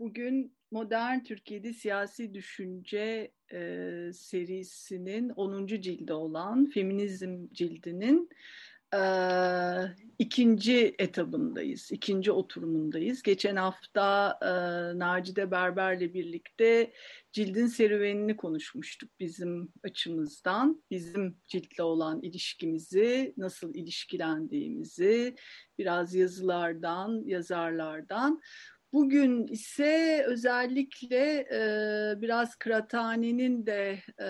Bugün Modern Türkiye'de Siyasi Düşünce serisinin 10. cildi olan Feminizm cildinin ikinci etabındayız, ikinci oturumundayız. Geçen hafta Nacide Berber'le birlikte cildin serüvenini konuşmuştuk bizim açımızdan. Bizim ciltle olan ilişkimizi, nasıl ilişkilendiğimizi, biraz yazılardan, yazarlardan. Bugün ise özellikle e, biraz kıraathanenin de e,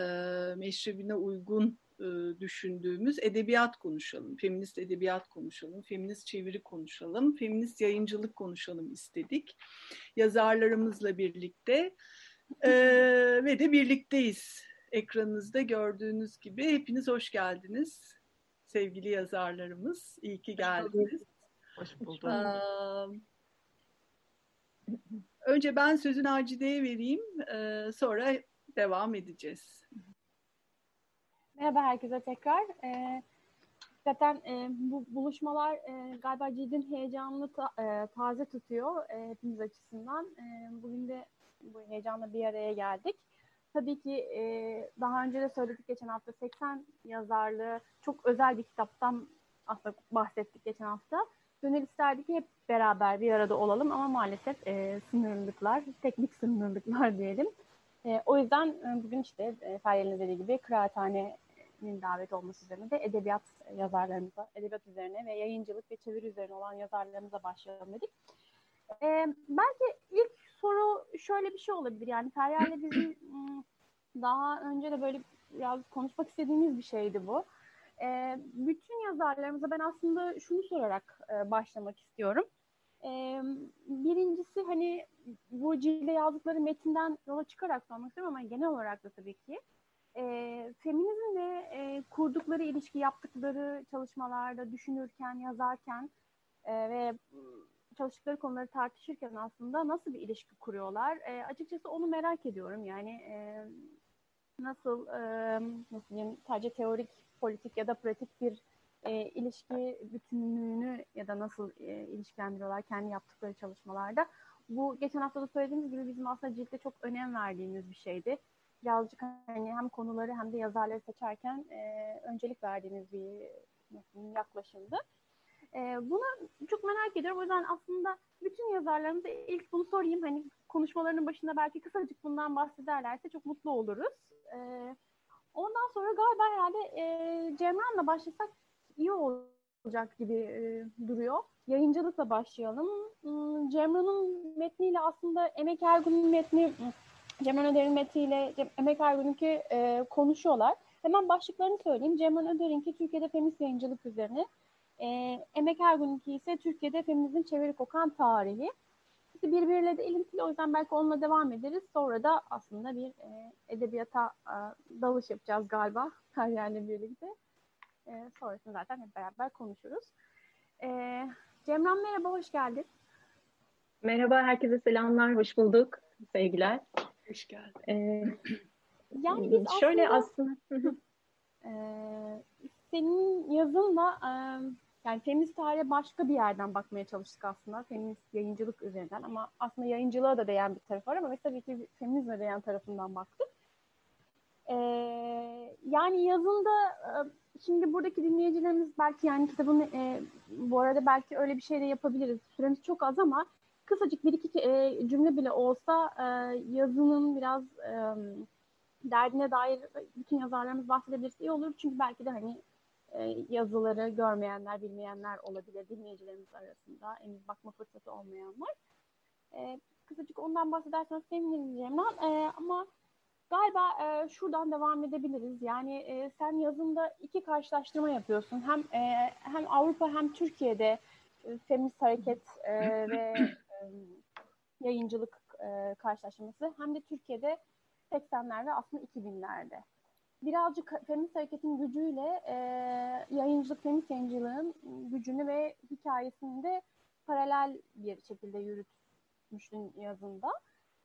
meşrebine uygun e, düşündüğümüz edebiyat konuşalım, feminist edebiyat konuşalım, feminist çeviri konuşalım, feminist yayıncılık konuşalım istedik. Yazarlarımızla birlikte e, ve de birlikteyiz. Ekranınızda gördüğünüz gibi hepiniz hoş geldiniz sevgili yazarlarımız. İyi ki geldiniz. Hoş bulduk. Önce ben sözü Nacide'ye vereyim, sonra devam edeceğiz. Merhaba herkese tekrar. Ee, zaten e, bu buluşmalar e, galiba cildin heyecanını ta, e, taze tutuyor e, hepimiz açısından. E, bugün de bu heyecanla bir araya geldik. Tabii ki e, daha önce de söyledik geçen hafta 80 yazarlığı çok özel bir kitaptan aslında bahsettik geçen hafta. Gönül isterdi ki hep beraber bir arada olalım ama maalesef e, sınırlılıklar, teknik sınırlılıklar diyelim. E, o yüzden e, bugün işte e, Feryal'in dediği gibi kıraathanenin davet olması üzerine de edebiyat yazarlarımıza, edebiyat üzerine ve yayıncılık ve çeviri üzerine olan yazarlarımıza başlayalım dedik. E, belki ilk soru şöyle bir şey olabilir. Yani Feryal'le bizim daha önce de böyle biraz konuşmak istediğimiz bir şeydi bu. E, bütün yazarlarımıza ben aslında şunu sorarak e, başlamak istiyorum. E, birincisi hani bu cilde yazdıkları metinden yola çıkarak sormak istiyorum ama genel olarak da tabii ki e, feminizmle e, kurdukları ilişki yaptıkları çalışmalarda düşünürken, yazarken e, ve çalıştıkları konuları tartışırken aslında nasıl bir ilişki kuruyorlar? E, açıkçası onu merak ediyorum. Yani e, nasıl e, nasıl diyeyim sadece teorik, politik ya da pratik bir e, ilişki bütünlüğünü ya da nasıl e, ilişkilendiriyorlar kendi yaptıkları çalışmalarda. Bu geçen hafta da söylediğimiz gibi bizim aslında ciltte çok önem verdiğimiz bir şeydi. Birazcık hani hem konuları hem de yazarları seçerken e, öncelik verdiğimiz bir yaklaşımdı. E, bunu çok merak ediyorum. O yüzden aslında bütün yazarlarımıza ilk bunu sorayım. Hani konuşmalarının başında belki kısacık bundan bahsederlerse çok mutlu oluruz. E, ondan sonra galiba herhalde e, Cemran'la başlasak iyi olacak gibi e, duruyor. Yayıncılıkla başlayalım. Hmm, Cemran'ın metniyle aslında Emek Ergun'un metni, Cemran Öder'in metniyle Emek Ergun'unki e, konuşuyorlar. Hemen başlıklarını söyleyeyim. Cemran Öder'inki Türkiye'de feminist yayıncılık üzerine. E, Emek Ergun'unki ise Türkiye'de feminizm çeviri kokan tarihi. İkisi birbiriyle de ilintili o yüzden belki onunla devam ederiz. Sonra da aslında bir e, edebiyata e, dalış yapacağız galiba her yerle birlikte. E, sonrasını zaten hep beraber konuşuruz. E, Cemran merhaba, hoş geldin. Merhaba, herkese selamlar, hoş bulduk. Sevgiler. Hoş geldin. Ee, yani biz şöyle aslında... aslında e, senin yazınla e, yani feminist tarihe başka bir yerden bakmaya çalıştık aslında. Feminist yayıncılık üzerinden ama aslında yayıncılığa da değen bir taraf var ama biz tabii ki feminizme değen tarafından baktık. Ee, yani yazında şimdi buradaki dinleyicilerimiz belki yani kitabın e, bu arada belki öyle bir şey de yapabiliriz. Süremiz çok az ama kısacık bir iki e, cümle bile olsa e, yazının biraz e, derdine dair bütün yazarlarımız bahsedebilirse iyi olur. Çünkü belki de hani e, yazıları görmeyenler, bilmeyenler olabilir dinleyicilerimiz arasında. Henüz bakma fırsatı olmayanlar. E, kısacık ondan bahsederseniz sevinirim Cemran. E, ama Galiba e, şuradan devam edebiliriz. Yani e, sen yazında iki karşılaştırma yapıyorsun. Hem e, hem Avrupa hem Türkiye'de e, feminist hareket e, ve e, yayıncılık e, karşılaştırması hem de Türkiye'de 80'ler ve aslında 2000'lerde. Birazcık feminist hareketin gücüyle e, yayıncılık, feminist yayıncılığın gücünü ve hikayesini de paralel bir şekilde yürütmüştün yazında.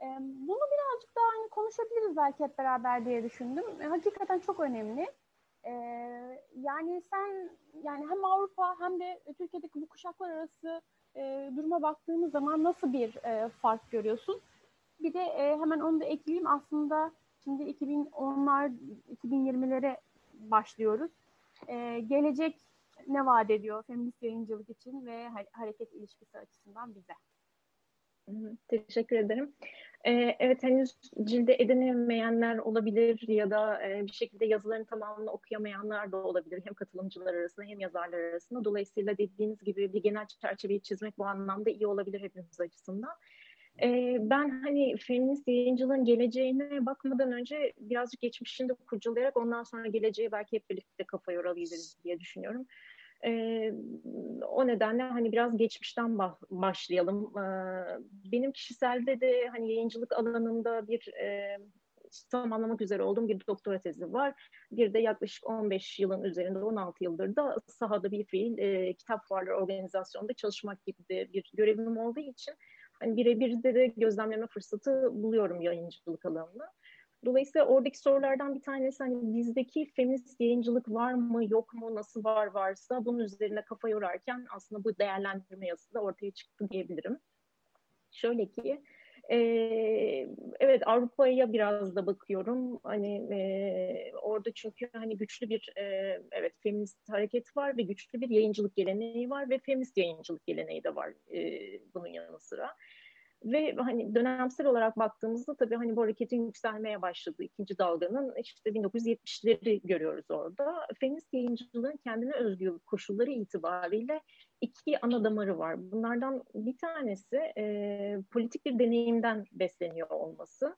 E, bunu birazcık daha hani konuşabiliriz belki hep beraber diye düşündüm. E, hakikaten çok önemli. E, yani sen yani hem Avrupa hem de Türkiye'deki bu kuşaklar arası e, duruma baktığımız zaman nasıl bir e, fark görüyorsun? Bir de e, hemen onu da ekleyeyim. Aslında şimdi 2010'lar, 2020'lere başlıyoruz. E, gelecek ne vaat ediyor feminist yayıncılık için ve hareket ilişkisi açısından bize? Teşekkür ederim. Ee, evet henüz cilde edinemeyenler olabilir ya da e, bir şekilde yazılarını tamamını okuyamayanlar da olabilir. Hem katılımcılar arasında hem yazarlar arasında. Dolayısıyla dediğiniz gibi bir genel çerçeveyi çizmek bu anlamda iyi olabilir hepimiz açısından. Ben hani feminist yayıncılığın geleceğine bakmadan önce birazcık geçmişini de kurcalayarak ondan sonra geleceğe belki hep birlikte kafa yorabiliriz diye düşünüyorum. O nedenle hani biraz geçmişten başlayalım. Benim kişiselde de hani yayıncılık alanında bir e, tamamlamak üzere olduğum bir doktora tezi var. Bir de yaklaşık 15 yılın üzerinde 16 yıldır da sahada bir fiil e, kitap fuarları organizasyonunda çalışmak gibi bir görevim olduğu için hani birebir de, de gözlemleme fırsatı buluyorum yayıncılık alanında. Dolayısıyla oradaki sorulardan bir tanesi hani bizdeki feminist yayıncılık var mı yok mu nasıl var varsa bunun üzerine kafa yorarken aslında bu değerlendirme yazısı da ortaya çıktı diyebilirim. Şöyle ki e, evet Avrupa'ya biraz da bakıyorum hani e, orada çünkü hani güçlü bir e, evet feminist hareket var ve güçlü bir yayıncılık geleneği var ve feminist yayıncılık geleneği de var e, bunun yanı sıra. Ve hani dönemsel olarak baktığımızda tabii hani bu hareketin yükselmeye başladığı ikinci dalganın işte 1970'leri görüyoruz orada. Feminist yayıncılığın kendine özgü koşulları itibariyle iki ana damarı var. Bunlardan bir tanesi e, politik bir deneyimden besleniyor olması.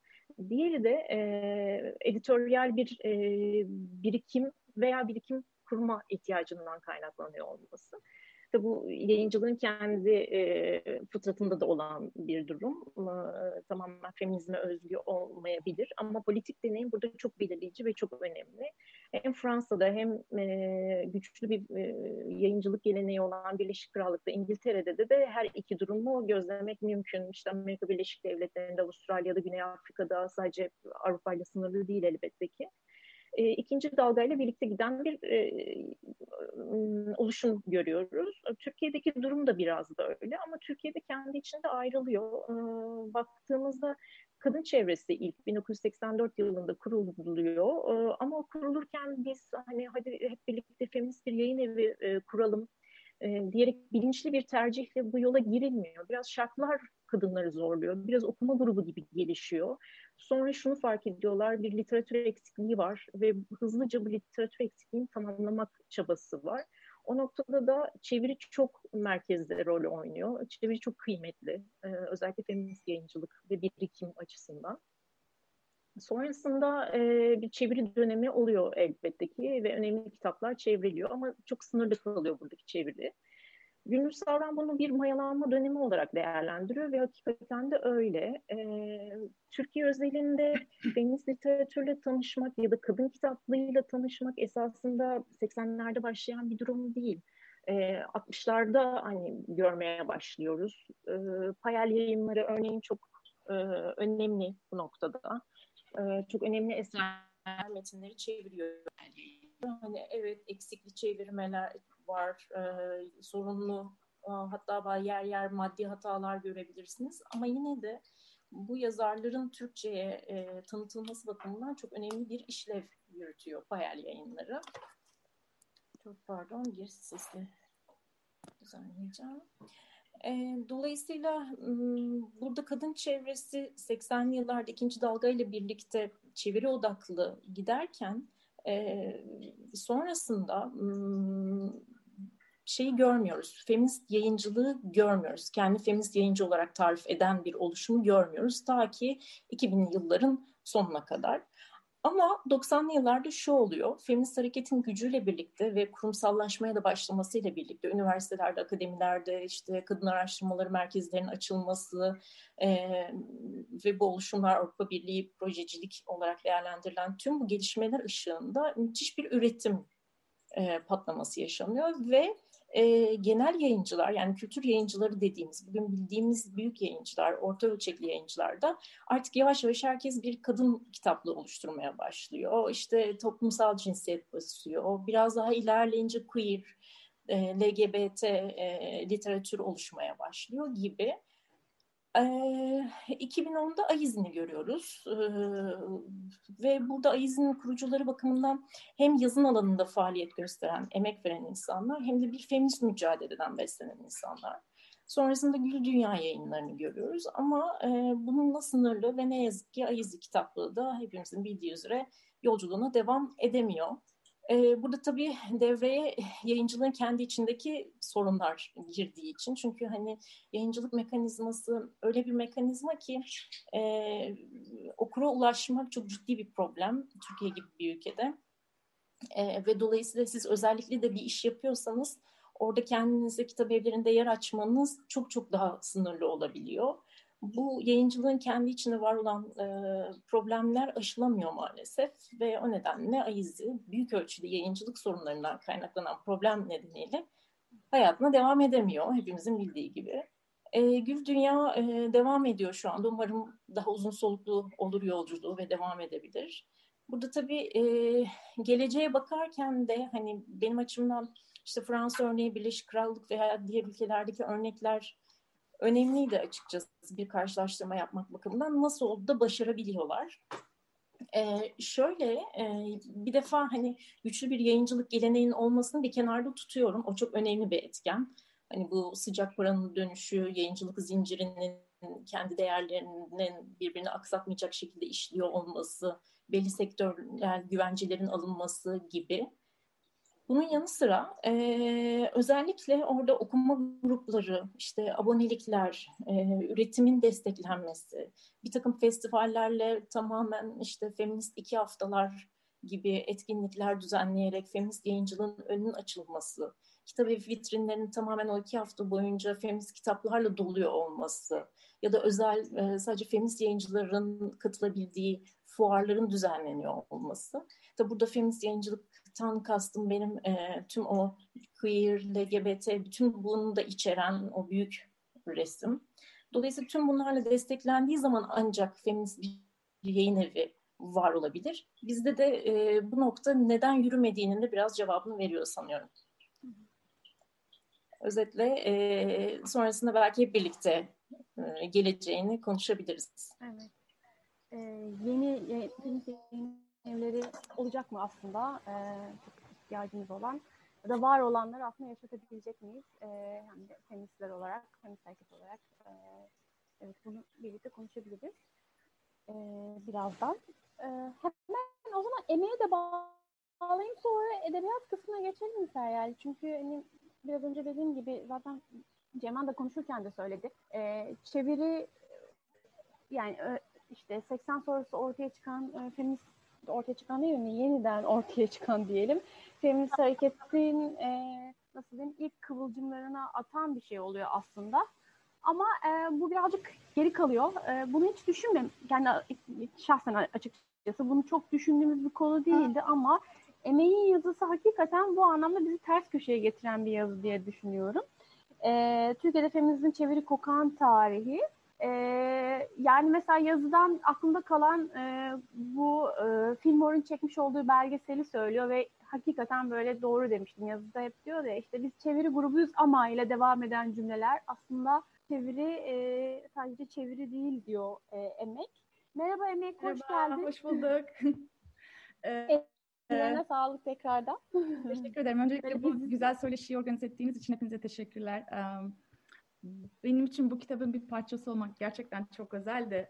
Diğeri de e, editoryal bir e, birikim veya birikim kurma ihtiyacından kaynaklanıyor olması. Tabi bu yayıncılığın kendi e, fıtratında da olan bir durum. E, tamamen feminizme özgü olmayabilir ama politik deneyim burada çok belirleyici ve çok önemli. Hem Fransa'da hem e, güçlü bir e, yayıncılık geleneği olan Birleşik Krallık'ta, İngiltere'de de, de her iki durumu gözlemek mümkün. İşte Amerika Birleşik Devletleri'nde, Avustralya'da, Güney Afrika'da sadece Avrupa ile sınırlı değil elbette ki e, ikinci dalgayla birlikte giden bir e, oluşum görüyoruz. Türkiye'deki durum da biraz da öyle ama Türkiye'de kendi içinde ayrılıyor. E, baktığımızda kadın çevresi ilk 1984 yılında kuruluyor e, ama kurulurken biz hani hadi hep birlikte feminist bir yayın evi e, kuralım e, diyerek bilinçli bir tercihle bu yola girilmiyor. Biraz şartlar kadınları zorluyor. Biraz okuma grubu gibi gelişiyor. Sonra şunu fark ediyorlar, bir literatür eksikliği var ve hızlıca bu literatür eksikliğini tamamlamak çabası var. O noktada da çeviri çok merkezde rol oynuyor. Çeviri çok kıymetli. Ee, özellikle feminist yayıncılık ve birikim açısından. Sonrasında e, bir çeviri dönemi oluyor elbette ki ve önemli kitaplar çevriliyor ama çok sınırlı kalıyor buradaki çeviri. Günlük Savran bunu bir mayalanma dönemi olarak değerlendiriyor ve hakikaten de öyle. Ee, Türkiye özelinde feminist literatürle tanışmak ya da kadın kitaplığıyla tanışmak esasında 80'lerde başlayan bir durum değil. Ee, 60'larda hani görmeye başlıyoruz. Ee, Payal yayınları örneğin çok e, önemli bu noktada. Ee, çok önemli eser metinleri çeviriyor. Hani evet eksikli çevirmeler var, e, sorunlu e, hatta yer yer maddi hatalar görebilirsiniz. Ama yine de bu yazarların Türkçe'ye e, tanıtılması bakımından çok önemli bir işlev yürütüyor Payel yayınları. Çok pardon bir sesli düzenleyeceğim. E, dolayısıyla burada kadın çevresi 80'li yıllarda ikinci dalga ile birlikte çeviri odaklı giderken e, sonrasında şeyi görmüyoruz. Feminist yayıncılığı görmüyoruz. Kendi feminist yayıncı olarak tarif eden bir oluşumu görmüyoruz. Ta ki 2000'li yılların sonuna kadar. Ama 90'lı yıllarda şu oluyor, feminist hareketin gücüyle birlikte ve kurumsallaşmaya da başlamasıyla birlikte üniversitelerde, akademilerde işte kadın araştırmaları merkezlerinin açılması e, ve bu oluşumlar Avrupa Birliği projecilik olarak değerlendirilen tüm bu gelişmeler ışığında müthiş bir üretim e, patlaması yaşanıyor ve e, genel yayıncılar yani kültür yayıncıları dediğimiz bugün bildiğimiz büyük yayıncılar, orta ölçekli yayıncılar da artık yavaş yavaş herkes bir kadın kitaplığı oluşturmaya başlıyor. İşte toplumsal cinsiyet basıyor. Biraz daha ilerleyince queer, e, LGBT e, literatür oluşmaya başlıyor gibi. 2010'da AİZ'ini görüyoruz ve burada AİZ'in kurucuları bakımından hem yazın alanında faaliyet gösteren, emek veren insanlar hem de bir feminist mücadeleden beslenen insanlar. Sonrasında Gül Dünya yayınlarını görüyoruz ama bununla sınırlı ve ne yazık ki AİZ kitaplığı da hepimizin bildiği üzere yolculuğuna devam edemiyor. Burada tabii devreye yayıncılığın kendi içindeki sorunlar girdiği için. Çünkü hani yayıncılık mekanizması öyle bir mekanizma ki e, okura ulaşmak çok ciddi bir problem Türkiye gibi bir ülkede. E, ve dolayısıyla siz özellikle de bir iş yapıyorsanız orada kendinize kitap evlerinde yer açmanız çok çok daha sınırlı olabiliyor bu yayıncılığın kendi içinde var olan e, problemler aşılamıyor maalesef ve o nedenle AİZ'i büyük ölçüde yayıncılık sorunlarından kaynaklanan problem nedeniyle hayatına devam edemiyor hepimizin bildiği gibi. E, Gül Dünya e, devam ediyor şu anda. Umarım daha uzun soluklu olur yolculuğu ve devam edebilir. Burada tabii e, geleceğe bakarken de hani benim açımdan işte Fransa örneği, Birleşik Krallık veya diğer ülkelerdeki örnekler önemliydi açıkçası bir karşılaştırma yapmak bakımından. Nasıl oldu da başarabiliyorlar. Ee, şöyle e, bir defa hani güçlü bir yayıncılık geleneğinin olmasını bir kenarda tutuyorum. O çok önemli bir etken. Hani bu sıcak paranın dönüşü, yayıncılık zincirinin kendi değerlerinin birbirini aksatmayacak şekilde işliyor olması, belli sektörler güvencelerin alınması gibi bunun yanı sıra e, özellikle orada okuma grupları, işte abonelikler, e, üretimin desteklenmesi, bir takım festivallerle tamamen işte feminist iki haftalar gibi etkinlikler düzenleyerek feminist yayıncılığın önünün açılması, kitap ev vitrinlerinin tamamen o iki hafta boyunca feminist kitaplarla doluyor olması ya da özel e, sadece feminist yayıncıların katılabildiği fuarların düzenleniyor olması. Tabi burada feminist yayıncılıktan kastım benim e, tüm o queer, LGBT, bütün bunu da içeren o büyük resim. Dolayısıyla tüm bunlarla desteklendiği zaman ancak feminist bir yayın evi var olabilir. Bizde de e, bu nokta neden yürümediğinin de biraz cevabını veriyor sanıyorum. Özetle e, sonrasında belki hep birlikte e, geleceğini konuşabiliriz. Evet. E, yeni yeni evleri olacak mı aslında? E, ihtiyacımız olan ya da var olanları aslında yaşatabilecek miyiz? E, hem de feministler olarak, feminist hareket olarak e, evet bunu birlikte konuşabiliriz. E, birazdan. E, hemen o zaman emeğe de bağlayayım sonra edebiyat kısmına geçelim mi Feryal? Çünkü hani biraz önce dediğim gibi zaten Cemal da konuşurken de söyledi. E, çeviri yani işte 80 sonrası ortaya çıkan e, feminist ortaya çıkan değil mi? Yeniden ortaya çıkan diyelim. Feminist hareketin e, nasıl diyeyim ilk kıvılcımlarına atan bir şey oluyor aslında. Ama e, bu birazcık geri kalıyor. E, bunu hiç düşünmem. Yani şahsen açıkçası bunu çok düşündüğümüz bir konu değildi ama emeğin yazısı hakikaten bu anlamda bizi ters köşeye getiren bir yazı diye düşünüyorum. E, Türkiye'de feminizmin çeviri kokan tarihi e, yani mesela yazıdan aklımda kalan e, bu e, Fillmore'un çekmiş olduğu belgeseli söylüyor ve hakikaten böyle doğru demiştim. Yazıda hep diyor ya işte biz çeviri grubuyuz ama ile devam eden cümleler aslında çeviri e, sadece çeviri değil diyor e, Emek. Merhaba Emek, hoş Merhaba, geldin. Hoş bulduk. ee, Ellerine sağlık tekrardan. Teşekkür ederim. Öncelikle bu güzel söyleşiyi organize ettiğiniz için hepinize teşekkürler. Um, benim için bu kitabın bir parçası olmak gerçekten çok özeldi.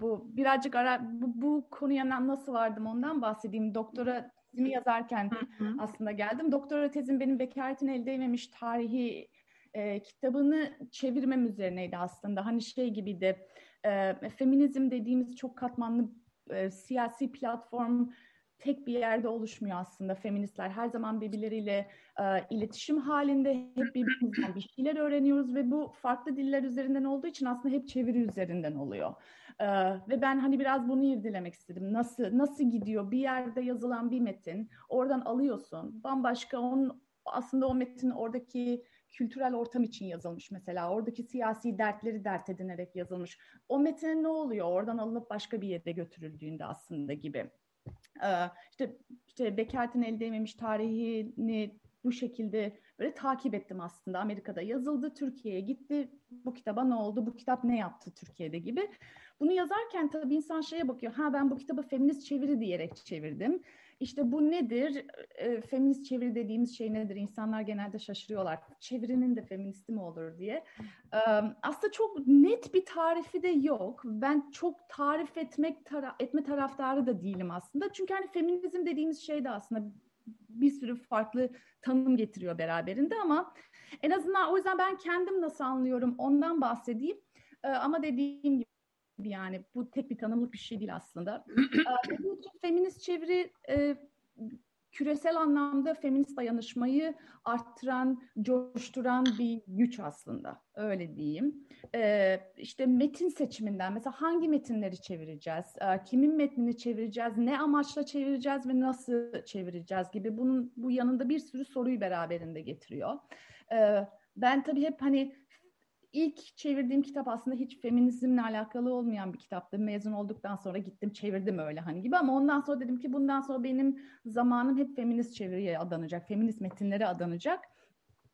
Bu birazcık ara bu, bu konuya nasıl vardım ondan bahsedeyim. Doktora tezimi yazarken hı hı. aslında geldim. Doktora tezim benim bekaretin elde edilmemiş tarihi e, kitabını çevirmem üzerineydi aslında. Hani şey gibiydi. E, feminizm dediğimiz çok katmanlı e, siyasi platform tek bir yerde oluşmuyor aslında feministler. Her zaman birbirleriyle e, iletişim halinde hep birbirimizden bir şeyler öğreniyoruz ve bu farklı diller üzerinden olduğu için aslında hep çeviri üzerinden oluyor. E, ve ben hani biraz bunu irdelemek istedim. Nasıl nasıl gidiyor bir yerde yazılan bir metin oradan alıyorsun bambaşka onun aslında o metin oradaki kültürel ortam için yazılmış mesela. Oradaki siyasi dertleri dert edinerek yazılmış. O metin ne oluyor? Oradan alınıp başka bir yere götürüldüğünde aslında gibi. İşte, işte Bekert'in elde edememiş tarihini bu şekilde böyle takip ettim aslında. Amerika'da yazıldı, Türkiye'ye gitti. Bu kitaba ne oldu? Bu kitap ne yaptı Türkiye'de gibi. Bunu yazarken tabii insan şeye bakıyor. Ha ben bu kitabı feminist çeviri diyerek çevirdim. İşte bu nedir? E, feminist çeviri dediğimiz şey nedir? İnsanlar genelde şaşırıyorlar. Çevirinin de feministi mi olur diye. E, aslında çok net bir tarifi de yok. Ben çok tarif etmek tara etme taraftarı da değilim aslında. Çünkü hani feminizm dediğimiz şey de aslında bir sürü farklı tanım getiriyor beraberinde ama en azından o yüzden ben kendim nasıl anlıyorum ondan bahsedeyim. Ama dediğim gibi yani bu tek bir tanımlık bir şey değil aslında. Benim için feminist çeviri e, küresel anlamda feminist dayanışmayı arttıran, coşturan bir güç aslında. Öyle diyeyim. Ee, işte metin seçiminden mesela hangi metinleri çevireceğiz, ee, kimin metnini çevireceğiz, ne amaçla çevireceğiz ve nasıl çevireceğiz gibi bunun bu yanında bir sürü soruyu beraberinde getiriyor. Ee, ben tabii hep hani ilk çevirdiğim kitap aslında hiç feminizmle alakalı olmayan bir kitaptı. Mezun olduktan sonra gittim çevirdim öyle hani gibi ama ondan sonra dedim ki bundan sonra benim zamanım hep feminist çeviriye adanacak, feminist metinlere adanacak.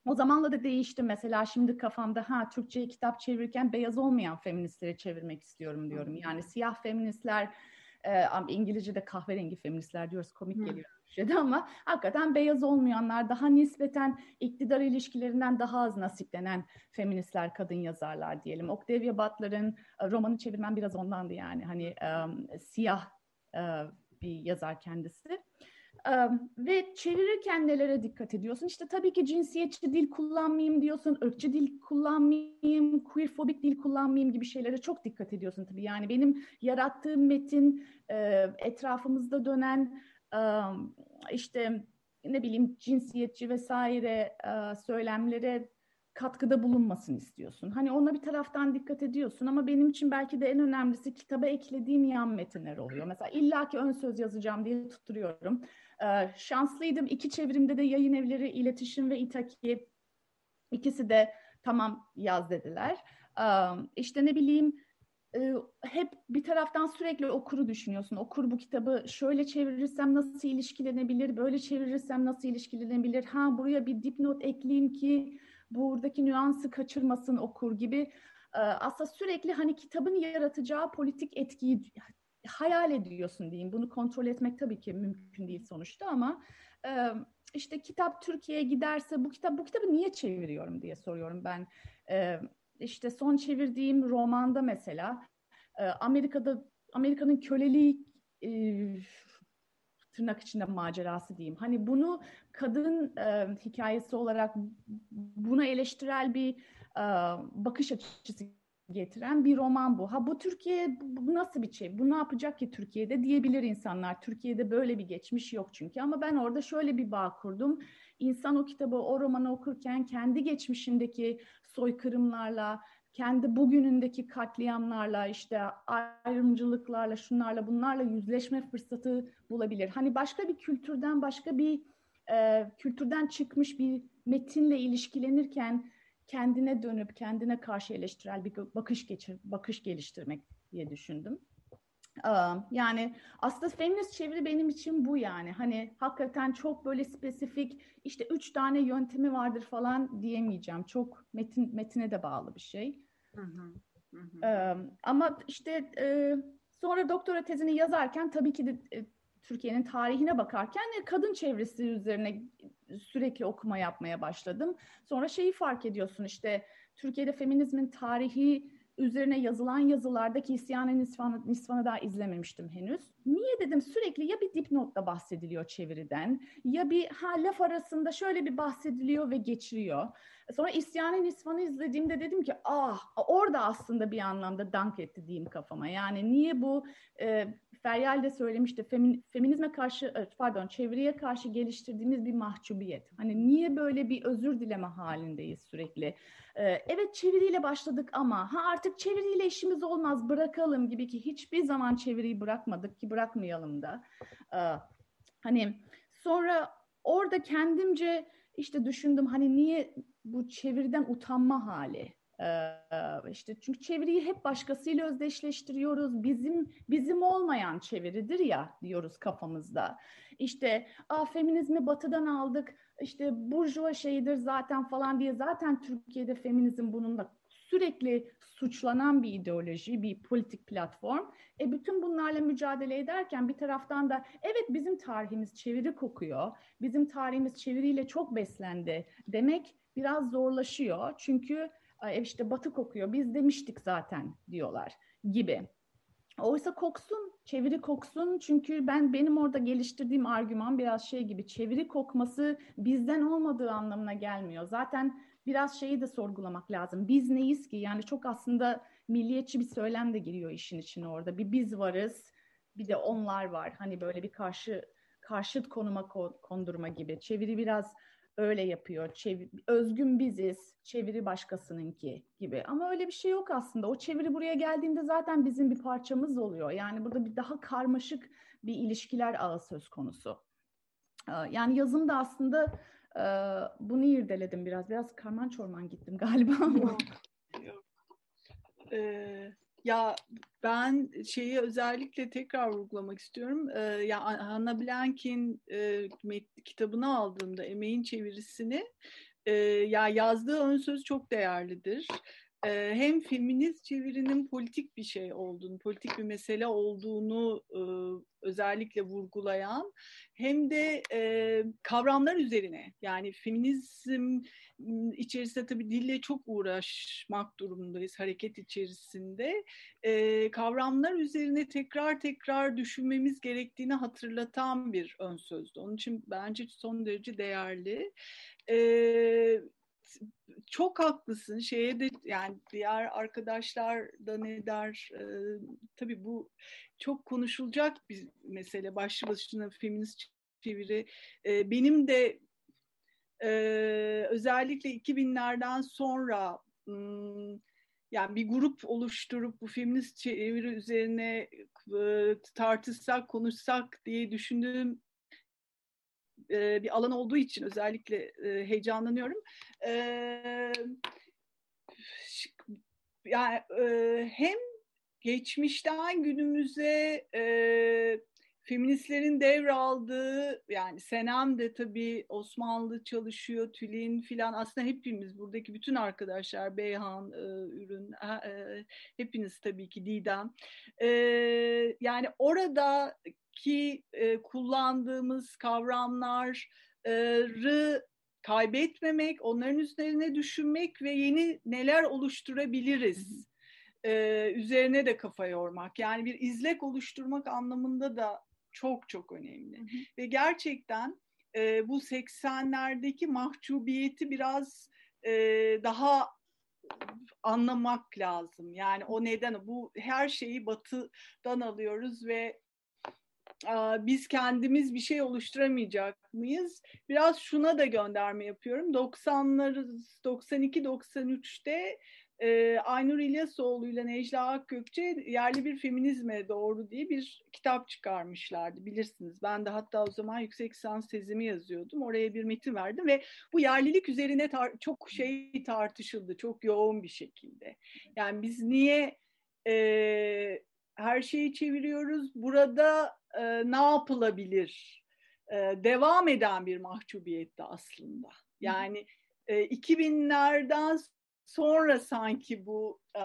O zamanla da değişti. Mesela şimdi kafamda ha Türkçe'ye kitap çevirirken beyaz olmayan feministleri çevirmek istiyorum diyorum. Yani siyah feministler, e, İngilizce'de kahverengi feministler diyoruz komik hmm. geliyor Türkçe'de ama hakikaten beyaz olmayanlar daha nispeten iktidar ilişkilerinden daha az nasiplenen feministler, kadın yazarlar diyelim. Octavia Butler'ın e, romanı çevirmen biraz ondandı yani hani um, siyah uh, bir yazar kendisi. Ve çevirirken nelere dikkat ediyorsun? İşte tabii ki cinsiyetçi dil kullanmayayım diyorsun, ırkçı dil kullanmayayım, queerfobik dil kullanmayayım gibi şeylere çok dikkat ediyorsun tabii. Yani benim yarattığım metin e, etrafımızda dönen işte ne bileyim cinsiyetçi vesaire söylemlere katkıda bulunmasını istiyorsun. Hani ona bir taraftan dikkat ediyorsun ama benim için belki de en önemlisi kitaba eklediğim yan metinler oluyor. Mesela illaki ön söz yazacağım diye tutturuyorum. Şanslıydım. iki çevrimde de yayın evleri iletişim ve İtaki ikisi de tamam yaz dediler. İşte ne bileyim e, hep bir taraftan sürekli okuru düşünüyorsun. Okur bu kitabı şöyle çevirirsem nasıl ilişkilenebilir, böyle çevirirsem nasıl ilişkilenebilir. Ha buraya bir dipnot ekleyeyim ki buradaki nüansı kaçırmasın okur gibi. E, aslında sürekli hani kitabın yaratacağı politik etkiyi hayal ediyorsun diyeyim. Bunu kontrol etmek tabii ki mümkün değil sonuçta ama e, işte kitap Türkiye'ye giderse bu kitap bu kitabı niye çeviriyorum diye soruyorum ben. E, işte son çevirdiğim romanda mesela e, Amerika'da Amerika'nın köleliği e, tırnak içinde macerası diyeyim. Hani bunu kadın e, hikayesi olarak buna eleştirel bir e, bakış açısı getiren bir roman bu. Ha bu Türkiye bu nasıl bir şey? Bu ne yapacak ki Türkiye'de diyebilir insanlar. Türkiye'de böyle bir geçmiş yok çünkü ama ben orada şöyle bir bağ kurdum. İnsan o kitabı, o romanı okurken kendi geçmişindeki soykırımlarla, kendi bugünündeki katliamlarla, işte ayrımcılıklarla, şunlarla bunlarla yüzleşme fırsatı bulabilir. Hani başka bir kültürden, başka bir e, kültürden çıkmış bir metinle ilişkilenirken kendine dönüp kendine karşı eleştirel bir bakış geçir, bakış geliştirmek diye düşündüm. Yani aslında feminist çeviri benim için bu yani. Hani hakikaten çok böyle spesifik işte üç tane yöntemi vardır falan diyemeyeceğim. Çok metin metine de bağlı bir şey. Hı hı. Hı Ama işte sonra doktora tezini yazarken tabii ki de Türkiye'nin tarihine bakarken kadın çevresi üzerine sürekli okuma yapmaya başladım. Sonra şeyi fark ediyorsun işte Türkiye'de feminizmin tarihi üzerine yazılan yazılardaki isyanı Nisvan'ı, Nisvan'ı daha izlememiştim henüz. Niye dedim sürekli ya bir dipnotla bahsediliyor çeviriden ya bir ha laf arasında şöyle bir bahsediliyor ve geçiriyor. Sonra İsyan'ın İsfan'ı izlediğimde dedim ki ah orada aslında bir anlamda dank etti diyeyim kafama. Yani niye bu e, Feryal de söylemişti femin, feminizme karşı e, pardon çeviriye karşı geliştirdiğimiz bir mahcubiyet. Hani niye böyle bir özür dileme halindeyiz sürekli? E, evet çeviriyle başladık ama ha artık çeviriyle işimiz olmaz bırakalım gibi ki hiçbir zaman çeviriyi bırakmadık ki bırakmayalım da. E, hani sonra orada kendimce işte düşündüm hani niye bu çeviriden utanma hali işte çünkü çeviriyi hep başkasıyla özdeşleştiriyoruz. Bizim bizim olmayan çeviridir ya diyoruz kafamızda. İşte a feminizmi batıdan aldık. İşte burjuva şeyidir zaten falan diye zaten Türkiye'de feminizm bununla sürekli suçlanan bir ideoloji, bir politik platform. E bütün bunlarla mücadele ederken bir taraftan da evet bizim tarihimiz çeviri kokuyor. Bizim tarihimiz çeviriyle çok beslendi demek biraz zorlaşıyor. Çünkü ev işte batı kokuyor biz demiştik zaten diyorlar gibi. Oysa koksun, çeviri koksun çünkü ben benim orada geliştirdiğim argüman biraz şey gibi çeviri kokması bizden olmadığı anlamına gelmiyor. Zaten biraz şeyi de sorgulamak lazım. Biz neyiz ki? Yani çok aslında milliyetçi bir söylem de giriyor işin içine orada. Bir biz varız, bir de onlar var. Hani böyle bir karşı karşıt konuma kondurma gibi. Çeviri biraz öyle yapıyor. Çevir, özgün biziz, çeviri başkasınınki gibi. Ama öyle bir şey yok aslında. O çeviri buraya geldiğinde zaten bizim bir parçamız oluyor. Yani burada bir daha karmaşık bir ilişkiler ağı söz konusu. Ee, yani yazımda aslında e, bunu irdeledim biraz. Biraz karman çorman gittim galiba ama. Yok. Ee, ya ben şeyi özellikle tekrar vurgulamak istiyorum. Ee, ya Hannah Blank'in e, kitabını aldığımda emeğin çevirisini e, ya yazdığı ön söz çok değerlidir. E, hem feminist çevirinin politik bir şey olduğunu, politik bir mesele olduğunu e, özellikle vurgulayan hem de e, kavramlar üzerine yani feminizm içerisinde tabii dille çok uğraşmak durumundayız hareket içerisinde. E, kavramlar üzerine tekrar tekrar düşünmemiz gerektiğini hatırlatan bir ön sözdü. Onun için bence son derece değerli. E, çok haklısın şeye de yani diğer arkadaşlar da ne der e, tabii bu çok konuşulacak bir mesele başlı başına feminist çeviri e, benim de e, özellikle 2000'lerden sonra yani bir grup oluşturup bu feminist çeviri üzerine tartışsak, konuşsak diye düşündüğüm bir alan olduğu için özellikle heyecanlanıyorum. Yani hem geçmişten günümüze feministlerin devraldığı yani Senem de tabii Osmanlı çalışıyor, Tülin filan aslında hepimiz buradaki bütün arkadaşlar Beyhan, e, Ürün, e, hepiniz tabii ki Didem. E, yani oradaki e, kullandığımız kavramları kaybetmemek, onların üzerine düşünmek ve yeni neler oluşturabiliriz e, üzerine de kafa yormak. Yani bir izlek oluşturmak anlamında da çok çok önemli. Hı hı. Ve gerçekten e, bu 80'lerdeki mahcubiyeti biraz e, daha anlamak lazım. Yani o neden bu her şeyi batıdan alıyoruz ve biz kendimiz bir şey oluşturamayacak mıyız? Biraz şuna da gönderme yapıyorum. 90'ları 92-93'te e, Aynur İlyasoğlu ile Necla Akgökçe yerli bir feminizme doğru diye bir kitap çıkarmışlardı bilirsiniz. Ben de hatta o zaman yüksek lisans tezimi yazıyordum. Oraya bir metin verdim ve bu yerlilik üzerine çok şey tartışıldı çok yoğun bir şekilde. Yani biz niye e, her şeyi çeviriyoruz? Burada e, ne yapılabilir? E, devam eden bir mahcubiyetti aslında. Yani e, 2000'lerden sonra sanki bu e,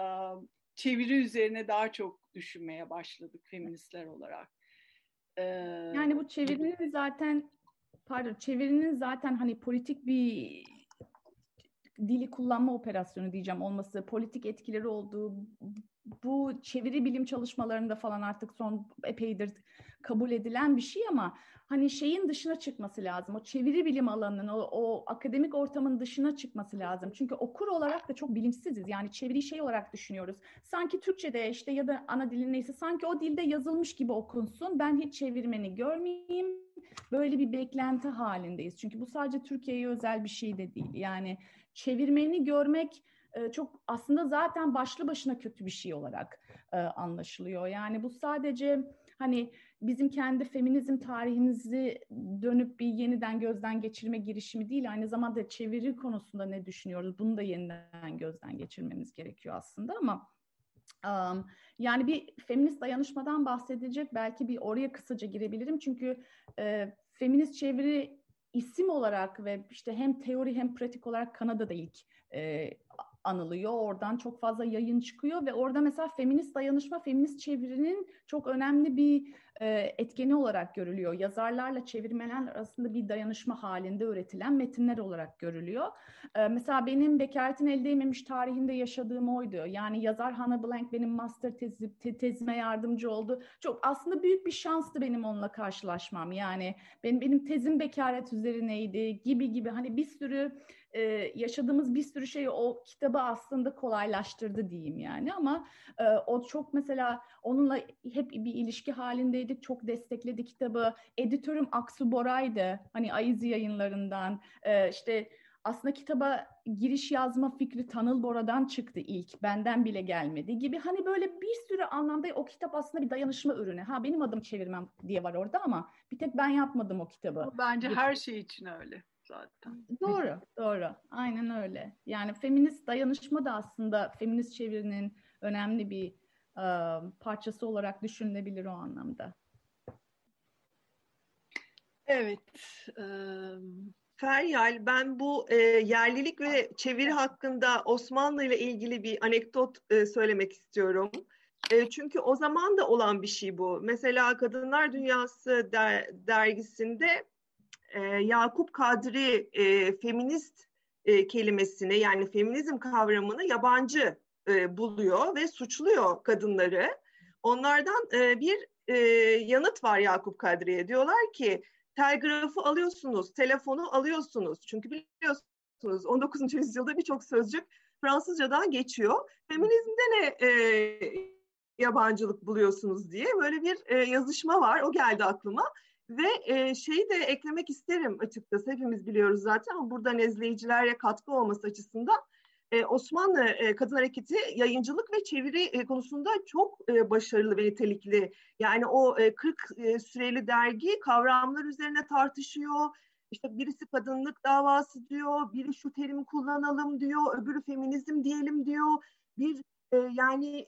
çeviri üzerine daha çok düşünmeye başladık feministler olarak. Ee, yani bu çevirinin zaten pardon çevirinin zaten hani politik bir dili kullanma operasyonu diyeceğim olması, politik etkileri olduğu bu çeviri bilim çalışmalarında falan artık son epeydir kabul edilen bir şey ama hani şeyin dışına çıkması lazım. O çeviri bilim alanının, o, o akademik ortamın dışına çıkması lazım. Çünkü okur olarak da çok bilinçsiziz. Yani çeviriyi şey olarak düşünüyoruz. Sanki Türkçe'de işte ya da ana dilin neyse sanki o dilde yazılmış gibi okunsun. Ben hiç çevirmeni görmeyeyim. Böyle bir beklenti halindeyiz. Çünkü bu sadece Türkiye'ye özel bir şey de değil. Yani çevirmeni görmek e, çok aslında zaten başlı başına kötü bir şey olarak e, anlaşılıyor. Yani bu sadece hani bizim kendi feminizm tarihimizi dönüp bir yeniden gözden geçirme girişimi değil, aynı zamanda çeviri konusunda ne düşünüyoruz? Bunu da yeniden gözden geçirmemiz gerekiyor aslında ama um, yani bir feminist dayanışmadan bahsedecek belki bir oraya kısaca girebilirim çünkü e, feminist çeviri isim olarak ve işte hem teori hem pratik olarak Kanada'da ilk e, anılıyor. Oradan çok fazla yayın çıkıyor ve orada mesela feminist dayanışma, feminist çevirinin çok önemli bir etkeni olarak görülüyor. Yazarlarla çevirmenler arasında bir dayanışma halinde üretilen metinler olarak görülüyor. Mesela benim bekaretin el değmemiş tarihinde yaşadığım oydu. Yani yazar Hannah Blank benim master tezi, te, tezime yardımcı oldu. Çok aslında büyük bir şanstı benim onunla karşılaşmam. Yani benim, benim tezim bekaret üzerineydi gibi gibi hani bir sürü e, yaşadığımız bir sürü şeyi o kitabı aslında kolaylaştırdı diyeyim yani ama e, o çok mesela onunla hep bir ilişki halindeydik çok destekledi kitabı editörüm Aksu Bora'ydı hani Aizi yayınlarından e, işte aslında kitaba giriş yazma fikri Tanıl Bora'dan çıktı ilk. Benden bile gelmedi gibi. Hani böyle bir sürü anlamda o kitap aslında bir dayanışma ürünü. Ha benim adım çevirmem diye var orada ama bir tek ben yapmadım o kitabı. Bence her şey için öyle zaten. Doğru, doğru. Aynen öyle. Yani feminist dayanışma da aslında feminist çevirinin önemli bir e, parçası olarak düşünülebilir o anlamda. Evet. Feryal, ben bu yerlilik ve çeviri hakkında Osmanlı ile ilgili bir anekdot söylemek istiyorum. Çünkü o zaman da olan bir şey bu. Mesela Kadınlar Dünyası der, dergisinde Yakup Kadri feminist kelimesini yani feminizm kavramını yabancı buluyor ve suçluyor kadınları. Onlardan bir yanıt var Yakup Kadri'ye. Diyorlar ki telgrafı alıyorsunuz, telefonu alıyorsunuz. Çünkü biliyorsunuz 19. yüzyılda birçok sözcük Fransızcadan geçiyor. Feminizmde ne e, yabancılık buluyorsunuz diye böyle bir e, yazışma var. O geldi aklıma. Ve e, şeyi de eklemek isterim açıkçası. Hepimiz biliyoruz zaten ama buradan izleyicilere katkı olması açısından e, Osmanlı e, Kadın Hareketi yayıncılık ve çeviri e, konusunda çok başarılı ve nitelikli. Yani o e, 40 e, süreli dergi kavramlar üzerine tartışıyor. İşte birisi kadınlık davası diyor, biri şu terimi kullanalım diyor, öbürü feminizm diyelim diyor. Bir yani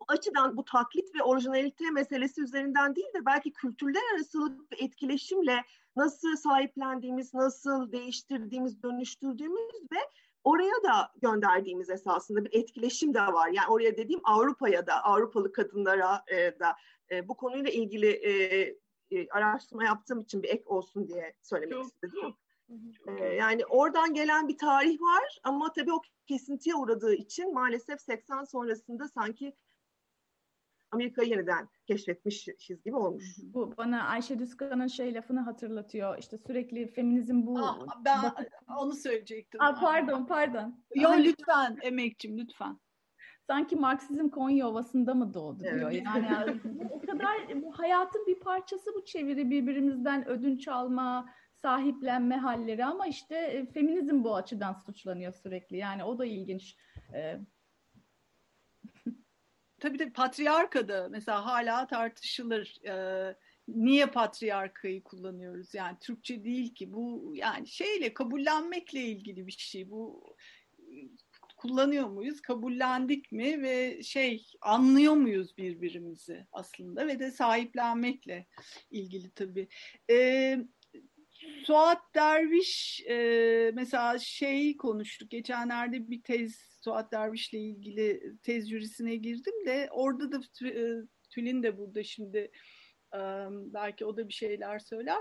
bu açıdan bu taklit ve orijinalite meselesi üzerinden değil de belki kültürler arasılık etkileşimle nasıl sahiplendiğimiz, nasıl değiştirdiğimiz, dönüştürdüğümüz ve oraya da gönderdiğimiz esasında bir etkileşim de var. Yani oraya dediğim Avrupa'ya da, Avrupalı kadınlara e, da e, bu konuyla ilgili e, e, araştırma yaptığım için bir ek olsun diye söylemek çok, istedim. Çok. Ee, yani oradan gelen bir tarih var ama tabii o kesintiye uğradığı için maalesef 80 sonrasında sanki Amerika'yı yeniden keşfetmişiz gibi olmuş. Bu bana Ayşe Düzkan'ın şey lafını hatırlatıyor. İşte sürekli feminizm bu. Aa, ben bak- onu söyleyecektim. Aa, pardon pardon. Yo lütfen emekçim lütfen. Sanki Marksizm Konya Ovası'nda mı doğdu diyor. Evet. Yani, yani o kadar bu hayatın bir parçası bu çeviri birbirimizden ödünç alma, sahiplenme halleri ama işte e, feminizm bu açıdan suçlanıyor sürekli. Yani o da ilginç. Ee, tabii de patriarkada mesela hala tartışılır. Ee, niye patriarkayı kullanıyoruz? Yani Türkçe değil ki bu yani şeyle kabullenmekle ilgili bir şey. Bu kullanıyor muyuz? Kabullendik mi ve şey anlıyor muyuz birbirimizi aslında ve de sahiplenmekle ilgili tabii. Ee, Suat Derviş e, mesela şey konuştuk geçenlerde bir tez Suat Derviş'le ilgili tez jürisine girdim de orada da e, Tülin de burada şimdi e, belki o da bir şeyler söyler.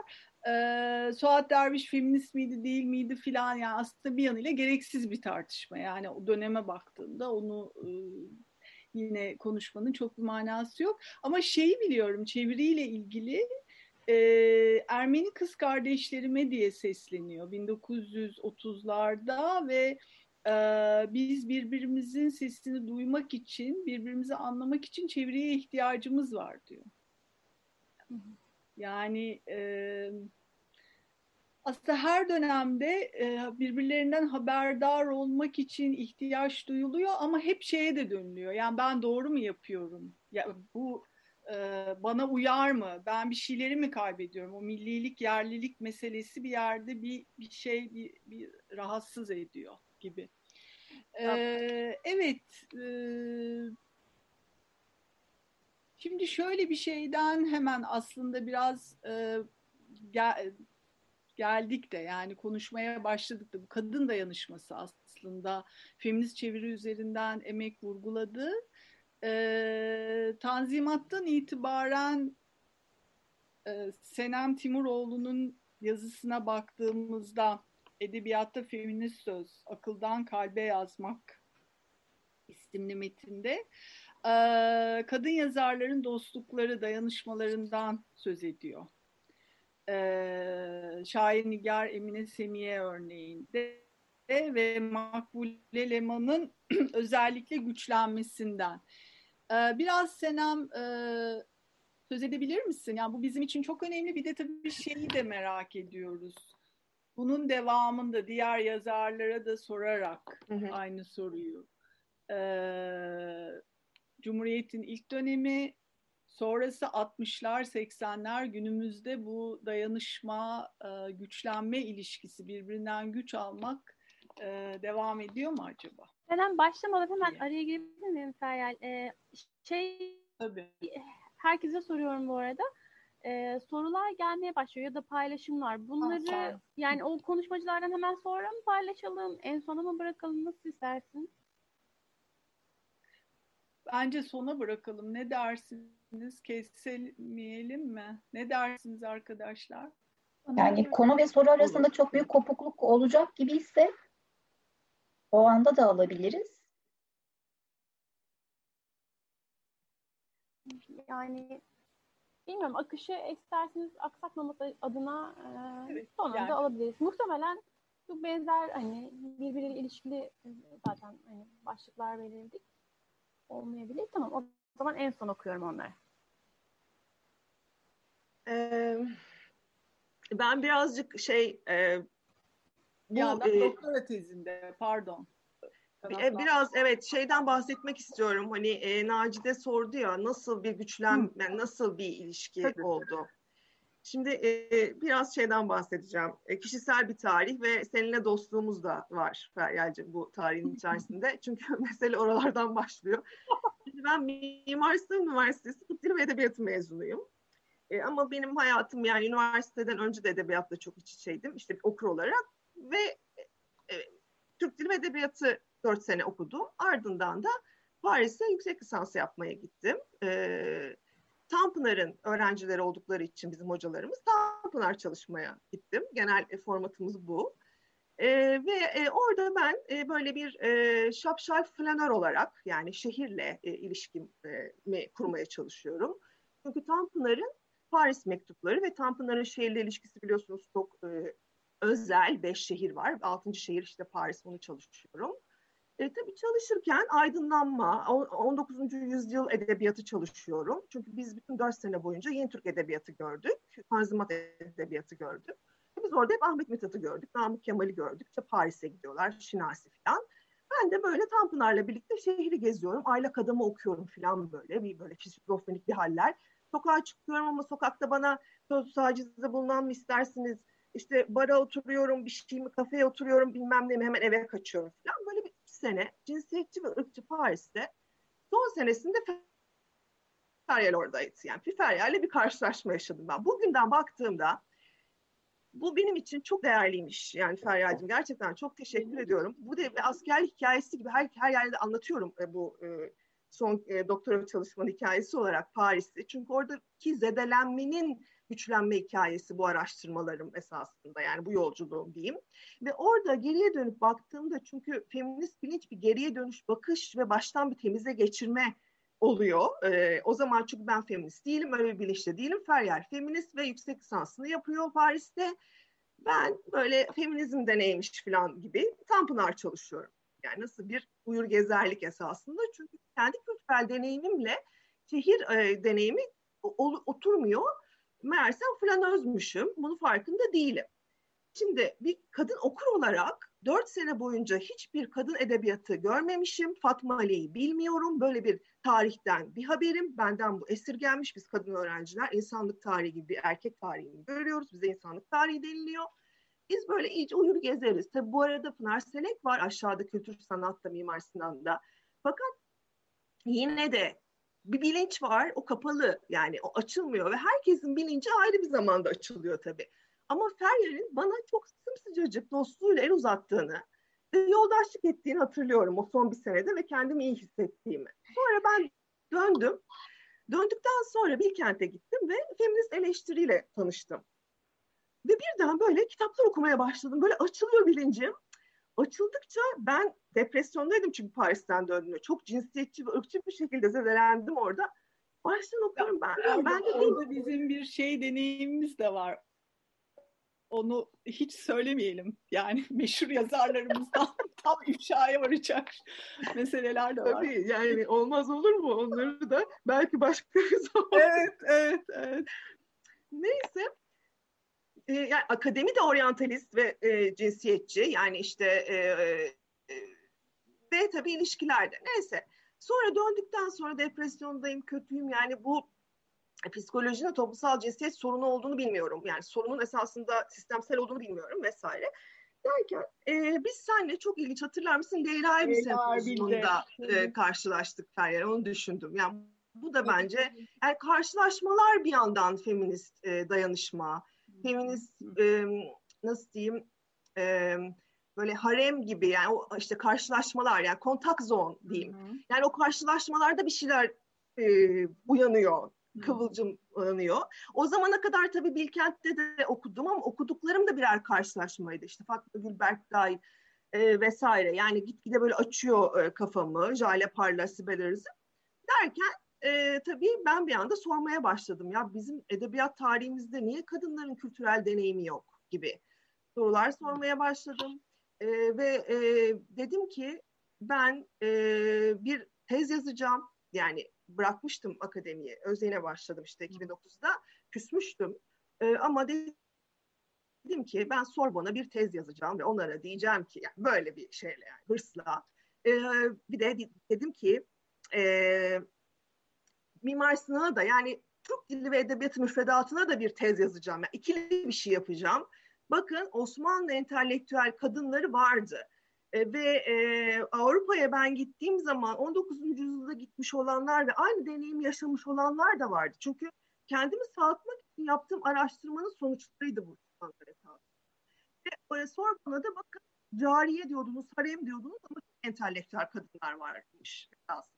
E, Suat Derviş feminist miydi değil miydi filan yani aslında bir yanıyla gereksiz bir tartışma yani o döneme baktığında onu yine konuşmanın çok bir manası yok. Ama şeyi biliyorum çeviriyle ilgili e, Ermeni kız kardeşlerime diye sesleniyor 1930'larda ve e, biz birbirimizin sesini duymak için, birbirimizi anlamak için çeviriye ihtiyacımız var diyor. Yani e, aslında her dönemde e, birbirlerinden haberdar olmak için ihtiyaç duyuluyor ama hep şeye de dönülüyor. Yani ben doğru mu yapıyorum? Ya bu bana uyar mı? Ben bir şeyleri mi kaybediyorum? O millilik, yerlilik meselesi bir yerde bir bir şey bir, bir rahatsız ediyor gibi. E, evet. E, şimdi şöyle bir şeyden hemen aslında biraz e, gel, geldik de yani konuşmaya başladık da bu kadın dayanışması aslında feminist çeviri üzerinden emek vurguladı. Ee, Tanzimat'tan itibaren e, Senem Timuroğlu'nun yazısına baktığımızda edebiyatta feminist söz, akıldan kalbe yazmak isimli metinde e, kadın yazarların dostlukları, dayanışmalarından söz ediyor e, Şair Nigar Emine Semiye örneğinde ve Makbule Leman'ın özellikle güçlenmesinden. Biraz Senem e, söz edebilir misin? Yani bu bizim için çok önemli. Bir de tabii şeyi de merak ediyoruz. Bunun devamında diğer yazarlara da sorarak hı hı. aynı soruyu. Ee, Cumhuriyet'in ilk dönemi Sonrası 60'lar, 80'ler günümüzde bu dayanışma, güçlenme ilişkisi, birbirinden güç almak e, devam ediyor mu acaba? Hemen başlamadan hemen araya girebilir miyim Feryal? Ee, şey, Tabii. herkese soruyorum bu arada. Ee, sorular gelmeye başlıyor ya da paylaşımlar. Bunları ha, yani o konuşmacılardan hemen sonra mı paylaşalım, en sona mı bırakalım, nasıl istersin? Bence sona bırakalım. Ne dersiniz? Kesemeyelim mi? Ne dersiniz arkadaşlar? Yani konu ve soru arasında çok büyük kopukluk olacak gibi ise o anda da alabiliriz. Yani bilmiyorum akışı isterseniz aksatmaması adına e, evet, son anda yani. alabiliriz. Muhtemelen çok benzer hani birbiriyle ilişkili e, zaten hani başlıklar belirledik olmayabilir. Tamam o zaman en son okuyorum onları. Ee, ben birazcık şey e, bu, ya e, doktora tezinde pardon. E, biraz evet şeyden bahsetmek istiyorum. Hani e, Nacide sordu ya nasıl bir güçlenme, nasıl bir ilişki Tabii. oldu? Şimdi e, biraz şeyden bahsedeceğim. E, kişisel bir tarih ve seninle dostluğumuz da var Feryal'cim bu tarihin içerisinde. Çünkü mesele oralardan başlıyor. Şimdi ben Mimar Sinan Üniversitesi Türk Dili ve Edebiyatı mezunuyum. E, ama benim hayatım yani üniversiteden önce de edebiyatla çok iç içeydim. İşte okur olarak ve e, Türk Dili ve Edebiyatı dört sene okudum. Ardından da Paris'e yüksek lisans yapmaya gittim. E, Tanpınar'ın öğrencileri oldukları için bizim hocalarımız Tanpınar çalışmaya gittim. Genel e, formatımız bu. E, ve e, orada ben e, böyle bir e, şapşal flanör olarak yani şehirle e, ilişkimi kurmaya çalışıyorum. Çünkü Tanpınar'ın Paris mektupları ve Tanpınar'ın şehirle ilişkisi biliyorsunuz çok e, özel. Beş şehir var. Altıncı şehir işte Paris onu çalışıyorum. E, tabii çalışırken aydınlanma, 19. yüzyıl edebiyatı çalışıyorum. Çünkü biz bütün dört sene boyunca yeni Türk edebiyatı gördük, Tanzimat edebiyatı gördük. Biz orada hep Ahmet Mithat'ı gördük, Namık Kemal'i gördük. İşte Paris'e gidiyorlar, Şinasi falan. Ben de böyle Tanpınar'la birlikte şehri geziyorum. Aylak adamı okuyorum falan böyle. Bir böyle şizofrenik bir haller. Sokağa çıkıyorum ama sokakta bana söz tacizde bulunan mı istersiniz? İşte bara oturuyorum, bir şey mi, kafeye oturuyorum bilmem ne mi hemen eve kaçıyorum falan. Böyle bir sene cinsiyetçi ve ırkçı Paris'te son senesinde Feryal oradaydı. Yani Feryal'le bir karşılaşma yaşadım ben. Bugünden baktığımda bu benim için çok değerliymiş. Yani Feryal'cim gerçekten çok teşekkür ediyorum. Bu da bir asker hikayesi gibi her, her yerde anlatıyorum e, bu e, son e, doktora çalışmanın hikayesi olarak Paris'te. Çünkü oradaki zedelenmenin güçlenme hikayesi bu araştırmalarım esasında yani bu yolculuğum diyeyim. Ve orada geriye dönüp baktığımda çünkü feminist bilinç bir geriye dönüş bakış ve baştan bir temize geçirme oluyor. E, o zaman çünkü ben feminist değilim, öyle bir bilinçte değilim. Feryal feminist ve yüksek lisansını yapıyor Paris'te. Ben böyle feminizm deneymiş falan gibi Tanpınar çalışıyorum. Yani nasıl bir uyur gezerlik esasında. Çünkü kendi kültürel deneyimimle şehir e, deneyimi o, oturmuyor. Meğersem flanözmüşüm. Bunun farkında değilim. Şimdi bir kadın okur olarak dört sene boyunca hiçbir kadın edebiyatı görmemişim. Fatma Ali'yi bilmiyorum. Böyle bir tarihten bir haberim. Benden bu esirgenmiş biz kadın öğrenciler. insanlık tarihi gibi erkek tarihini görüyoruz. Bize insanlık tarihi deniliyor. Biz böyle iyice uyur gezeriz. Tabi bu arada Pınar Selek var aşağıda kültür sanatta Mimar Sinan'da. Fakat yine de bir bilinç var o kapalı yani o açılmıyor ve herkesin bilinci ayrı bir zamanda açılıyor tabii. Ama Feryal'in bana çok sımsıcacık dostluğuyla el uzattığını ve yoldaşlık ettiğini hatırlıyorum o son bir senede ve kendimi iyi hissettiğimi. Sonra ben döndüm. Döndükten sonra Bilkent'e gittim ve feminist eleştiriyle tanıştım. Ve birden böyle kitaplar okumaya başladım. Böyle açılıyor bilincim. Açıldıkça ben depresyondaydım çünkü Paris'ten döndüğümde. Çok cinsiyetçi ve ırkçı bir şekilde zedelendim orada. Baştan okuyorum ben. ben, ben de orada bizim bir şey deneyimimiz de var onu hiç söylemeyelim. Yani meşhur yazarlarımızdan tam ifşaya varacak meseleler de var. Tabii yani olmaz olur mu? Onları da belki başka bir zaman. evet, evet, evet. Neyse. Ee, yani akademi de oryantalist ve e, cinsiyetçi. Yani işte e, e, ve tabii ilişkilerde. Neyse. Sonra döndükten sonra depresyondayım, kötüyüm. Yani bu psikolojinin toplumsal cinsiyet sorunu olduğunu bilmiyorum. Yani sorunun esasında sistemsel olduğunu bilmiyorum vesaire. Derken e, biz seninle çok ilginç hatırlar mısın? Leyla'yı bir sempozyumunda e, karşılaştık Feryal. Onu düşündüm. Yani bu da bence yani karşılaşmalar bir yandan feminist e, dayanışma, feminist e, nasıl diyeyim e, böyle harem gibi yani o işte karşılaşmalar yani kontak zone diyeyim. Yani o karşılaşmalarda bir şeyler e, uyanıyor kıvılcımlanıyor. O zamana kadar tabii Bilkent'te de okudum ama okuduklarım da birer karşılaşmaydı. İşte Fatma Gülberk dahil e, vesaire. Yani gitgide böyle açıyor e, kafamı. Jale Parla, Sibel Arız'ı. Derken e, tabii ben bir anda sormaya başladım. Ya bizim edebiyat tarihimizde niye kadınların kültürel deneyimi yok gibi sorular sormaya başladım. E, ve e, dedim ki ben e, bir tez yazacağım. Yani bırakmıştım akademiyi. Özyeğine başladım işte 2009'da. Küsmüştüm. E, ama dedim ki ben Sorbon'a bir tez yazacağım ve onlara diyeceğim ki yani böyle bir şeyle yani hırsla. E, bir de dedim ki Mimar Sinan'a da yani Türk dili ve edebiyatı müfredatına da bir tez yazacağım. Yani ikili bir şey yapacağım. Bakın Osmanlı entelektüel kadınları vardı. E, ve e, Avrupa'ya ben gittiğim zaman 19. yüzyılda gitmiş olanlar ve aynı deneyimi yaşamış olanlar da vardı. Çünkü kendimi sağlatmak için yaptığım araştırmanın sonuçlarıydı bu insanlara Ve e, Sorbon'a da bakın cariye diyordunuz, harem diyordunuz ama entelektüel kadınlar varmış aslında.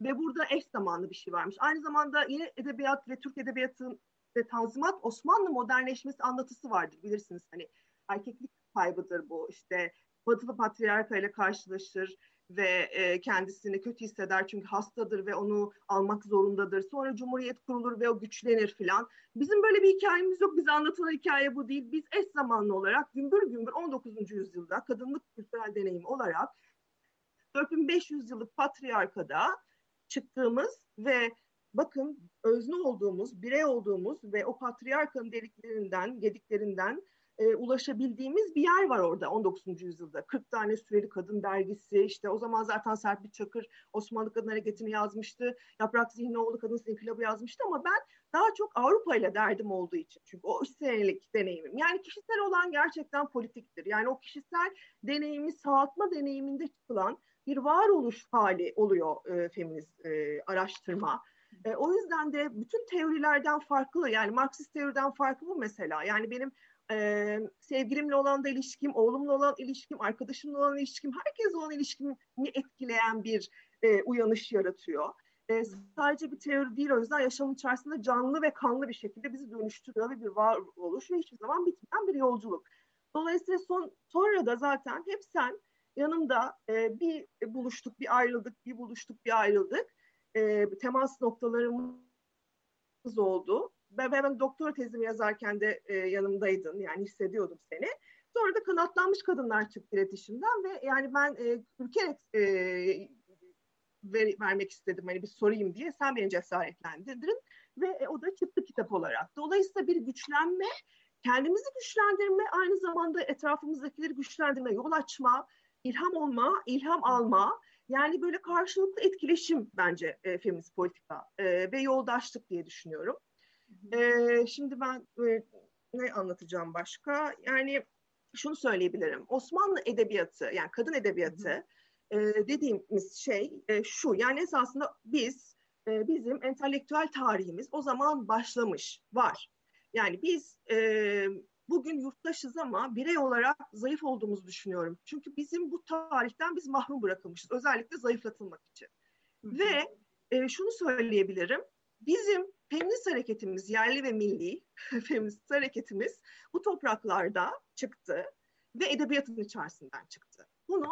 Ve burada eş zamanlı bir şey varmış. Aynı zamanda yine edebiyat ve Türk edebiyatı ve Tanzimat Osmanlı modernleşmesi anlatısı vardır bilirsiniz. Hani erkeklik kaybıdır bu işte batılı patriarka ile karşılaşır ve e, kendisini kötü hisseder çünkü hastadır ve onu almak zorundadır. Sonra cumhuriyet kurulur ve o güçlenir filan. Bizim böyle bir hikayemiz yok. Bize anlatılan hikaye bu değil. Biz eş zamanlı olarak gümbür gümbür 19. yüzyılda kadınlık kültürel deneyim olarak 4500 yıllık patriarkada çıktığımız ve bakın özne olduğumuz, birey olduğumuz ve o patriarkanın deliklerinden, gediklerinden e, ulaşabildiğimiz bir yer var orada 19. yüzyılda. 40 tane süreli kadın dergisi işte o zaman zaten Serpil Çakır Osmanlı Kadın Hareketi'ni yazmıştı. Yaprak Zihnioğlu Kadın İnkılabı yazmıştı ama ben daha çok Avrupa ile derdim olduğu için. Çünkü o üç senelik deneyimim. Yani kişisel olan gerçekten politiktir. Yani o kişisel deneyimi sağlatma deneyiminde çıkılan bir varoluş hali oluyor e, feminist e, araştırma. E, o yüzden de bütün teorilerden farklı yani Marksist teoriden farklı bu mesela. Yani benim e, sevgilimle olan da ilişkim, oğlumla olan ilişkim, arkadaşımla olan ilişkim, herkesle olan ilişkimi etkileyen bir e, uyanış yaratıyor. E, sadece bir teori değil o yüzden yaşamın içerisinde canlı ve kanlı bir şekilde bizi dönüştürüyor ve bir varoluş ve hiçbir zaman bitmeyen bir yolculuk. Dolayısıyla son, sonra da zaten hep sen yanımda e, bir buluştuk, bir ayrıldık, bir buluştuk, bir ayrıldık. e, temas noktalarımız oldu. Ben, ben doktora tezimi yazarken de e, yanımdaydın yani hissediyordum seni. Sonra da kanatlanmış kadınlar çıktı iletişimden ve yani ben e, ürkerek e, ver, vermek istedim hani bir sorayım diye sen beni cesaretlendirdin ve e, o da çıktı kitap olarak. Dolayısıyla bir güçlenme, kendimizi güçlendirme, aynı zamanda etrafımızdakileri güçlendirme, yol açma, ilham olma, ilham alma. Yani böyle karşılıklı etkileşim bence e, feminist politika e, ve yoldaşlık diye düşünüyorum. E, şimdi ben e, ne anlatacağım başka? Yani şunu söyleyebilirim. Osmanlı edebiyatı yani kadın edebiyatı e, dediğimiz şey e, şu. Yani esasında biz e, bizim entelektüel tarihimiz o zaman başlamış var. Yani biz e, bugün yurttaşız ama birey olarak zayıf olduğumuzu düşünüyorum. Çünkü bizim bu tarihten biz mahrum bırakılmışız. Özellikle zayıflatılmak için. Hı Ve e, şunu söyleyebilirim. Bizim feminist hareketimiz, yerli ve milli feminist hareketimiz bu topraklarda çıktı ve edebiyatın içerisinden çıktı. Bunu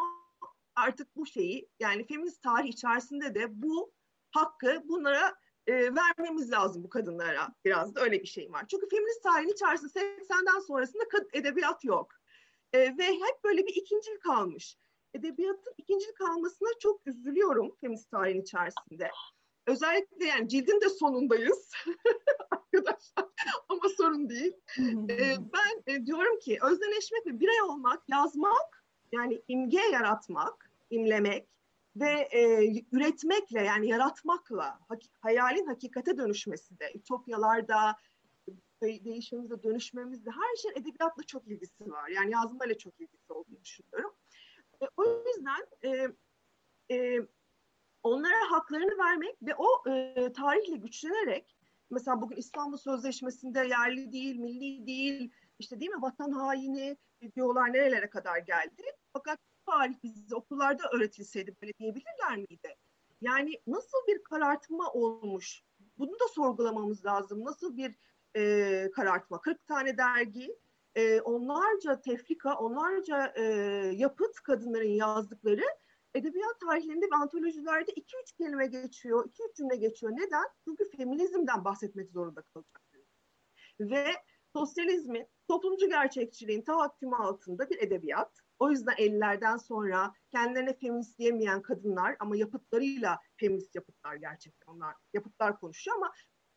artık bu şeyi yani feminist tarih içerisinde de bu hakkı bunlara e, vermemiz lazım bu kadınlara. Biraz da öyle bir şey var. Çünkü feminist tarihin içerisinde 80'den sonrasında edebiyat yok. E, ve hep böyle bir ikincil kalmış. Edebiyatın ikincil kalmasına çok üzülüyorum feminist tarihin içerisinde. Özellikle yani cildin de sonundayız arkadaşlar ama sorun değil. ee, ben e, diyorum ki özdeneşmek ve birey olmak, yazmak yani imge yaratmak, imlemek ve e, üretmekle yani yaratmakla hak- hayalin hakikate dönüşmesi de ütopyalarda de- değişmemizde, dönüşmemizde her şeyin edebiyatla çok ilgisi var. Yani yazmayla çok ilgisi olduğunu düşünüyorum. E, o yüzden e, e, onlara haklarını vermek ve o e, tarihle güçlenerek mesela bugün İstanbul Sözleşmesi'nde yerli değil, milli değil, işte değil mi vatan haini diyorlar nerelere kadar geldi. Fakat tarih bize okullarda öğretilseydi böyle diyebilirler miydi? Yani nasıl bir karartma olmuş? Bunu da sorgulamamız lazım. Nasıl bir e, karartma? 40 tane dergi, e, onlarca tefrika, onlarca e, yapıt kadınların yazdıkları edebiyat tarihlerinde ve antolojilerde iki üç kelime geçiyor, iki üç cümle geçiyor. Neden? Çünkü feminizmden bahsetmek zorunda kalacak. Ve sosyalizmin, toplumcu gerçekçiliğin tahakkümü altında bir edebiyat. O yüzden 50'lerden sonra kendilerine feminist diyemeyen kadınlar ama yapıtlarıyla feminist yapıtlar gerçekten onlar yapıtlar konuşuyor ama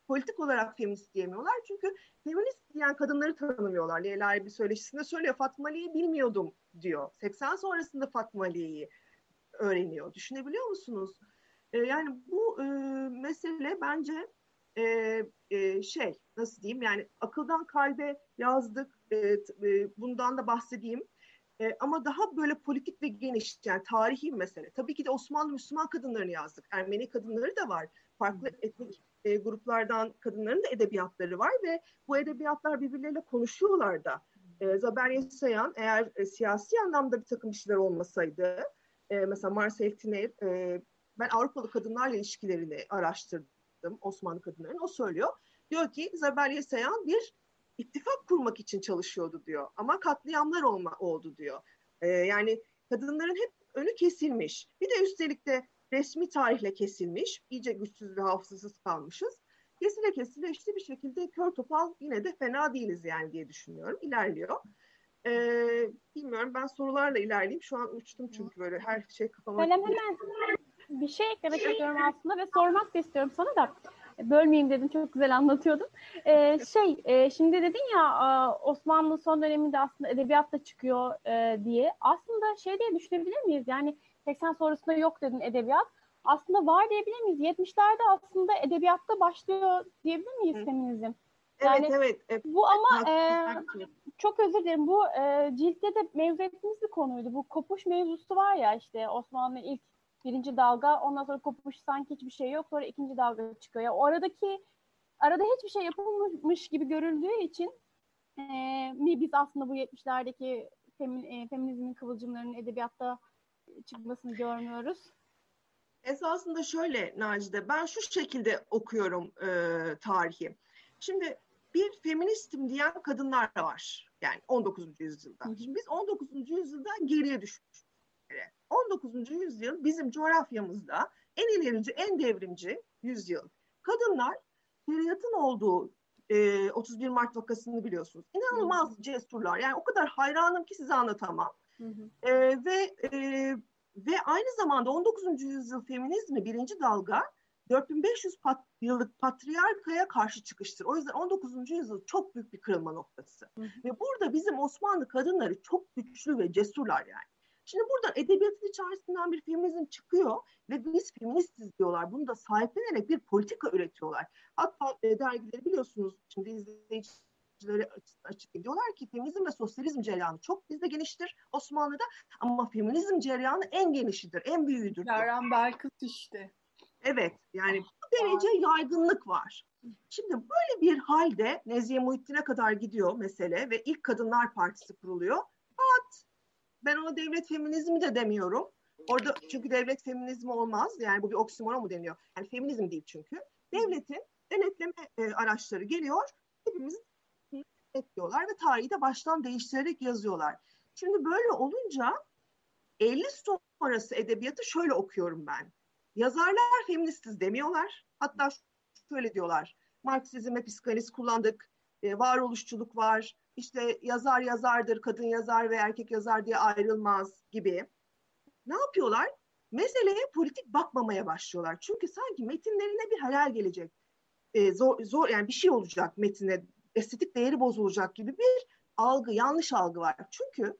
politik olarak feminist diyemiyorlar. Çünkü feminist diyen kadınları tanımıyorlar. Leyla bir söyleşisinde söylüyor Fatma Ali'yi bilmiyordum diyor. 80 sonrasında Fatma Ali'yi öğreniyor. Düşünebiliyor musunuz? E, yani bu e, mesele bence e, e, şey nasıl diyeyim yani akıldan kalbe yazdık. E, e, bundan da bahsedeyim. E, ama daha böyle politik ve geniş yani tarihi mesele. Tabii ki de Osmanlı Müslüman kadınlarını yazdık. Ermeni kadınları da var. Farklı etnik e, gruplardan kadınların da edebiyatları var ve bu edebiyatlar birbirleriyle konuşuyorlar da. E, Zaber Yesayan eğer e, siyasi anlamda bir takım işler olmasaydı e, mesela Marcel Tiner, e, ben Avrupalı kadınlarla ilişkilerini araştırdım Osmanlı kadınların. O söylüyor. Diyor ki Isabel Yesayan bir ittifak kurmak için çalışıyordu diyor. Ama katliamlar olma, oldu diyor. E, yani kadınların hep önü kesilmiş. Bir de üstelik de resmi tarihle kesilmiş. İyice güçsüz ve hafızasız kalmışız. Kesile kesile işte bir şekilde kör topal yine de fena değiliz yani diye düşünüyorum. İlerliyor. Ee, bilmiyorum ben sorularla ilerleyeyim. Şu an uçtum çünkü böyle her şey kafama... Ben hemen bir şey eklemek istiyorum aslında ve sormak da istiyorum sana da. Bölmeyeyim dedim çok güzel anlatıyordun. Ee, şey e, şimdi dedin ya Osmanlı son döneminde aslında edebiyatta çıkıyor e, diye. Aslında şey diye düşünebilir miyiz? Yani 80 sonrasında yok dedin edebiyat. Aslında var diyebilir miyiz? 70'lerde aslında edebiyatta başlıyor diyebilir miyiz feminizm? Yani evet, evet, evet. Bu ama e, çok özür dilerim. Bu e, ciltte de mevzu ettiğimiz bir konuydu. Bu kopuş mevzusu var ya işte Osmanlı ilk birinci dalga ondan sonra kopuş sanki hiçbir şey yok sonra ikinci dalga çıkıyor. Ya o aradaki arada hiçbir şey yapılmamış gibi görüldüğü için e, mi biz aslında bu 70'lerdeki femin, e, feminizmin kıvılcımlarının edebiyatta çıkmasını görmüyoruz. Esasında şöyle Nacide, ben şu şekilde okuyorum e, tarihi. Şimdi bir feministim diyen kadınlar var. Yani 19. yüzyılda. Şimdi biz 19. yüzyıldan geriye düşmüşüz. 19. yüzyıl bizim coğrafyamızda en ilerici, en devrimci yüzyıl. Kadınlar şeriatın olduğu e, 31 Mart vakasını biliyorsunuz. İnanılmaz hı cesurlar. Yani o kadar hayranım ki size anlatamam. Hı hı. E, ve e, ve aynı zamanda 19. yüzyıl feminizmi birinci dalga 4500 pat, yıllık patriarkaya karşı çıkıştır. O yüzden 19. yüzyıl çok büyük bir kırılma noktası. Hı hı. Ve burada bizim Osmanlı kadınları çok güçlü ve cesurlar yani. Şimdi buradan edebiyatın içerisinden bir feminizm çıkıyor ve biz feministiz diyorlar. Bunu da sahiplenerek bir politika üretiyorlar. Hatta e, dergileri biliyorsunuz şimdi izleyicileri açık ediyorlar ki feminizm ve sosyalizm cereyanı çok bizde geniştir Osmanlı'da ama feminizm cereyanı en genişidir, en büyüğüdür. Yaren Belkıs işte. Evet yani bu derece yaygınlık var. Şimdi böyle bir halde Nezihe Muhittin'e kadar gidiyor mesele ve ilk Kadınlar Partisi kuruluyor. Fakat ben ona devlet feminizmi de demiyorum. Orada çünkü devlet feminizmi olmaz. Yani bu bir oksimoron mu deniyor? Yani feminizm değil çünkü. Devletin denetleme e, araçları geliyor. Hepimiz ekliyorlar ve tarihi de baştan değiştirerek yazıyorlar. Şimdi böyle olunca 50 sonrası edebiyatı şöyle okuyorum ben. Yazarlar feministiz demiyorlar. Hatta şöyle diyorlar. Marksizm ve psikanaliz kullandık. E, varoluşçuluk var. İşte yazar yazardır, kadın yazar ve erkek yazar diye ayrılmaz gibi. Ne yapıyorlar? Meseleye politik bakmamaya başlıyorlar. Çünkü sanki metinlerine bir hayal gelecek. E, zor, zor yani bir şey olacak metine, estetik değeri bozulacak gibi bir algı, yanlış algı var. Çünkü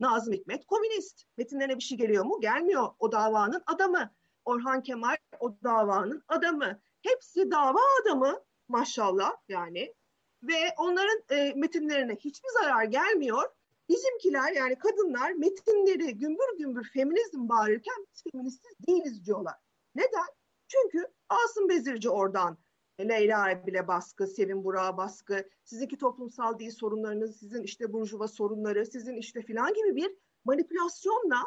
Nazım Hikmet komünist. Metinlerine bir şey geliyor mu? Gelmiyor. O davanın adamı. Orhan Kemal o davanın adamı. Hepsi dava adamı maşallah yani. Ve onların e, metinlerine hiçbir zarar gelmiyor. Bizimkiler yani kadınlar metinleri gümbür gümbür feminizm bağırırken biz feministiz değiliz diyorlar. Neden? Çünkü Asım Bezirci oradan Leyla bile baskı, Sevin Burak'a baskı, sizinki toplumsal değil sorunlarınız, sizin işte burjuva sorunları, sizin işte filan gibi bir manipülasyonla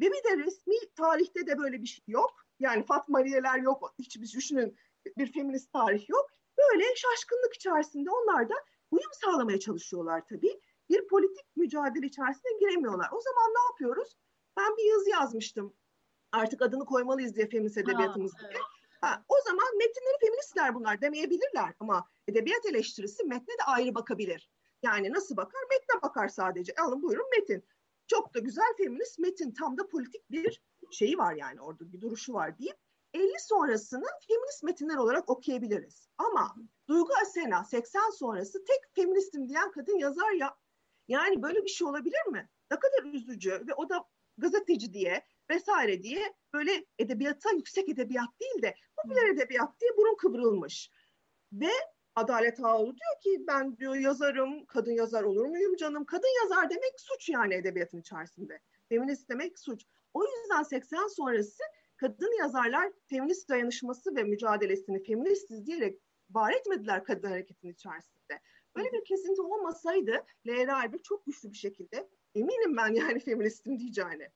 ve bir de resmi tarihte de böyle bir şey yok. Yani Fatma Aliyeler yok, hiçbir düşünün bir feminist tarih yok. Böyle şaşkınlık içerisinde onlar da uyum sağlamaya çalışıyorlar tabii. Bir politik mücadele içerisine giremiyorlar. O zaman ne yapıyoruz? Ben bir yazı yazmıştım. Artık adını koymalıyız diye feminist edebiyatımızda. Evet. Ha, o zaman metinleri feministler bunlar demeyebilirler ama edebiyat eleştirisi metne de ayrı bakabilir. Yani nasıl bakar? Metne bakar sadece. Alın buyurun metin. Çok da güzel feminist metin. Tam da politik bir şeyi var yani orada bir duruşu var deyip 50 sonrasını feminist metinler olarak okuyabiliriz. Ama Duygu Asena 80 sonrası tek feministim diyen kadın yazar ya. Yani böyle bir şey olabilir mi? Ne kadar üzücü ve o da gazeteci diye vesaire diye böyle edebiyata yüksek edebiyat değil de popüler edebiyat diye burun kıvrılmış. Ve Adalet Ağoğlu diyor ki ben diyor yazarım, kadın yazar olur muyum canım? Kadın yazar demek suç yani edebiyatın içerisinde. Feminist demek suç. O yüzden 80 sonrası kadın yazarlar feminist dayanışması ve mücadelesini feministiz diyerek var etmediler kadın hareketinin içerisinde. Böyle bir kesinti olmasaydı Leyla Erbil çok güçlü bir şekilde eminim ben yani feministim diyeceğine.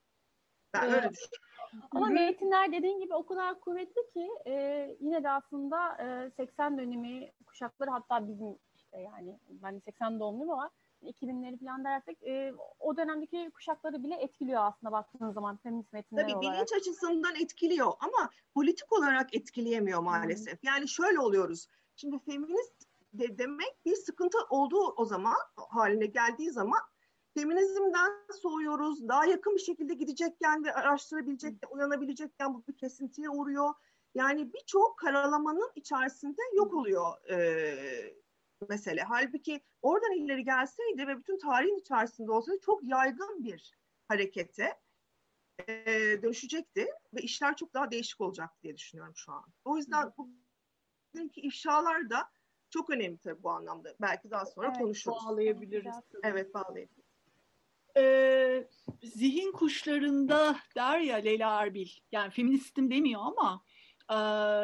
Ben evet. öyle düşünüyorum. Ama metinler dediğin gibi o kadar kuvvetli ki e, yine de aslında e, 80 dönemi kuşakları hatta bizim işte yani ben 80 doğumluyum ama 2000'leri falan dersek e, o dönemdeki kuşakları bile etkiliyor aslında baktığınız zaman feminist metinler Tabii olarak. bilinç açısından etkiliyor ama politik olarak etkileyemiyor maalesef. Hmm. Yani şöyle oluyoruz. Şimdi feminist de demek bir sıkıntı olduğu o zaman haline geldiği zaman feminizmden soğuyoruz. Daha yakın bir şekilde gidecekken ve araştırabilecekken, uyanabilecekken bu bir kesintiye uğruyor. Yani birçok karalamanın içerisinde yok oluyor e, mesele. Halbuki oradan ileri gelseydi ve bütün tarihin içerisinde olsaydı çok yaygın bir harekete e, dönüşecekti ve işler çok daha değişik olacak diye düşünüyorum şu an. O yüzden bugünkü ifşalar da çok önemli tabii bu anlamda. Belki daha sonra evet, konuşuruz. Bağlayabiliriz. Evet bağlayabiliriz. Ee, zihin kuşlarında der ya Leyla Erbil, yani feministim demiyor ama e,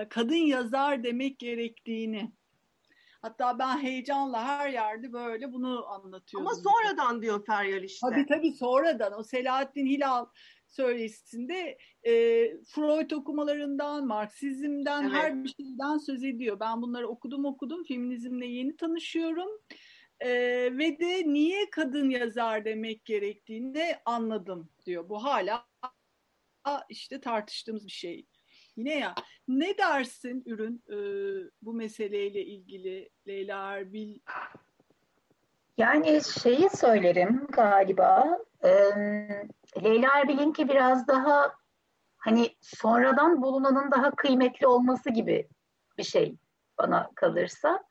kadın yazar demek gerektiğini Hatta ben heyecanla her yerde böyle bunu anlatıyorum. Ama sonradan diyor Feryal işte. Tabii tabii sonradan. O Selahattin Hilal söyleşisinde e, Freud okumalarından, Marksizmden, evet. her bir şeyden söz ediyor. Ben bunları okudum okudum, feminizmle yeni tanışıyorum. E, ve de niye kadın yazar demek gerektiğini anladım diyor. Bu hala işte tartıştığımız bir şey. Yine ya. Ne dersin ürün e, bu meseleyle ilgili Leyla Erbil? Yani şeyi söylerim galiba. E, Leyla Erbil'inki biraz daha hani sonradan bulunanın daha kıymetli olması gibi bir şey bana kalırsa.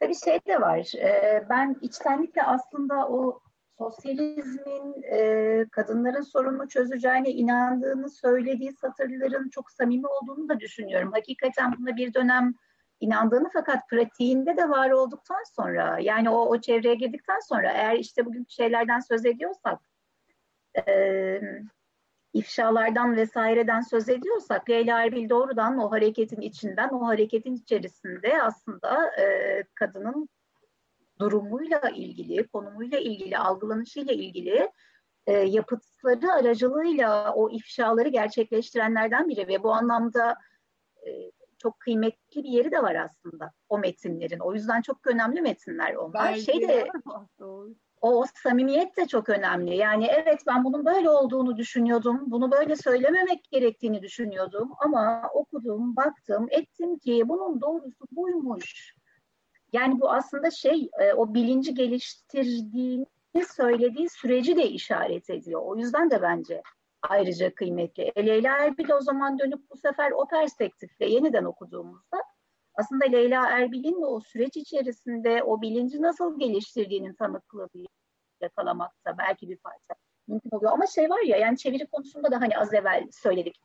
Tabii şey de var. E, ben içtenlikle aslında o sosyalizmin e, kadınların sorununu çözeceğine inandığını söylediği satırların çok samimi olduğunu da düşünüyorum. Hakikaten buna bir dönem inandığını fakat pratiğinde de var olduktan sonra yani o, o çevreye girdikten sonra eğer işte bugün şeylerden söz ediyorsak e, ifşalardan vesaireden söz ediyorsak Leyla Erbil doğrudan o hareketin içinden o hareketin içerisinde aslında e, kadının durumuyla ilgili, konumuyla ilgili, algılanışıyla ilgili e, yapıtları aracılığıyla o ifşaları gerçekleştirenlerden biri ve bu anlamda e, çok kıymetli bir yeri de var aslında o metinlerin. O yüzden çok önemli metinler onlar. Belki şey de o, o samimiyet de çok önemli. Yani evet ben bunun böyle olduğunu düşünüyordum. Bunu böyle söylememek gerektiğini düşünüyordum ama okudum, baktım, ettim ki bunun doğrusu buymuş. Yani bu aslında şey e, o bilinci geliştirdiğini söylediği süreci de işaret ediyor. O yüzden de bence ayrıca kıymetli. Leyla Erbil o zaman dönüp bu sefer o perspektifle yeniden okuduğumuzda aslında Leyla Erbil'in o süreç içerisinde o bilinci nasıl geliştirdiğinin tanıklığını yakalamakta belki bir parça mümkün oluyor. Ama şey var ya yani çeviri konusunda da hani az evvel söyledik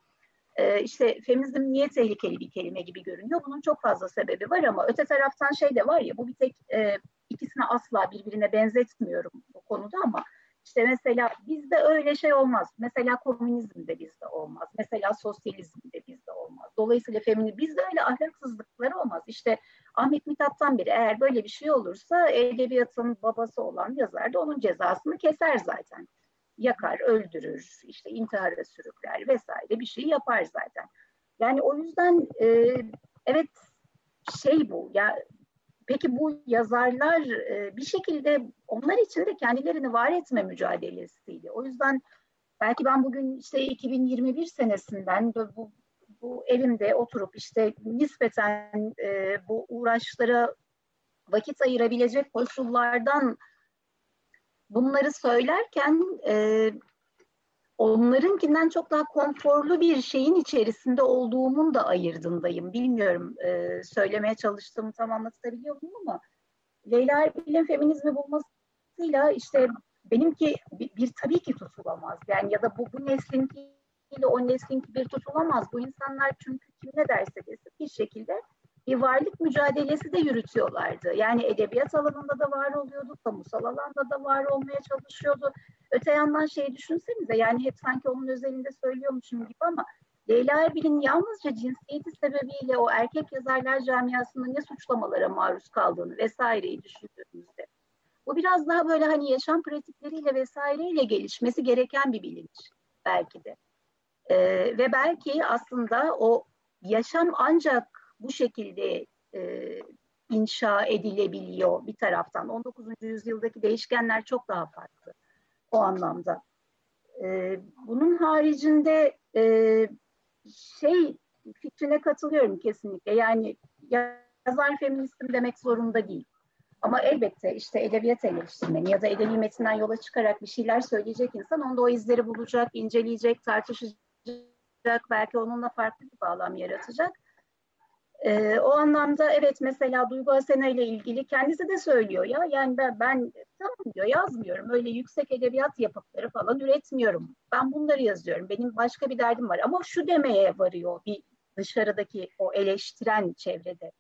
e, işte feminizm niye tehlikeli bir kelime gibi görünüyor. Bunun çok fazla sebebi var ama öte taraftan şey de var ya bu bir tek e, ikisini asla birbirine benzetmiyorum bu konuda ama işte mesela bizde öyle şey olmaz. Mesela komünizm de bizde olmaz. Mesela sosyalizm de bizde olmaz. Dolayısıyla feminizm bizde öyle ahlaksızlıklar olmaz. İşte Ahmet Mithat'tan biri eğer böyle bir şey olursa edebiyatın babası olan yazar da onun cezasını keser zaten yakar, öldürür, işte intihara sürükler vesaire bir şey yapar zaten. Yani o yüzden e, evet şey bu ya peki bu yazarlar e, bir şekilde onlar için de kendilerini var etme mücadelesiydi. O yüzden belki ben bugün işte 2021 senesinden bu bu evimde oturup işte nispeten e, bu uğraşlara vakit ayırabilecek koşullardan bunları söylerken e, onlarınkinden çok daha konforlu bir şeyin içerisinde olduğumun da ayırdındayım. Bilmiyorum e, söylemeye çalıştığımı tam anlatabiliyor muyum ama Leyla Erbil'in feminizmi bulmasıyla işte benimki bir, bir tabii ki tutulamaz. Yani ya da bu, bu neslinkiyle o neslinki bir tutulamaz. Bu insanlar çünkü kim ne derse desin bir şekilde bir varlık mücadelesi de yürütüyorlardı. Yani edebiyat alanında da var oluyordu, kamusal alanda da var olmaya çalışıyordu. Öte yandan şeyi düşünsenize yani hep sanki onun özelinde söylüyormuşum gibi ama Leyla Erbil'in yalnızca cinsiyeti sebebiyle o erkek yazarlar camiasında ne suçlamalara maruz kaldığını vesaireyi düşündüğümüzde bu biraz daha böyle hani yaşam pratikleriyle vesaireyle gelişmesi gereken bir bilinç belki de. Ee, ve belki aslında o yaşam ancak bu şekilde e, inşa edilebiliyor bir taraftan. 19. yüzyıldaki değişkenler çok daha farklı o anlamda. E, bunun haricinde e, şey fikrine katılıyorum kesinlikle. Yani yazar feministim demek zorunda değil. Ama elbette işte edebiyat eleştirmeni ya da edebi metinden yola çıkarak bir şeyler söyleyecek insan onda o izleri bulacak, inceleyecek, tartışacak, belki onunla farklı bir bağlam yaratacak. Ee, o anlamda evet mesela Duygu Asena ile ilgili kendisi de söylüyor ya yani ben, ben tamam diyor yazmıyorum öyle yüksek edebiyat yapıtları falan üretmiyorum. Ben bunları yazıyorum benim başka bir derdim var ama şu demeye varıyor bir dışarıdaki o eleştiren çevrede.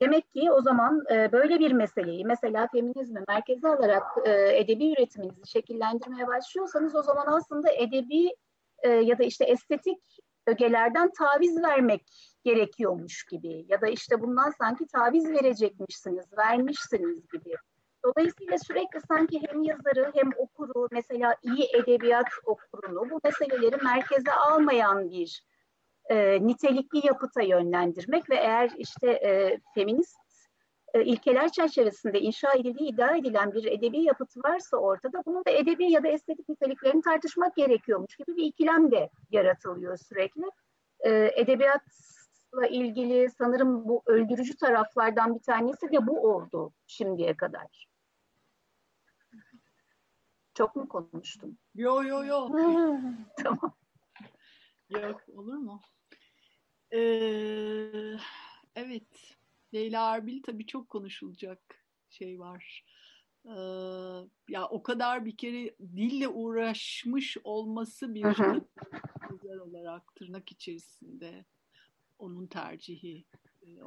Demek ki o zaman e, böyle bir meseleyi mesela feminizmi merkeze alarak e, edebi üretiminizi şekillendirmeye başlıyorsanız o zaman aslında edebi e, ya da işte estetik ögelerden taviz vermek gerekiyormuş gibi ya da işte bundan sanki taviz verecekmişsiniz, vermişsiniz gibi. Dolayısıyla sürekli sanki hem yazarı hem okuru mesela iyi edebiyat okurunu bu meseleleri merkeze almayan bir e, nitelikli yapıta yönlendirmek ve eğer işte e, feminist ilkeler çerçevesinde inşa edildiği iddia edilen bir edebi yapıt varsa ortada bunun da edebi ya da estetik niteliklerini tartışmak gerekiyormuş gibi bir ikilem de yaratılıyor sürekli. e, edebiyatla ilgili sanırım bu öldürücü taraflardan bir tanesi de bu oldu şimdiye kadar. Çok mu konuştum? Yo yo yo. tamam. Yok olur mu? Ee, evet. Leyla Erbil tabii çok konuşulacak şey var. Ee, ya o kadar bir kere dille uğraşmış olması bir yazar olarak tırnak içerisinde onun tercihi e,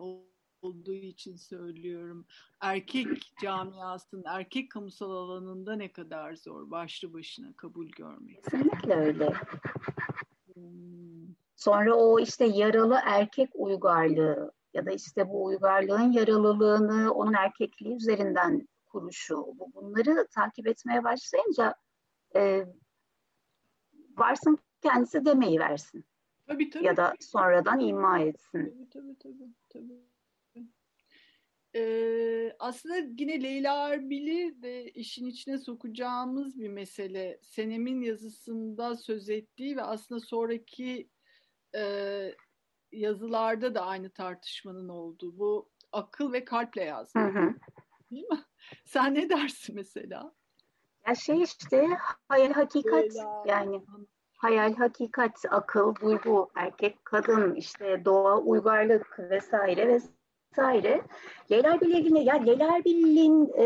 olduğu için söylüyorum. Erkek camiasının, erkek kamusal alanında ne kadar zor başlı başına kabul görmek. Kesinlikle öyle. Hmm. Sonra o işte yaralı erkek uygarlığı ya da işte bu uygarlığın yaralılığını onun erkekliği üzerinden kuruşu bunları takip etmeye başlayınca e, varsın kendisi demeyi versin. Tabii, tabii. Ya da sonradan ima etsin. Tabii tabii tabii. tabii. Ee, aslında yine Leyla Erbil'i de işin içine sokacağımız bir mesele. Senem'in yazısında söz ettiği ve aslında sonraki e, yazılarda da aynı tartışmanın olduğu. Bu akıl ve kalple yazmak. Hı hı. Değil mi? Sen ne dersin mesela? Ya şey işte hayal hakikat Leyla. yani hayal hakikat, akıl, duygu, erkek, kadın, işte doğa, uygarlık vesaire vesaire Erbil'le ilgili ya Leyla Erbil'in e,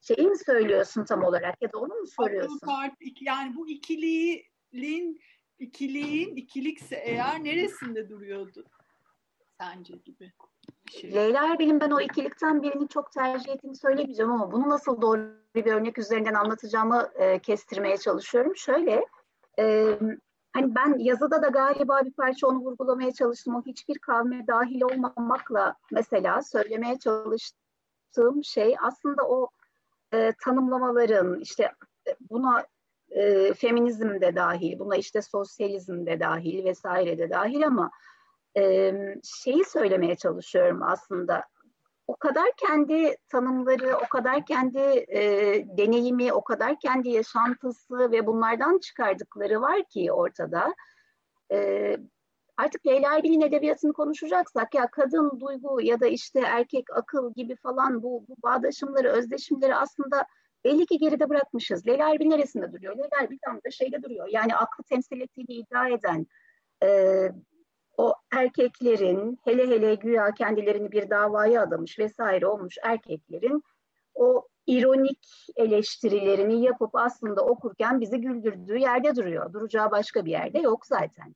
şeyi mi söylüyorsun tam olarak ya da onu mu soruyorsun? Akıl, yani bu ikiliğin ikiliğin ikilikse eğer neresinde duruyordu sence gibi? Şey. Leyla Erbil'in ben o ikilikten birini çok tercih ettiğini söylemeyeceğim ama bunu nasıl doğru bir örnek üzerinden anlatacağımı e, kestirmeye çalışıyorum. Şöyle, e, hani ben yazıda da galiba bir parça onu vurgulamaya çalıştım. O hiçbir kavme dahil olmamakla mesela söylemeye çalıştığım şey aslında o e, tanımlamaların işte e, buna e, feminizm de dahil, buna işte sosyalizm de dahil vesaire de dahil ama e, şeyi söylemeye çalışıyorum aslında o kadar kendi tanımları, o kadar kendi e, deneyimi, o kadar kendi yaşantısı ve bunlardan çıkardıkları var ki ortada. E, artık Leyla Erbil'in edebiyatını konuşacaksak ya kadın duygu ya da işte erkek akıl gibi falan bu, bu bağdaşımları, özdeşimleri aslında belli ki geride bırakmışız. Leyla Erbil neresinde duruyor? Leyla Erbil tam da şeyde duruyor. Yani aklı temsil ettiğini iddia eden, e, o erkeklerin hele hele güya kendilerini bir davaya adamış vesaire olmuş erkeklerin o ironik eleştirilerini yapıp aslında okurken bizi güldürdüğü yerde duruyor. Duracağı başka bir yerde yok zaten.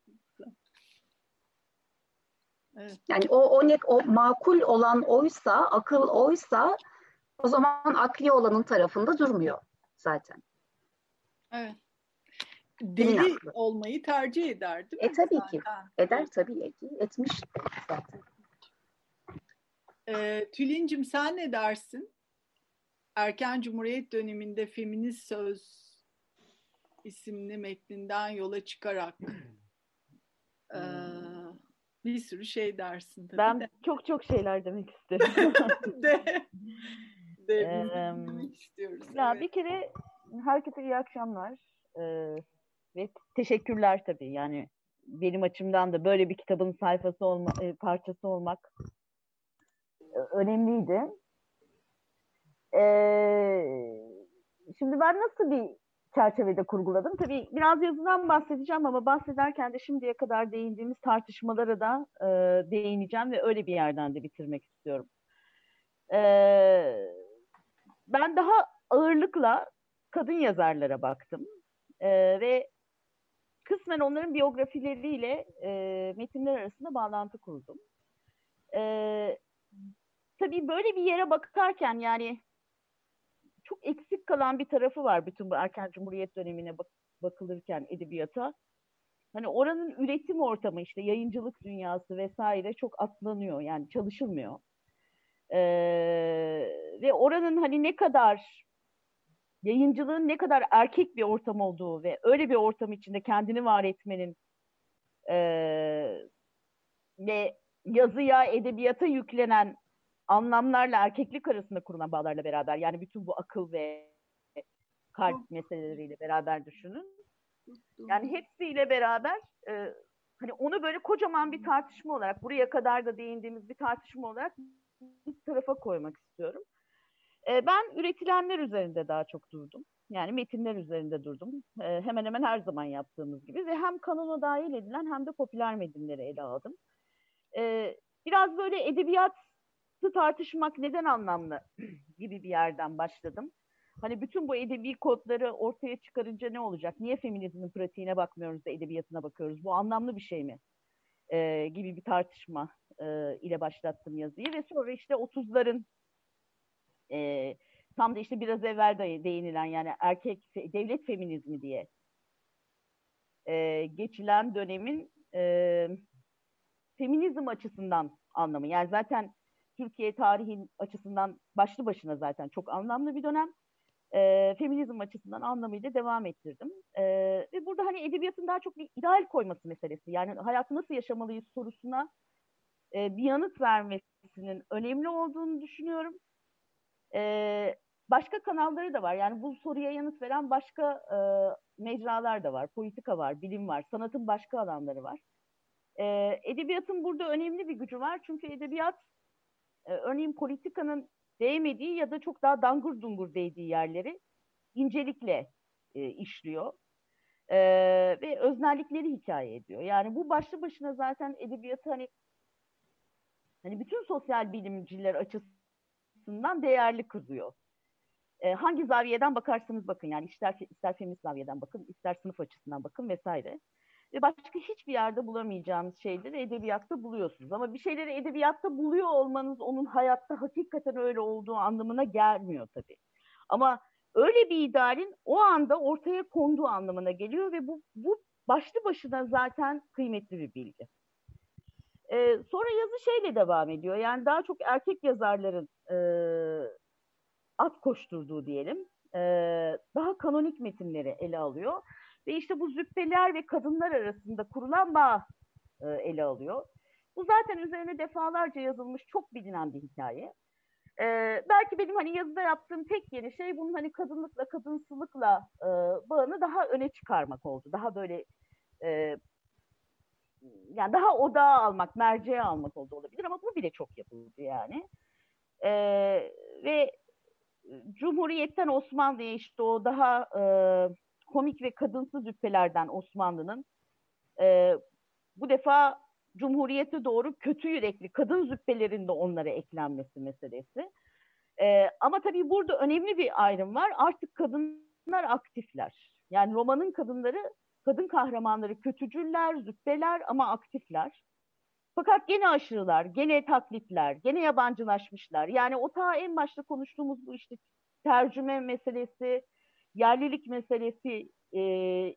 Evet. Yani o, o, ne, o makul olan oysa, akıl oysa o zaman akli olanın tarafında durmuyor zaten. Evet deli olmayı tercih eder değil mi? E tabii zaten? ki. Eder tabii ki. Etmiş zaten. E, Tülin'cim sen ne dersin? Erken Cumhuriyet döneminde Feminist Söz isimli metninden yola çıkarak e, bir sürü şey dersin. Tabii ben de. çok çok şeyler demek isterim. de. De, ee, istiyoruz. Ya evet. bir kere herkese iyi akşamlar. Ee, ve teşekkürler tabii yani benim açımdan da böyle bir kitabın sayfası olma, e, parçası olmak e, önemliydi. Ee, şimdi ben nasıl bir çerçevede kurguladım? Tabii biraz yazıdan bahsedeceğim ama bahsederken de şimdiye kadar değindiğimiz tartışmalara da e, değineceğim ve öyle bir yerden de bitirmek istiyorum. Ee, ben daha ağırlıkla kadın yazarlara baktım ee, ve kısmen onların biyografileriyle e, metinler arasında bağlantı kurdum. E, tabii böyle bir yere bakarken yani çok eksik kalan bir tarafı var bütün bu erken cumhuriyet dönemine bak bakılırken edebiyata. Hani oranın üretim ortamı işte yayıncılık dünyası vesaire çok atlanıyor yani çalışılmıyor. Ee, ve oranın hani ne kadar yayıncılığın ne kadar erkek bir ortam olduğu ve öyle bir ortam içinde kendini var etmenin e, ve yazıya, edebiyata yüklenen anlamlarla erkeklik arasında kurulan bağlarla beraber yani bütün bu akıl ve kalp meseleleriyle beraber düşünün. Yani hepsiyle beraber e, hani onu böyle kocaman bir tartışma olarak buraya kadar da değindiğimiz bir tartışma olarak bir tarafa koymak istiyorum. E, ben üretilenler üzerinde daha çok durdum. Yani metinler üzerinde durdum. E, hemen hemen her zaman yaptığımız gibi ve hem kanona dahil edilen hem de popüler metinleri ele aldım. E, biraz böyle edebiyatı tartışmak neden anlamlı gibi bir yerden başladım. Hani bütün bu edebi kodları ortaya çıkarınca ne olacak? Niye feminizmin pratiğine bakmıyoruz da edebiyatına bakıyoruz? Bu anlamlı bir şey mi? E, gibi bir tartışma e, ile başlattım yazıyı ve sonra işte 30'ların e, tam da işte biraz evvel de değinilen yani erkek devlet feminizmi diye e, geçilen dönemin e, feminizm açısından anlamı. Yani zaten Türkiye tarihin açısından başlı başına zaten çok anlamlı bir dönem. E, feminizm açısından anlamıyla devam ettirdim. E, ve burada hani edebiyatın daha çok bir ideal koyması meselesi. Yani hayatı nasıl yaşamalıyız sorusuna e, bir yanıt vermesinin önemli olduğunu düşünüyorum. E, başka kanalları da var. Yani bu soruya yanıt veren başka e, mecralar da var. Politika var, bilim var, sanatın başka alanları var. E, edebiyatın burada önemli bir gücü var. Çünkü edebiyat e, örneğin politikanın değmediği ya da çok daha dangur dungur değdiği yerleri incelikle e, işliyor. E, ve öznellikleri hikaye ediyor. Yani bu başlı başına zaten edebiyatı hani hani bütün sosyal bilimciler açısından değerli kılıyor. E, hangi zaviyeden bakarsanız bakın yani ister, ister feminist zaviyeden bakın, ister sınıf açısından bakın vesaire. Ve başka hiçbir yerde bulamayacağınız şeyleri edebiyatta buluyorsunuz. Ama bir şeyleri edebiyatta buluyor olmanız onun hayatta hakikaten öyle olduğu anlamına gelmiyor tabii. Ama öyle bir idealin o anda ortaya konduğu anlamına geliyor ve bu, bu başlı başına zaten kıymetli bir bilgi. Ee, sonra yazı şeyle devam ediyor. Yani daha çok erkek yazarların e, at koşturduğu diyelim. E, daha kanonik metinleri ele alıyor. Ve işte bu züppeler ve kadınlar arasında kurulan bağ e, ele alıyor. Bu zaten üzerine defalarca yazılmış çok bilinen bir hikaye. Ee, belki benim hani yazıda yaptığım tek yeni şey bunun hani kadınlıkla, kadınsılıkla e, bağını daha öne çıkarmak oldu. Daha böyle e, yani daha odağa almak, merceğe almak oldu olabilir ama bu bile çok yapıldı yani. E, ve Cumhuriyet'ten Osmanlı'ya işte o daha e, komik ve kadınsı züppelerden Osmanlı'nın e, bu defa Cumhuriyete doğru kötü yürekli kadın züppelerinde onlara eklenmesi meselesi. E, ama tabii burada önemli bir ayrım var. Artık kadınlar aktifler. Yani romanın kadınları, kadın kahramanları kötücüller, züppeler ama aktifler. Fakat gene aşırılar, gene taklitler, gene yabancılaşmışlar. Yani o ta en başta konuştuğumuz bu işte tercüme meselesi, yerlilik meselesi e,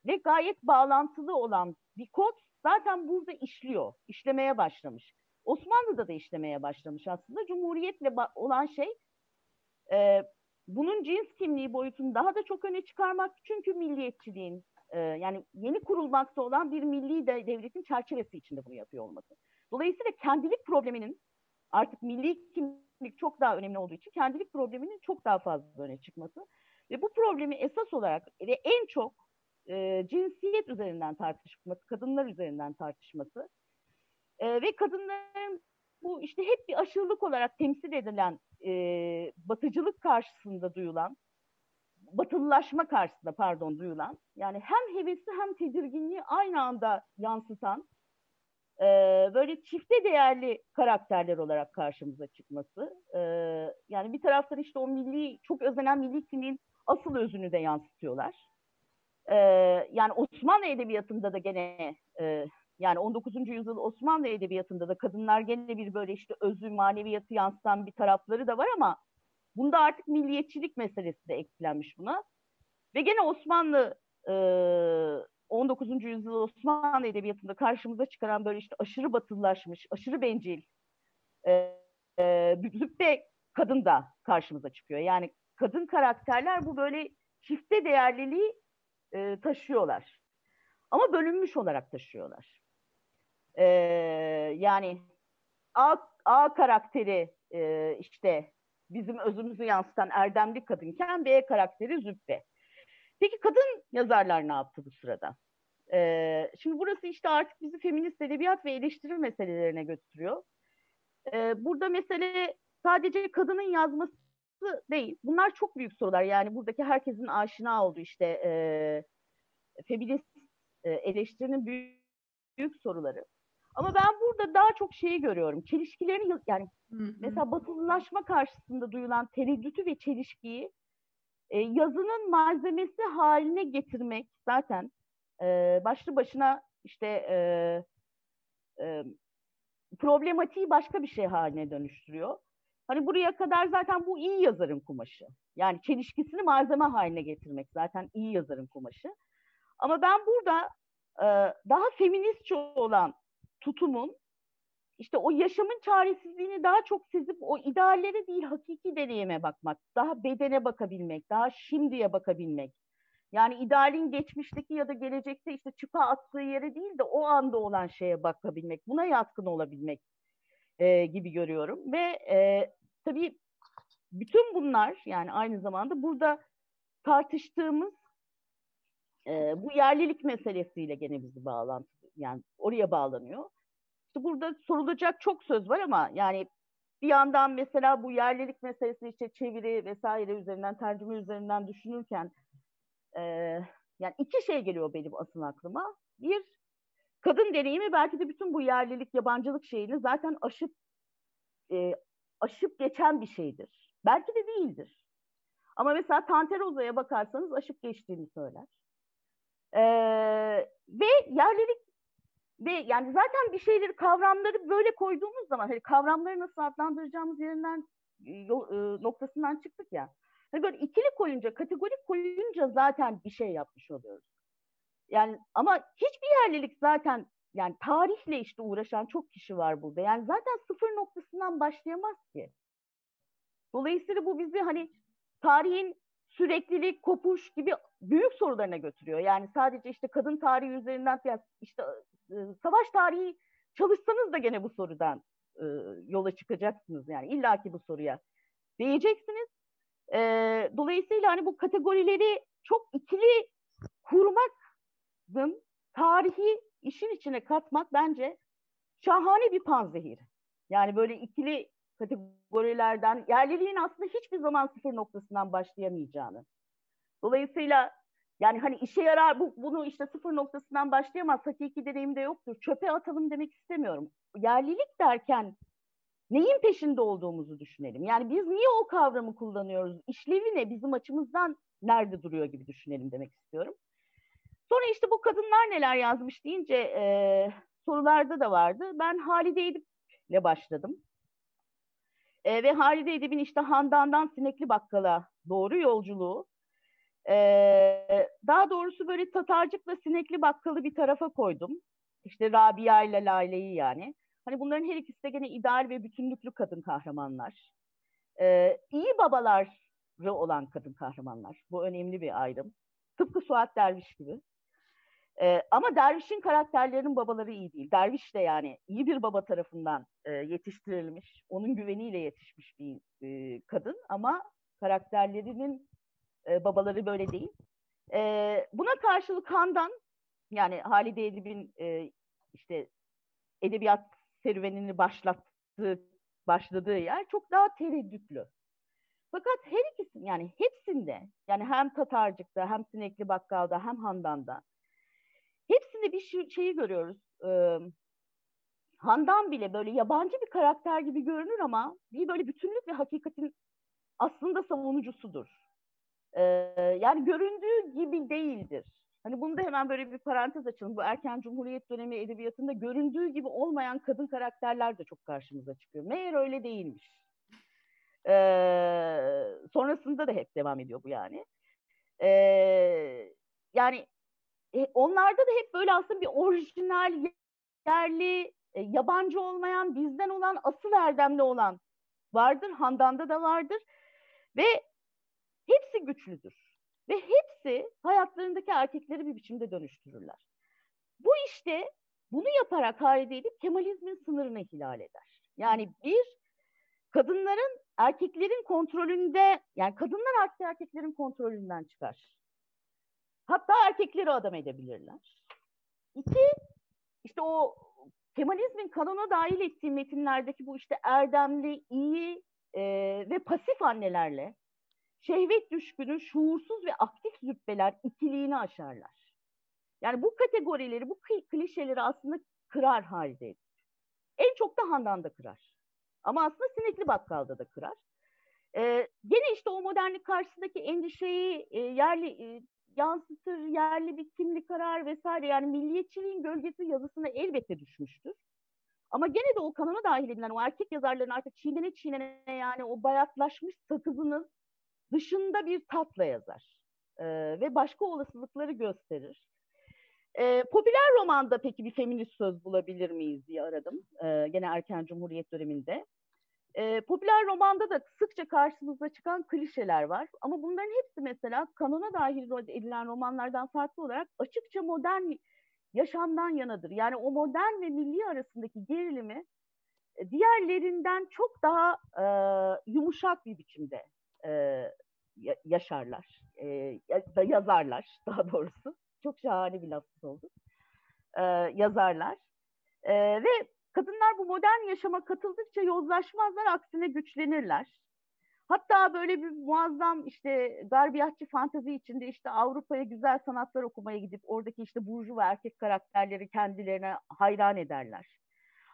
ile gayet bağlantılı olan bir kod zaten burada işliyor, işlemeye başlamış. Osmanlı'da da işlemeye başlamış aslında. Cumhuriyetle olan şey e, bunun cins kimliği boyutunu daha da çok öne çıkarmak çünkü milliyetçiliğin e, yani yeni kurulmakta olan bir milli de, devletin çerçevesi içinde bunu yapıyor olması. Dolayısıyla kendilik probleminin artık milli kimlik çok daha önemli olduğu için kendilik probleminin çok daha fazla öne çıkması ve bu problemi esas olarak ve en çok e, cinsiyet üzerinden tartışması, kadınlar üzerinden tartışması e, ve kadınların bu işte hep bir aşırılık olarak temsil edilen e, batıcılık karşısında duyulan, batılılaşma karşısında pardon duyulan, yani hem hevesi hem tedirginliği aynı anda yansıtan e, böyle çifte değerli karakterler olarak karşımıza çıkması. E, yani bir taraftan işte o milli, çok özlenen milli kimliğin asıl özünü de yansıtıyorlar. Ee, yani Osmanlı Edebiyatı'nda da gene e, yani 19. yüzyıl Osmanlı Edebiyatı'nda da kadınlar gene bir böyle işte özü, maneviyatı yansıtan bir tarafları da var ama bunda artık milliyetçilik meselesi de eklenmiş buna. Ve gene Osmanlı e, 19. yüzyıl Osmanlı Edebiyatı'nda karşımıza çıkaran böyle işte aşırı batılılaşmış, aşırı bencil e, e, züppe kadın da karşımıza çıkıyor. Yani kadın karakterler bu böyle çifte değerliliği e, taşıyorlar. Ama bölünmüş olarak taşıyorlar. E, yani A, A karakteri e, işte bizim özümüzü yansıtan erdemli kadınken B karakteri züppe. Peki kadın yazarlar ne yaptı bu sırada? E, şimdi burası işte artık bizi feminist edebiyat ve eleştiri meselelerine götürüyor. E, burada mesele sadece kadının yazması değil. Bunlar çok büyük sorular. Yani buradaki herkesin aşina olduğu işte e, feminist e, eleştirinin büyük, büyük soruları. Ama ben burada daha çok şeyi görüyorum. Çelişkilerini yani hı hı. mesela batılılaşma karşısında duyulan tereddütü ve çelişkiyi e, yazının malzemesi haline getirmek zaten e, başlı başına işte e, e, problematiği başka bir şey haline dönüştürüyor. Hani buraya kadar zaten bu iyi yazarın kumaşı. Yani çelişkisini malzeme haline getirmek zaten iyi yazarın kumaşı. Ama ben burada e, daha feministçe olan tutumun işte o yaşamın çaresizliğini daha çok sezip o ideallere değil hakiki deneyime bakmak, daha bedene bakabilmek, daha şimdiye bakabilmek. Yani idealin geçmişteki ya da gelecekte işte çıpa attığı yere değil de o anda olan şeye bakabilmek, buna yatkın olabilmek e, gibi görüyorum. Ve e, tabii bütün bunlar yani aynı zamanda burada tartıştığımız e, bu yerlilik meselesiyle gene bizi bağlantı yani oraya bağlanıyor. İşte burada sorulacak çok söz var ama yani bir yandan mesela bu yerlilik meselesi işte çeviri vesaire üzerinden tercüme üzerinden düşünürken e, yani iki şey geliyor benim asıl aklıma. Bir kadın deneyimi belki de bütün bu yerlilik yabancılık şeyini zaten aşıp e, aşıp geçen bir şeydir. Belki de değildir. Ama mesela Tanteroza'ya bakarsanız aşıp geçtiğini söyler. Ee, ve yerlilik ve yani zaten bir şeyleri kavramları böyle koyduğumuz zaman hani kavramları nasıl adlandıracağımız yerinden e, e, noktasından çıktık ya. Hani böyle ikili koyunca, kategorik koyunca zaten bir şey yapmış oluyoruz. Yani ama hiçbir yerlilik zaten yani tarihle işte uğraşan çok kişi var burada. Yani zaten sıfır noktasından başlayamaz ki. Dolayısıyla bu bizi hani tarihin süreklilik, kopuş gibi büyük sorularına götürüyor. Yani sadece işte kadın tarihi üzerinden işte savaş tarihi çalışsanız da gene bu sorudan e, yola çıkacaksınız. Yani illaki bu soruya değeceksiniz. E, dolayısıyla hani bu kategorileri çok ikili kurmakın tarihi işin içine katmak bence şahane bir panzehir. Yani böyle ikili kategorilerden yerliliğin aslında hiçbir zaman sıfır noktasından başlayamayacağını. Dolayısıyla yani hani işe yarar bu, bunu işte sıfır noktasından başlayamaz. Hakiki deneyimde yoktur. Çöpe atalım demek istemiyorum. Yerlilik derken neyin peşinde olduğumuzu düşünelim. Yani biz niye o kavramı kullanıyoruz? İşlevi ne? Bizim açımızdan nerede duruyor gibi düşünelim demek istiyorum. Sonra işte bu kadınlar neler yazmış deyince e, sorularda da vardı. Ben Halide Edip'le başladım. E, ve Halide Edip'in işte Handan'dan Sinekli Bakkal'a doğru yolculuğu. E, daha doğrusu böyle Tatarcık'la Sinekli Bakkal'ı bir tarafa koydum. İşte Rabia ile Lale'yi yani. Hani bunların her ikisi de gene ideal ve bütünlüklü kadın kahramanlar. E, iyi babaları olan kadın kahramanlar. Bu önemli bir ayrım. Tıpkı Suat Derviş gibi. Ee, ama Derviş'in karakterlerinin babaları iyi değil. Derviş de yani iyi bir baba tarafından e, yetiştirilmiş, onun güveniyle yetişmiş bir e, kadın ama karakterlerinin e, babaları böyle değil. E, buna karşılık Handan, yani Halide Edip'in e, işte edebiyat serüvenini başlattığı, başladığı yer çok daha tereddütlü. Fakat her ikisinin yani hepsinde yani hem Tatarcık'ta hem Sinekli Bakkal'da hem Handan'da hepsinde bir şeyi görüyoruz. Ee, Handan bile böyle yabancı bir karakter gibi görünür ama bir böyle bütünlük ve hakikatin aslında savunucusudur. Ee, yani göründüğü gibi değildir. Hani bunu da hemen böyle bir parantez açalım. Bu erken Cumhuriyet dönemi edebiyatında göründüğü gibi olmayan kadın karakterler de çok karşımıza çıkıyor. Meğer öyle değilmiş. Ee, sonrasında da hep devam ediyor bu yani. Ee, yani e, onlarda da hep böyle aslında bir orijinal, yerli, e, yabancı olmayan, bizden olan, asıl erdemli olan vardır. Handan'da da vardır. Ve hepsi güçlüdür. Ve hepsi hayatlarındaki erkekleri bir biçimde dönüştürürler. Bu işte bunu yaparak Halide Edip Kemalizmin sınırını ihlal eder. Yani bir, kadınların erkeklerin kontrolünde, yani kadınlar artık erkeklerin kontrolünden çıkar. Hatta erkekleri adam edebilirler. İki, işte o Kemalizmin kanona dahil ettiği metinlerdeki bu işte erdemli, iyi e, ve pasif annelerle şehvet düşkünü, şuursuz ve aktif züppeler ikiliğini aşarlar. Yani bu kategorileri, bu klişeleri aslında kırar halde. En çok da Handan'da kırar. Ama aslında Sinekli Bakkal'da da kırar. Ee, gene işte o modernlik karşısındaki endişeyi e, yerli e, yansıtır, yerli bir kimlik karar vesaire. Yani milliyetçiliğin gölgesi yazısına elbette düşmüştür. Ama gene de o kanona dahil edilen o erkek yazarların artık çiğnene çiğnene yani o bayatlaşmış sakızının dışında bir tatla yazar. Ee, ve başka olasılıkları gösterir. Ee, popüler romanda peki bir feminist söz bulabilir miyiz diye aradım. Ee, gene erken Cumhuriyet döneminde. Ee, popüler romanda da sıkça karşımıza çıkan klişeler var. Ama bunların hepsi mesela kanona dahil edilen romanlardan farklı olarak açıkça modern yaşamdan yanadır. Yani o modern ve milli arasındaki gerilimi e, diğerlerinden çok daha e, yumuşak bir biçimde e, yaşarlar, e, yazarlar daha doğrusu. Çok şahane bir lafız oldu. E, yazarlar. E, ve kadınlar bu modern yaşama katıldıkça yozlaşmazlar, aksine güçlenirler. Hatta böyle bir muazzam işte garbiyatçı fantazi içinde işte Avrupa'ya güzel sanatlar okumaya gidip oradaki işte burju ve erkek karakterleri kendilerine hayran ederler.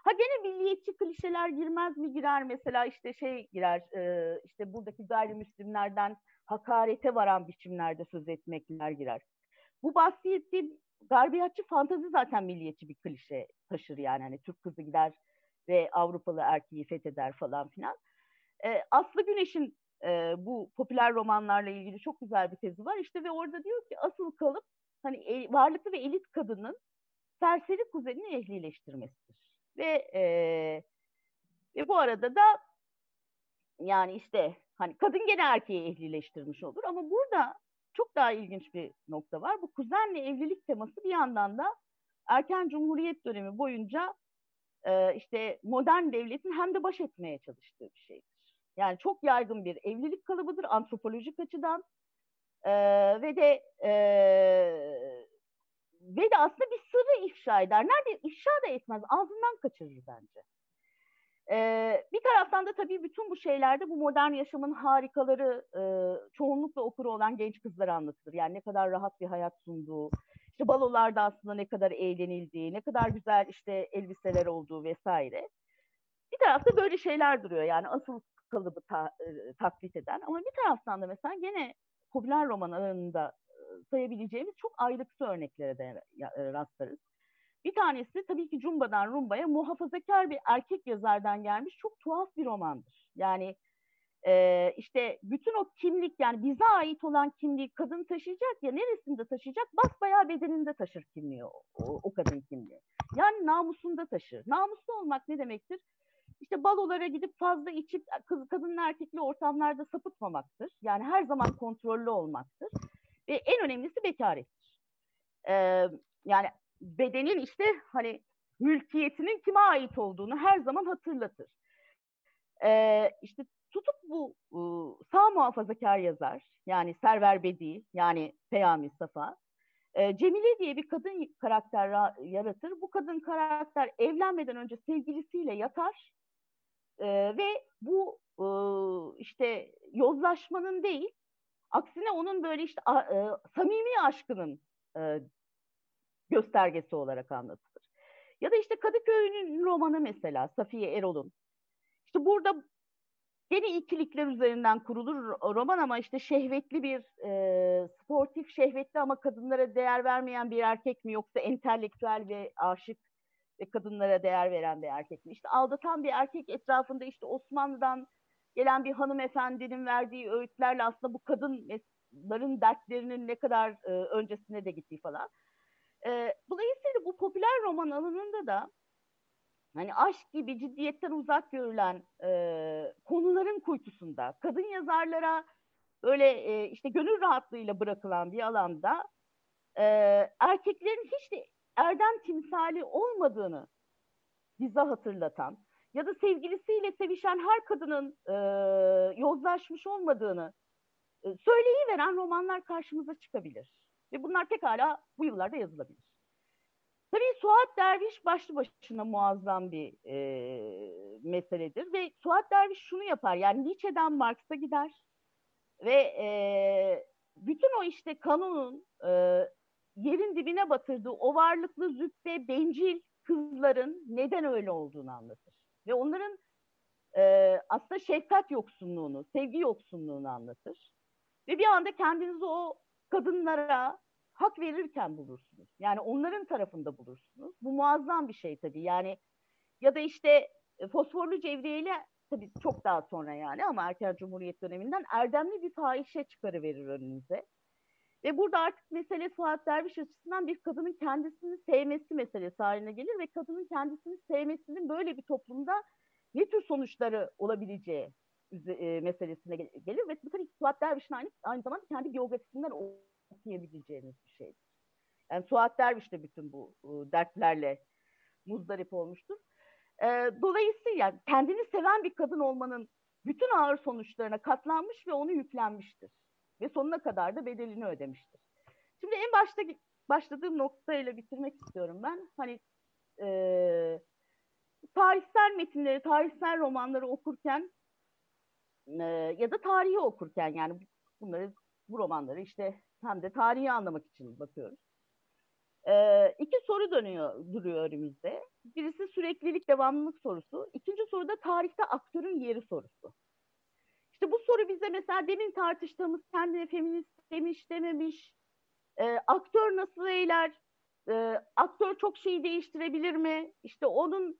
Ha gene milliyetçi klişeler girmez mi girer mesela işte şey girer e, işte buradaki gayrimüslimlerden hakarete varan biçimlerde söz etmekler girer. Bu bahsettiğim garbiyatçı fantazi zaten milliyetçi bir klişe taşır yani hani Türk kızı gider ve Avrupalı erkeği fetheder falan filan. E, Aslı Güneş'in e, bu popüler romanlarla ilgili çok güzel bir tezi var işte ve orada diyor ki asıl kalıp hani e, varlıklı ve elit kadının serseri kuzenini ehlileştirmesidir. Ve e, ve bu arada da yani işte hani kadın gene erkeği ehlileştirmiş olur ama burada çok daha ilginç bir nokta var. Bu kuzenle evlilik teması bir yandan da erken cumhuriyet dönemi boyunca e, işte modern devletin hem de baş etmeye çalıştığı bir şeydir. Yani çok yaygın bir evlilik kalıbıdır antropolojik açıdan e, ve de e, ve de aslında bir sırrı ifşa eder. Nerede ifşa da etmez, ağzından kaçırır bence. Ee, bir taraftan da tabii bütün bu şeylerde bu modern yaşamın harikaları e, çoğunlukla okuru olan genç kızlara anlatılır. Yani ne kadar rahat bir hayat sunduğu, işte balolarda aslında ne kadar eğlenildiği, ne kadar güzel işte elbiseler olduğu vesaire. Bir tarafta böyle şeyler duruyor yani asıl kalıbı ta, e, taklit eden. Ama bir taraftan da mesela gene popüler roman alanında sayabileceğimiz çok ayrıksı örneklere de e, rastlarız. Bir tanesi tabii ki Cumba'dan Rumba'ya muhafazakar bir erkek yazardan gelmiş çok tuhaf bir romandır. Yani e, işte bütün o kimlik yani bize ait olan kimliği kadın taşıyacak ya neresinde taşıyacak? Basbayağı bedeninde taşır kimliği o, o, kadın kimliği. Yani namusunda taşır. Namuslu olmak ne demektir? İşte balolara gidip fazla içip kız, kadın erkekli ortamlarda sapıtmamaktır. Yani her zaman kontrollü olmaktır. Ve en önemlisi bekarettir. Ee, yani bedenin işte hani mülkiyetinin kime ait olduğunu her zaman hatırlatır. Ee, işte tutup bu e, sağ muhafazakar yazar yani Server Bedi yani Peyami Safa e, Cemile diye bir kadın karakter yaratır. Bu kadın karakter evlenmeden önce sevgilisiyle yatar e, ve bu e, işte yozlaşmanın değil aksine onun böyle işte a, e, samimi aşkının e, göstergesi olarak anlatılır. Ya da işte Kadıköy'ün romanı mesela Safiye Erol'un. İşte burada gene ikilikler üzerinden kurulur roman ama işte şehvetli bir e, sportif şehvetli ama kadınlara değer vermeyen bir erkek mi yoksa entelektüel ve aşık ve kadınlara değer veren bir erkek mi? İşte aldatan bir erkek etrafında işte Osmanlı'dan gelen bir hanımefendinin verdiği öğütlerle aslında bu kadınların dertlerinin ne kadar e, öncesine de gittiği falan. E, dolayısıyla bu popüler roman alanında da hani aşk gibi ciddiyetten uzak görülen e, konuların kuytusunda kadın yazarlara böyle e, işte gönül rahatlığıyla bırakılan bir alanda e, erkeklerin hiç de erdem timsali olmadığını bize hatırlatan ya da sevgilisiyle sevişen her kadının e, yozlaşmış olmadığını e, söyleyiveren romanlar karşımıza çıkabilir. Ve bunlar pekala bu yıllarda yazılabilir. Tabii Suat Derviş başlı başına muazzam bir e, meseledir ve Suat Derviş şunu yapar yani Nietzsche'den Marx'a gider ve e, bütün o işte kanunun e, yerin dibine batırdığı o varlıklı züppe bencil kızların neden öyle olduğunu anlatır. Ve onların e, aslında şefkat yoksunluğunu, sevgi yoksunluğunu anlatır. Ve bir anda kendinizi o kadınlara hak verirken bulursunuz. Yani onların tarafında bulursunuz. Bu muazzam bir şey tabii. Yani ya da işte e, fosforlu cevriyeyle tabii çok daha sonra yani ama erken cumhuriyet döneminden erdemli bir fahişe çıkarıverir önünüze. Ve burada artık mesele Fuat Derviş açısından bir kadının kendisini sevmesi meselesi haline gelir ve kadının kendisini sevmesinin böyle bir toplumda ne tür sonuçları olabileceği e, meselesine gelir ve tabii Suat Derviş'in aynı, aynı zamanda kendi biyografisinden okuyabileceğiniz bir şeydir. Yani Suat Derviş de bütün bu e, dertlerle muzdarip olmuştur. E, dolayısıyla kendini seven bir kadın olmanın bütün ağır sonuçlarına katlanmış ve onu yüklenmiştir. Ve sonuna kadar da bedelini ödemiştir. Şimdi en başta başladığım noktayla bitirmek istiyorum ben. Hani e, tarihsel metinleri, tarihsel romanları okurken e, ya da tarihi okurken yani bunları bu romanları işte hem de tarihi anlamak için bakıyoruz. Ee, iki soru dönüyor, duruyor önümüzde. Birisi süreklilik, devamlılık sorusu. İkinci soru da tarihte aktörün yeri sorusu. İşte bu soru bize mesela demin tartıştığımız kendine feminist demiş dememiş, e, aktör nasıl eyler, e, aktör çok şeyi değiştirebilir mi? İşte onun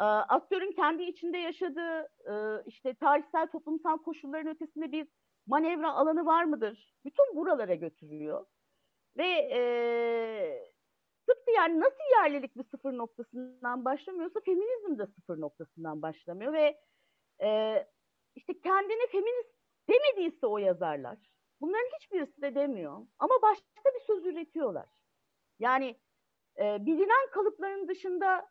e, aktörün kendi içinde yaşadığı e, işte tarihsel toplumsal koşulların ötesinde bir manevra alanı var mıdır? Bütün buralara götürüyor. Ve e, tıpkı yani nasıl yerlilik bir sıfır noktasından başlamıyorsa feminizm de sıfır noktasından başlamıyor ve e, işte kendine feminist demediyse o yazarlar bunların hiçbirisi de demiyor ama başka bir söz üretiyorlar. Yani e, bilinen kalıpların dışında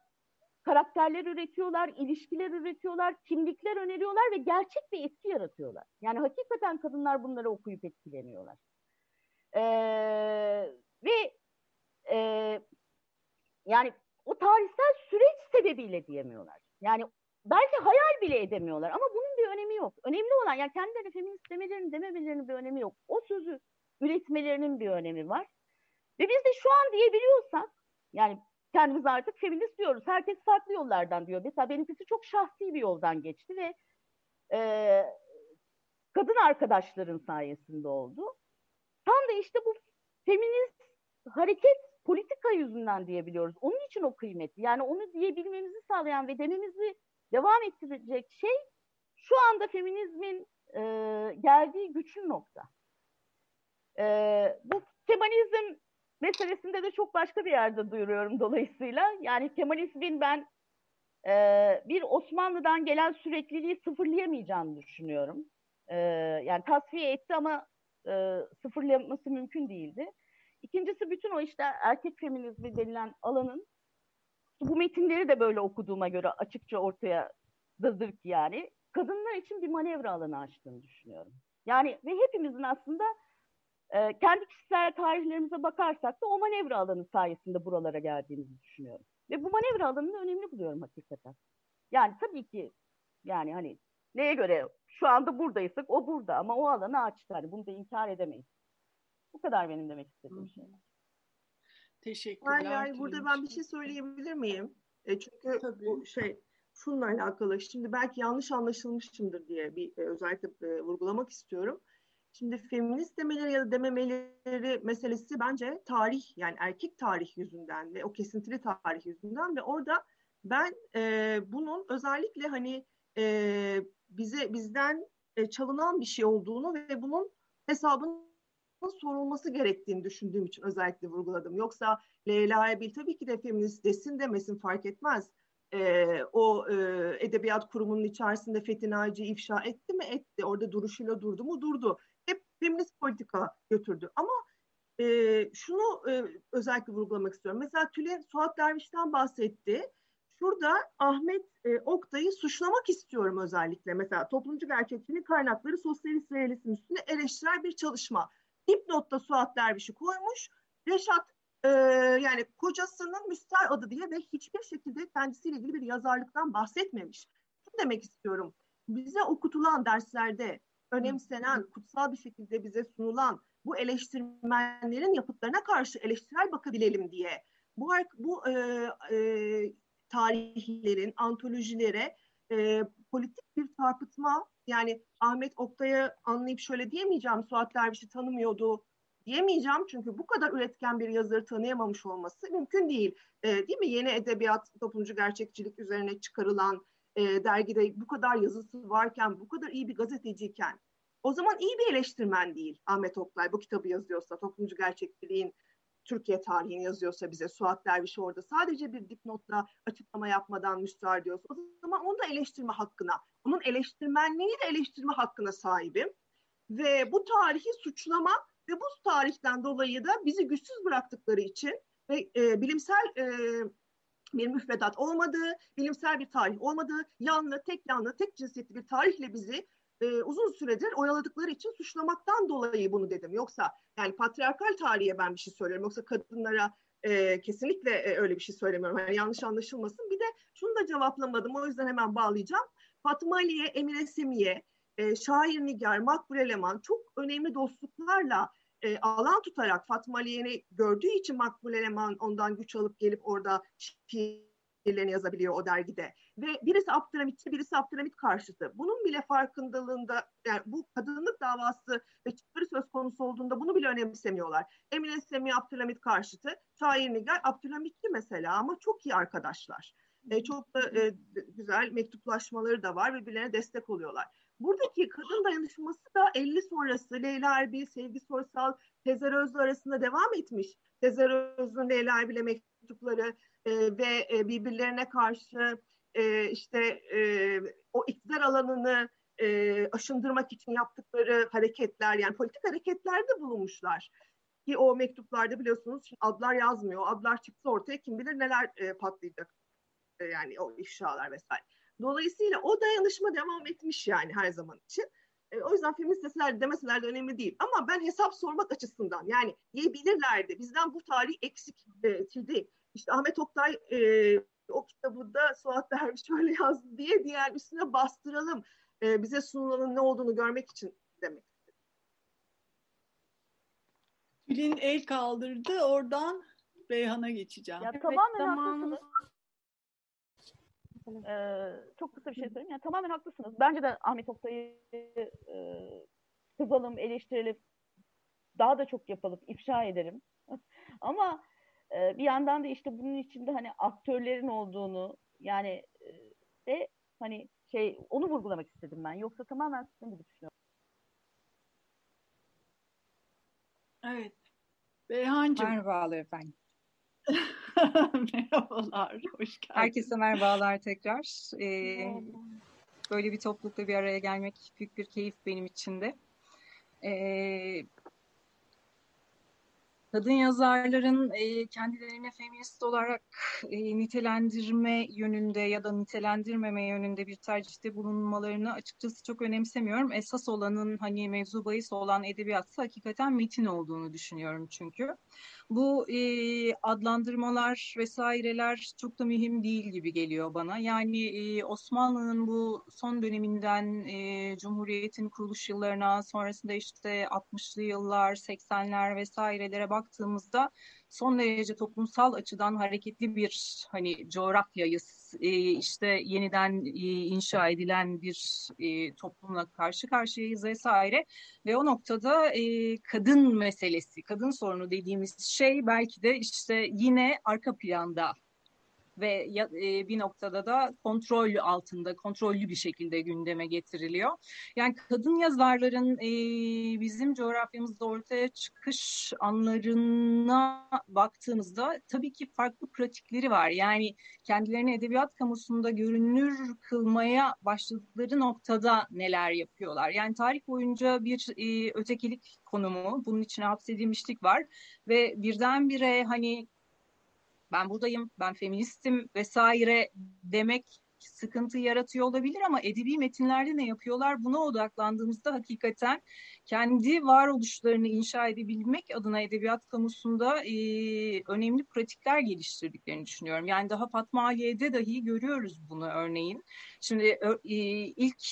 karakterler üretiyorlar, ilişkiler üretiyorlar, kimlikler öneriyorlar ve gerçek bir etki yaratıyorlar. Yani hakikaten kadınlar bunları okuyup etkileniyorlar. Ee, ve e, yani o tarihsel süreç sebebiyle diyemiyorlar. Yani belki hayal bile edemiyorlar ama bunun bir önemi yok. Önemli olan yani kendileri feminist demelerinin dememelerinin bir önemi yok. O sözü üretmelerinin bir önemi var. Ve biz de şu an diyebiliyorsak yani kendimiz artık feminist diyoruz. Herkes farklı yollardan diyor. Mesela benimkisi çok şahsi bir yoldan geçti ve e, kadın arkadaşların sayesinde oldu. Tam da işte bu feminist hareket politika yüzünden diyebiliyoruz. Onun için o kıymetli. Yani onu diyebilmemizi sağlayan ve dememizi devam ettirecek şey şu anda feminizmin e, geldiği güçlü nokta. E, bu feminizm meselesinde de çok başka bir yerde duyuruyorum dolayısıyla. Yani Kemalizmin ben e, bir Osmanlı'dan gelen sürekliliği sıfırlayamayacağını düşünüyorum. E, yani tasfiye etti ama e, sıfırlaması mümkün değildi. İkincisi bütün o işte erkek feminizmi denilen alanın bu metinleri de böyle okuduğuma göre açıkça ortaya dadır ki yani kadınlar için bir manevra alanı açtığını düşünüyorum. Yani ve hepimizin aslında e, kendi kişisel tarihlerimize bakarsak da o manevra alanı sayesinde buralara geldiğimizi düşünüyorum. Ve bu manevra alanını önemli buluyorum hakikaten. Yani tabii ki yani hani neye göre şu anda buradaysak o burada ama o alanı açtı. Hani bunu da inkar edemeyiz. Bu kadar benim demek istediğim şey. Teşekkürler. Yani burada ben bir şey söyleyebilir miyim? E çünkü Tabii. bu şey şununla alakalı. Şimdi belki yanlış anlaşılmışımdır diye bir e, özellikle e, vurgulamak istiyorum. Şimdi feminist demeleri ya da dememeleri meselesi bence tarih yani erkek tarih yüzünden ve o kesintili tarih yüzünden ve orada ben e, bunun özellikle hani e, bize bizden e, çalınan bir şey olduğunu ve bunun hesabının sorulması gerektiğini düşündüğüm için özellikle vurguladım. Yoksa Leyla Ebil tabii ki de feminist desin demesin fark etmez. E, o e, edebiyat kurumunun içerisinde Fethi Naci'yi ifşa etti mi? Etti. Orada duruşuyla durdu mu? Durdu feminist politika götürdü. Ama e, şunu e, özellikle vurgulamak istiyorum. Mesela Tülin Suat Derviş'ten bahsetti. Şurada Ahmet e, Oktay'ı suçlamak istiyorum özellikle. Mesela toplumcu gerçekçiliğin kaynakları sosyalist realizm üstüne eleştirel bir çalışma. Dipnotta Suat Derviş'i koymuş. Reşat e, yani kocasının müster adı diye ve hiçbir şekilde kendisiyle ilgili bir yazarlıktan bahsetmemiş. Şunu demek istiyorum. Bize okutulan derslerde önemsenen, kutsal bir şekilde bize sunulan bu eleştirmenlerin yapıtlarına karşı eleştirel bakabilelim diye bu bu e, e, tarihlerin, antolojilere e, politik bir çarpıtma yani Ahmet Oktay'ı anlayıp şöyle diyemeyeceğim Suat Derviş'i tanımıyordu diyemeyeceğim çünkü bu kadar üretken bir yazarı tanıyamamış olması mümkün değil. E, değil mi? Yeni edebiyat, toplumcu gerçekçilik üzerine çıkarılan e, dergide bu kadar yazısı varken, bu kadar iyi bir gazeteciyken o zaman iyi bir eleştirmen değil Ahmet Oktay bu kitabı yazıyorsa, toplumcu gerçekçiliğin Türkiye tarihini yazıyorsa bize Suat Derviş orada sadece bir dipnotla açıklama yapmadan müstahar diyorsa o zaman onu da eleştirme hakkına, onun eleştirmenliği de eleştirme hakkına sahibim. Ve bu tarihi suçlama ve bu tarihten dolayı da bizi güçsüz bıraktıkları için ve e, bilimsel e, bir müfredat olmadığı, bilimsel bir tarih olmadığı, yanlı, tek yanlı, tek cinsiyetli bir tarihle bizi e, uzun süredir oyaladıkları için suçlamaktan dolayı bunu dedim. Yoksa yani patriarkal tarihe ben bir şey söylüyorum. Yoksa kadınlara e, kesinlikle e, öyle bir şey söylemiyorum. Yani yanlış anlaşılmasın. Bir de şunu da cevaplamadım. O yüzden hemen bağlayacağım. Fatma Ali'ye, Emine Semiye, e, Şair Nigar, Makbule Leman çok önemli dostluklarla e, alan tutarak Fatma Aliye'ni gördüğü için Makbule Leman ondan güç alıp gelip orada şiirlerini yazabiliyor o dergide. Ve birisi Abdülhamitçi, birisi Abdülhamit karşıtı. Bunun bile farkındalığında, yani bu kadınlık davası ve çıkarı söz konusu olduğunda bunu bile önemsemiyorlar. Emine Semi Abdülhamit karşıtı, Şair Nigar Abdülhamitçi mesela ama çok iyi arkadaşlar. E, çok da e, güzel mektuplaşmaları da var, birbirlerine destek oluyorlar. Buradaki kadın dayanışması da 50 sonrası Leyla Erbil, Sevgi Soysal, Tezer Özlü arasında devam etmiş. Tezer Özlü'nün Leyla Erbil'e mektupları e, ve e, birbirlerine karşı e, işte e, o iktidar alanını e, aşındırmak için yaptıkları hareketler yani politik hareketlerde bulunmuşlar. Ki o mektuplarda biliyorsunuz adlar yazmıyor. Adlar çıksa ortaya kim bilir neler e, patlayacak. E, yani o ifşalar vesaire. Dolayısıyla o dayanışma devam etmiş yani her zaman için. E, o yüzden feminist deseler demeseler de önemli değil. Ama ben hesap sormak açısından yani diyebilirlerdi. Bizden bu tarih eksik e, İşte Ahmet Oktay e, o kitabında Suat Derviş şöyle yazdı diye diğer üstüne bastıralım. E, bize sunulanın ne olduğunu görmek için demek. Tülin el kaldırdı. Oradan Beyhan'a geçeceğim. Ya tamamen evet, haklısınız. Ee, çok kısa bir şey söyleyeyim. Yani tamamen haklısınız. Bence de Ahmet Oktay'ı e, kızalım, eleştirelim. Daha da çok yapalım, ifşa edelim. Ama e, bir yandan da işte bunun içinde hani aktörlerin olduğunu yani e, de hani şey onu vurgulamak istedim ben. Yoksa tamamen sizin gibi düşünüyorum. Evet. Beyhancığım. Merhabalar efendim. Merhabalar, hoş geldiniz. Herkese merhabalar tekrar. Ee, böyle bir toplulukla bir araya gelmek büyük bir keyif benim için de. Ee, kadın yazarların e, kendilerini feminist olarak e, nitelendirme yönünde ya da nitelendirmeme yönünde bir tercihte bulunmalarını açıkçası çok önemsemiyorum. Esas olanın hani mevzu bahis olan edebiyatsa hakikaten metin olduğunu düşünüyorum çünkü. Bu e, adlandırmalar vesaireler çok da mühim değil gibi geliyor bana. Yani e, Osmanlı'nın bu son döneminden e, Cumhuriyet'in kuruluş yıllarına sonrasında işte 60'lı yıllar, 80'ler vesairelere baktığımızda son derece toplumsal açıdan hareketli bir hani coğrafyayı e, işte yeniden e, inşa edilen bir e, toplumla karşı karşıyayız vesaire. Ve o noktada kadın meselesi, kadın sorunu dediğimiz şey belki de işte yine arka planda ve e, bir noktada da kontrol altında, kontrollü bir şekilde gündeme getiriliyor. Yani kadın yazarların e, bizim coğrafyamızda ortaya çıkış anlarına baktığımızda tabii ki farklı pratikleri var. Yani kendilerini edebiyat kamusunda görünür kılmaya başladıkları noktada neler yapıyorlar. Yani tarih boyunca bir e, ötekilik konumu, bunun içine hapsedilmişlik var ve birdenbire hani ben buradayım, ben feministim vesaire demek sıkıntı yaratıyor olabilir ama edebi metinlerde ne yapıyorlar? Buna odaklandığımızda hakikaten kendi varoluşlarını inşa edebilmek adına edebiyat kamusunda e, önemli pratikler geliştirdiklerini düşünüyorum. Yani daha Fatma Aliye'de dahi görüyoruz bunu örneğin. Şimdi e, ilk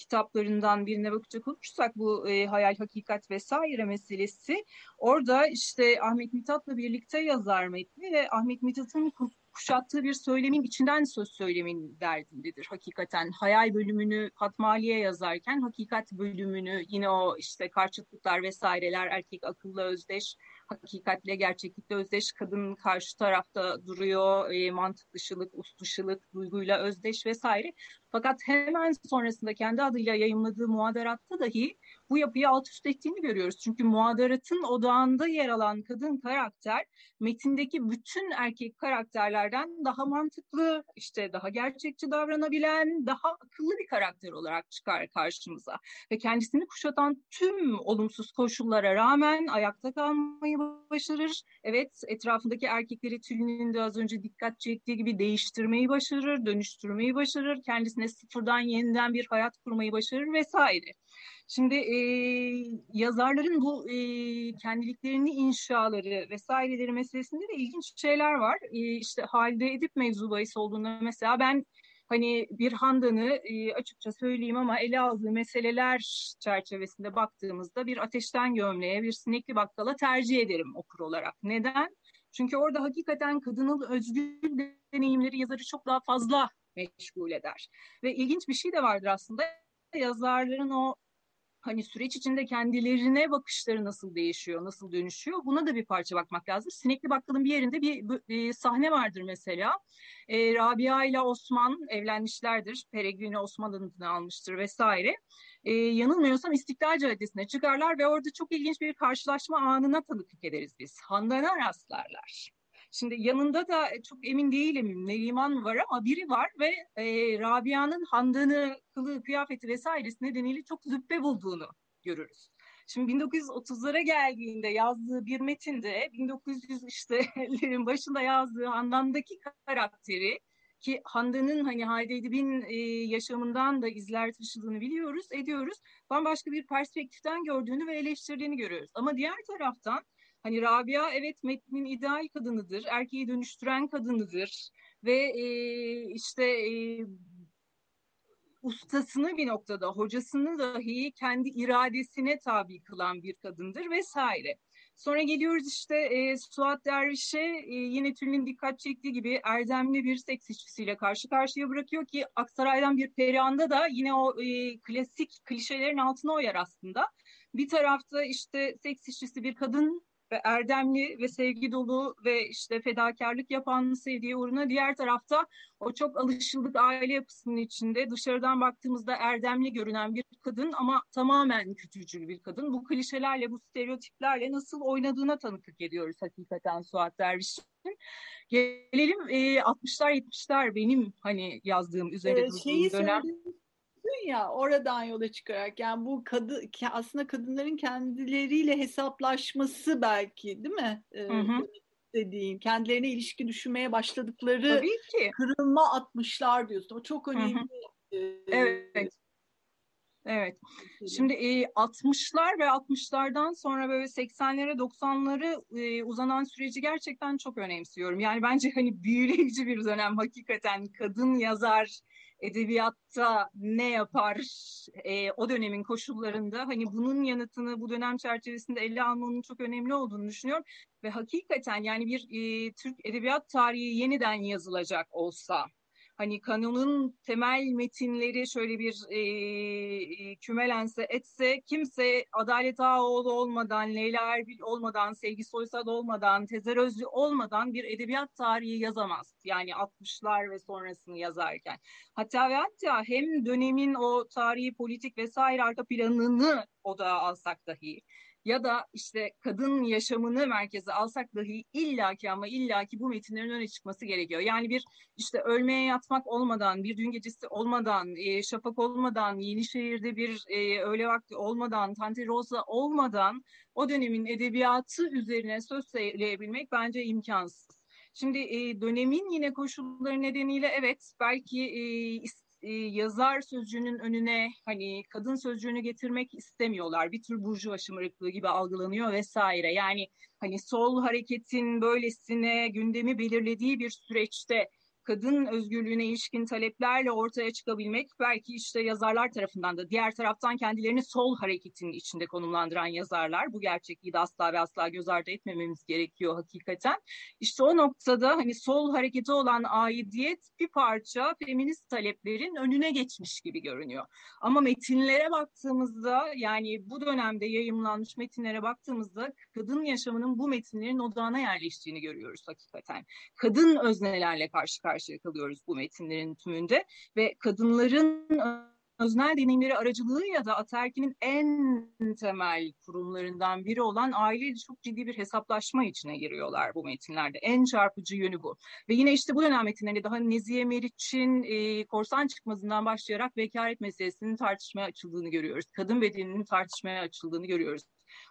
kitaplarından birine bakacak olursak bu e, hayal, hakikat vesaire meselesi orada işte Ahmet Mithat'la birlikte yazar metni ve Ahmet Mithat'ın kuşattığı bir söylemin içinden söz söylemin derdindedir hakikaten. Hayal bölümünü Fatmali'ye yazarken hakikat bölümünü yine o işte karşıtlıklar vesaireler erkek akıllı özdeş hakikatle gerçeklikle özdeş kadın karşı tarafta duruyor. E, mantık dışılık ust dışılık duyguyla özdeş vesaire. Fakat hemen sonrasında kendi adıyla yayınladığı muadaratta dahi bu yapıyı alt üst ettiğini görüyoruz. Çünkü muadaratın odağında yer alan kadın karakter metindeki bütün erkek karakterlerden daha mantıklı, işte daha gerçekçi davranabilen, daha akıllı bir karakter olarak çıkar karşımıza. Ve kendisini kuşatan tüm olumsuz koşullara rağmen ayakta kalmayı başarır. Evet etrafındaki erkekleri Tülin'in de az önce dikkat çektiği gibi değiştirmeyi başarır, dönüştürmeyi başarır. Kendisine sıfırdan yeniden bir hayat kurmayı başarır vesaire. Şimdi e, yazarların bu e, kendiliklerini inşaları vesaireleri meselesinde de ilginç şeyler var. E, işte Halide Edip mevzu bahis olduğunda mesela ben hani bir Handan'ı e, açıkça söyleyeyim ama ele aldığı meseleler çerçevesinde baktığımızda bir ateşten gömleğe, bir sinekli bakkala tercih ederim okur olarak. Neden? Çünkü orada hakikaten kadının özgür deneyimleri yazarı çok daha fazla meşgul eder. Ve ilginç bir şey de vardır aslında yazarların o hani süreç içinde kendilerine bakışları nasıl değişiyor, nasıl dönüşüyor buna da bir parça bakmak lazım. Sinekli Bakkal'ın bir yerinde bir, bir e, sahne vardır mesela. E, Rabia ile Osman evlenmişlerdir. Peregrine Osman adını almıştır vesaire. E, yanılmıyorsam İstiklal Caddesi'ne çıkarlar ve orada çok ilginç bir karşılaşma anına tanıklık ederiz biz. Handan'a rastlarlar. Şimdi yanında da e, çok emin değilim Neriman var ama biri var ve e, Rabia'nın handını, kılığı, kıyafeti vesairesi nedeniyle çok züppe bulduğunu görürüz. Şimdi 1930'lara geldiğinde yazdığı bir metinde 1900 işlerin başında yazdığı Handan'daki karakteri ki Handan'ın hani Haydi Edip'in e, yaşamından da izler taşıdığını biliyoruz, ediyoruz. Bambaşka bir perspektiften gördüğünü ve eleştirdiğini görüyoruz. Ama diğer taraftan Hani Rabia evet metnin ideal kadınıdır, erkeği dönüştüren kadınıdır ve e, işte e, ustasını bir noktada, hocasını dahi kendi iradesine tabi kılan bir kadındır vesaire. Sonra geliyoruz işte e, Suat Derviş'e e, yine Tülin'in dikkat çektiği gibi erdemli bir seks işçisiyle karşı karşıya bırakıyor ki Aksaray'dan bir Perihan'da da yine o e, klasik klişelerin altına oyar aslında. Bir tarafta işte seks işçisi bir kadın ve erdemli ve sevgi dolu ve işte fedakarlık yapan sevdiği uğruna diğer tarafta o çok alışıldık aile yapısının içinde dışarıdan baktığımızda erdemli görünen bir kadın ama tamamen kötücül bir kadın. Bu klişelerle, bu stereotiplerle nasıl oynadığına tanıklık ediyoruz hakikaten Suat Derviş'in. Gelelim e, 60'lar 70'ler benim hani yazdığım üzerine ee, şeyi dönem. Söyledim ya oradan yola çıkarak yani bu kadı aslında kadınların kendileriyle hesaplaşması belki değil mi? Ee, hı hı. dediğin kendilerine ilişki düşünmeye başladıkları Tabii ki. kırılma atmışlar diyorsun. O çok önemli. Hı hı. evet. Evet. Şimdi e, 60'lar ve 60'lardan sonra böyle 80'lere 90'ları e, uzanan süreci gerçekten çok önemsiyorum. Yani bence hani büyüleyici bir dönem hakikaten kadın yazar edebiyatta ne yapar? E, o dönemin koşullarında hani bunun yanıtını bu dönem çerçevesinde ele almanın çok önemli olduğunu düşünüyorum. Ve hakikaten yani bir e, Türk edebiyat tarihi yeniden yazılacak olsa hani kanunun temel metinleri şöyle bir e, kümelense etse kimse Adalet Ağaoğlu olmadan, Leyla Erbil olmadan, Sevgi Soysal olmadan, Tezer Özlü olmadan bir edebiyat tarihi yazamaz. Yani 60'lar ve sonrasını yazarken. Hatta ve hatta hem dönemin o tarihi, politik vesaire arka planını odağa alsak dahi ya da işte kadın yaşamını merkeze alsak dahi illaki ama illaki bu metinlerin öne çıkması gerekiyor. Yani bir işte ölmeye yatmak olmadan, bir dün gecesi olmadan, e, şafak olmadan, Yenişehir'de bir e, öğle vakti olmadan, Tante Rosa olmadan o dönemin edebiyatı üzerine söz söyleyebilmek bence imkansız. Şimdi e, dönemin yine koşulları nedeniyle evet belki e, e, yazar sözcüğünün önüne hani kadın sözcüğünü getirmek istemiyorlar. Bir tür burjuva şımarıklığı gibi algılanıyor vesaire. Yani hani sol hareketin böylesine gündemi belirlediği bir süreçte kadın özgürlüğüne ilişkin taleplerle ortaya çıkabilmek belki işte yazarlar tarafından da diğer taraftan kendilerini sol hareketinin içinde konumlandıran yazarlar bu gerçekliği de asla ve asla göz ardı etmememiz gerekiyor hakikaten. İşte o noktada hani sol harekete olan aidiyet bir parça feminist taleplerin önüne geçmiş gibi görünüyor. Ama metinlere baktığımızda yani bu dönemde yayımlanmış metinlere baktığımızda kadın yaşamının bu metinlerin odağına yerleştiğini görüyoruz hakikaten. Kadın öznelerle karşı karşıya karşıya kalıyoruz bu metinlerin tümünde ve kadınların öznel deneyimleri aracılığıyla da ataerkinin en temel kurumlarından biri olan aileyle çok ciddi bir hesaplaşma içine giriyorlar bu metinlerde. En çarpıcı yönü bu. Ve yine işte bu dönem metinlerinde daha Nezihe Meriç'in e, korsan çıkmazından başlayarak vekalet meselesinin tartışmaya açıldığını görüyoruz. Kadın bedeninin tartışmaya açıldığını görüyoruz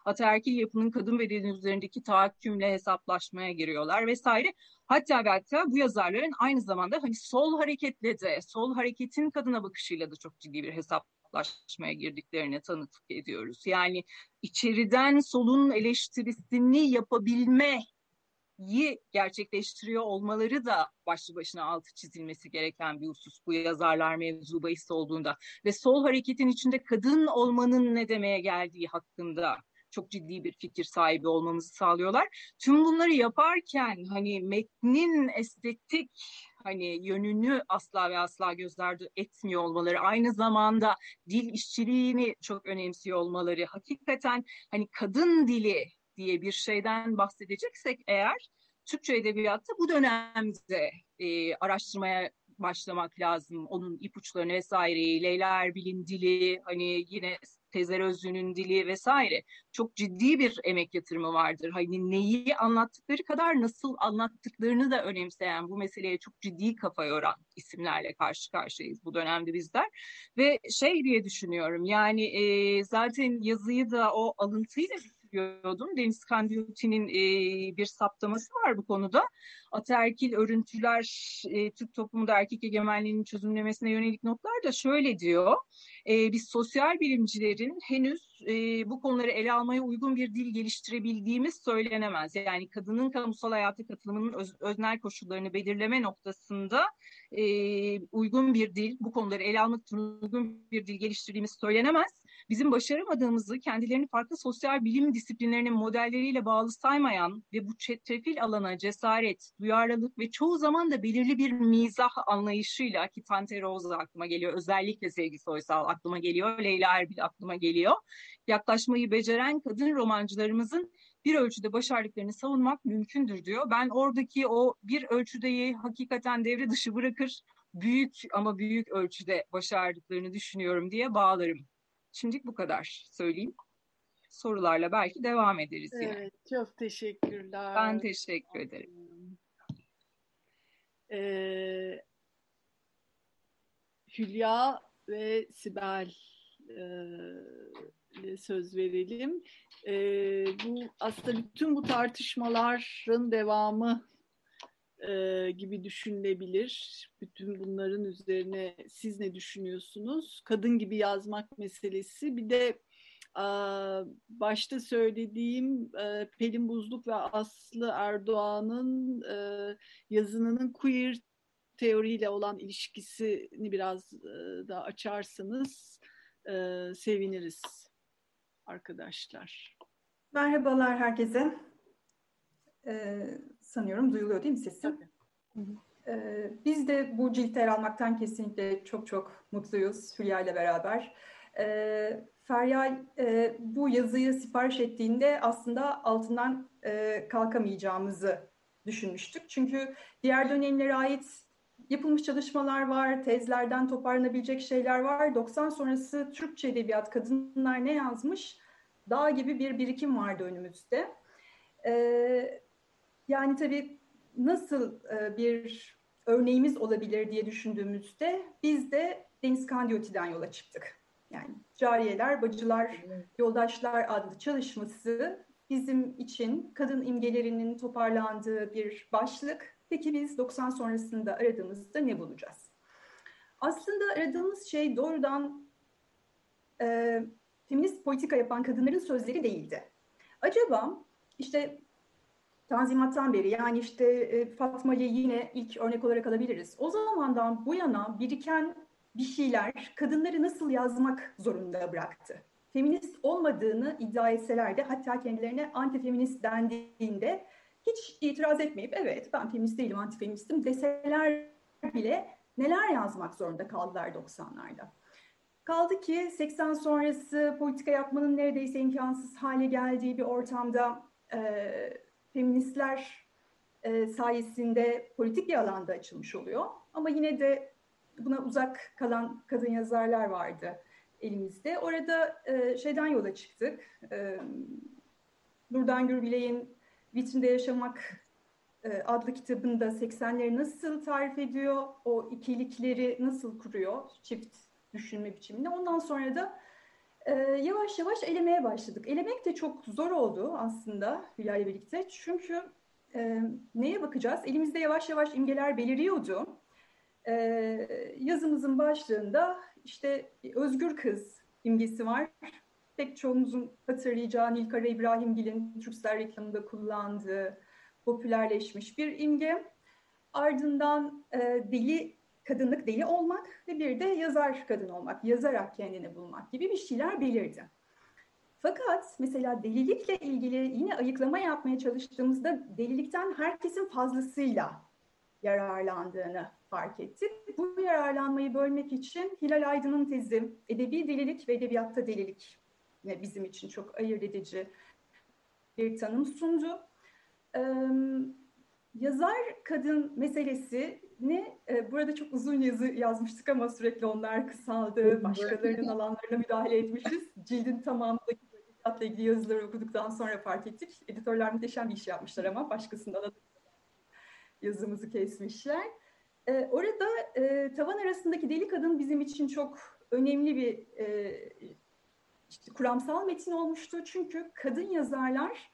ataerkil yapının kadın bedeni üzerindeki tahakkümle hesaplaşmaya giriyorlar vesaire. Hatta ve bu yazarların aynı zamanda hani sol hareketle de, sol hareketin kadına bakışıyla da çok ciddi bir hesaplaşmaya girdiklerine tanıklık ediyoruz. Yani içeriden solun eleştirisini yapabilme iyi gerçekleştiriyor olmaları da başlı başına altı çizilmesi gereken bir husus bu yazarlar mevzu bahis olduğunda ve sol hareketin içinde kadın olmanın ne demeye geldiği hakkında çok ciddi bir fikir sahibi olmamızı sağlıyorlar. Tüm bunları yaparken hani metnin estetik hani yönünü asla ve asla göz ardı etmiyor olmaları, aynı zamanda dil işçiliğini çok önemsiyor olmaları, hakikaten hani kadın dili diye bir şeyden bahsedeceksek eğer Türkçe edebiyatta bu dönemde e, araştırmaya başlamak lazım. Onun ipuçlarını vesaireyi, Leyla Erbil'in dili, hani yine Tezer Özlü'nün dili vesaire çok ciddi bir emek yatırımı vardır. Hani neyi anlattıkları kadar nasıl anlattıklarını da önemseyen bu meseleye çok ciddi kafa yoran isimlerle karşı karşıyayız bu dönemde bizler. Ve şey diye düşünüyorum yani e, zaten yazıyı da o alıntıyla bitiriyordum. Deniz Kandiyuti'nin e, bir saptaması var bu konuda. Ataerkil örüntüler e, Türk toplumunda erkek egemenliğinin çözümlemesine yönelik notlar da şöyle diyor. E, biz sosyal bilimcilerin henüz e, bu konuları ele almaya uygun bir dil geliştirebildiğimiz söylenemez. Yani kadının kamusal hayata katılımının öz, öznel koşullarını belirleme noktasında e, uygun bir dil, bu konuları ele almak için uygun bir dil geliştirdiğimiz söylenemez. Bizim başaramadığımızı kendilerini farklı sosyal bilim disiplinlerinin modelleriyle bağlı saymayan ve bu çetrefil alana cesaret, duyarlılık ve çoğu zaman da belirli bir mizah anlayışıyla ki Tante Rosa aklıma geliyor. Özellikle Sevgi Soysal aklıma geliyor. Leyla Erbil aklıma geliyor. Yaklaşmayı beceren kadın romancılarımızın bir ölçüde başardıklarını savunmak mümkündür diyor. Ben oradaki o bir ölçüdeyi hakikaten devre dışı bırakır, büyük ama büyük ölçüde başardıklarını düşünüyorum diye bağlarım. Şimdilik bu kadar söyleyeyim. Sorularla belki devam ederiz yine. Evet, çok teşekkürler. Ben teşekkür ederim. Ee, Hülya ve Sibel e, söz verelim. E, bu aslında bütün bu tartışmaların devamı e, gibi düşünülebilir. Bütün bunların üzerine siz ne düşünüyorsunuz? Kadın gibi yazmak meselesi. Bir de e, başta söylediğim e, Pelin Buzluk ve Aslı Erdoğan'ın e, yazınının queer teoriyle olan ilişkisini biraz e, daha açarsanız e, seviniriz arkadaşlar. Merhabalar herkese. Ee, sanıyorum duyuluyor değil mi sesim? Ee, biz de bu ciltler almaktan kesinlikle çok çok mutluyuz Hülya ile beraber. Ee, Feryal e, bu yazıyı sipariş ettiğinde aslında altından e, kalkamayacağımızı düşünmüştük. Çünkü diğer dönemlere ait yapılmış çalışmalar var, tezlerden toparlanabilecek şeyler var. 90 sonrası Türkçe edebiyat kadınlar ne yazmış? Dağ gibi bir birikim vardı önümüzde. Ee, yani tabii nasıl e, bir örneğimiz olabilir diye düşündüğümüzde biz de Deniz Kandiyotti'den yola çıktık. Yani Cariyeler, Bacılar, Yoldaşlar adlı çalışması bizim için kadın imgelerinin toparlandığı bir başlık. Peki biz 90 sonrasında aradığımızda ne bulacağız? Aslında aradığımız şey doğrudan e, feminist politika yapan kadınların sözleri değildi. Acaba işte Tanzimat'tan beri yani işte e, Fatma'yı yine ilk örnek olarak alabiliriz. O zamandan bu yana biriken bir şeyler kadınları nasıl yazmak zorunda bıraktı? Feminist olmadığını iddia etseler de hatta kendilerine antifeminist dendiğinde hiç itiraz etmeyip evet ben feminist değilim antifeministim deseler bile neler yazmak zorunda kaldılar 90'larda. Kaldı ki 80 sonrası politika yapmanın neredeyse imkansız hale geldiği bir ortamda e, feministler e, sayesinde politik bir alanda açılmış oluyor. Ama yine de buna uzak kalan kadın yazarlar vardı elimizde. Orada e, şeyden yola çıktık. E, Nurdan Gürbilek'in Vitrinde Yaşamak e, adlı kitabında 80'leri nasıl tarif ediyor, o ikilikleri nasıl kuruyor, çift düşünme biçimini. Ondan sonra da e, yavaş yavaş elemeye başladık. Elemek de çok zor oldu aslında Hülya ile birlikte. Çünkü e, neye bakacağız? Elimizde yavaş yavaş imgeler beliriyordu. E, yazımızın başlığında işte özgür kız imgesi var. Pek çoğumuzun hatırlayacağı Nilkara İbrahimgil'in Türksel reklamında kullandığı popülerleşmiş bir imge. Ardından e, deli kadınlık deli olmak ve bir de yazar kadın olmak, yazarak kendini bulmak gibi bir şeyler belirdi. Fakat mesela delilikle ilgili yine ayıklama yapmaya çalıştığımızda delilikten herkesin fazlasıyla yararlandığını fark ettik. Bu yararlanmayı bölmek için Hilal Aydın'ın tezi Edebi Delilik ve Edebiyatta Delilik yine bizim için çok ayırt edici bir tanım sundu. Ee, yazar kadın meselesini e, burada çok uzun yazı yazmıştık ama sürekli onlar kısaldı. Başkalarının alanlarına müdahale etmişiz. Cildin tamamındaki edebiyatla ilgili yazıları okuduktan sonra fark ettik. Editörler muhteşem bir iş yapmışlar ama başkasının alanı yazımızı kesmişler. Ee, orada e, tavan arasındaki deli kadın bizim için çok önemli bir e, işte kuramsal metin olmuştu. Çünkü kadın yazarlar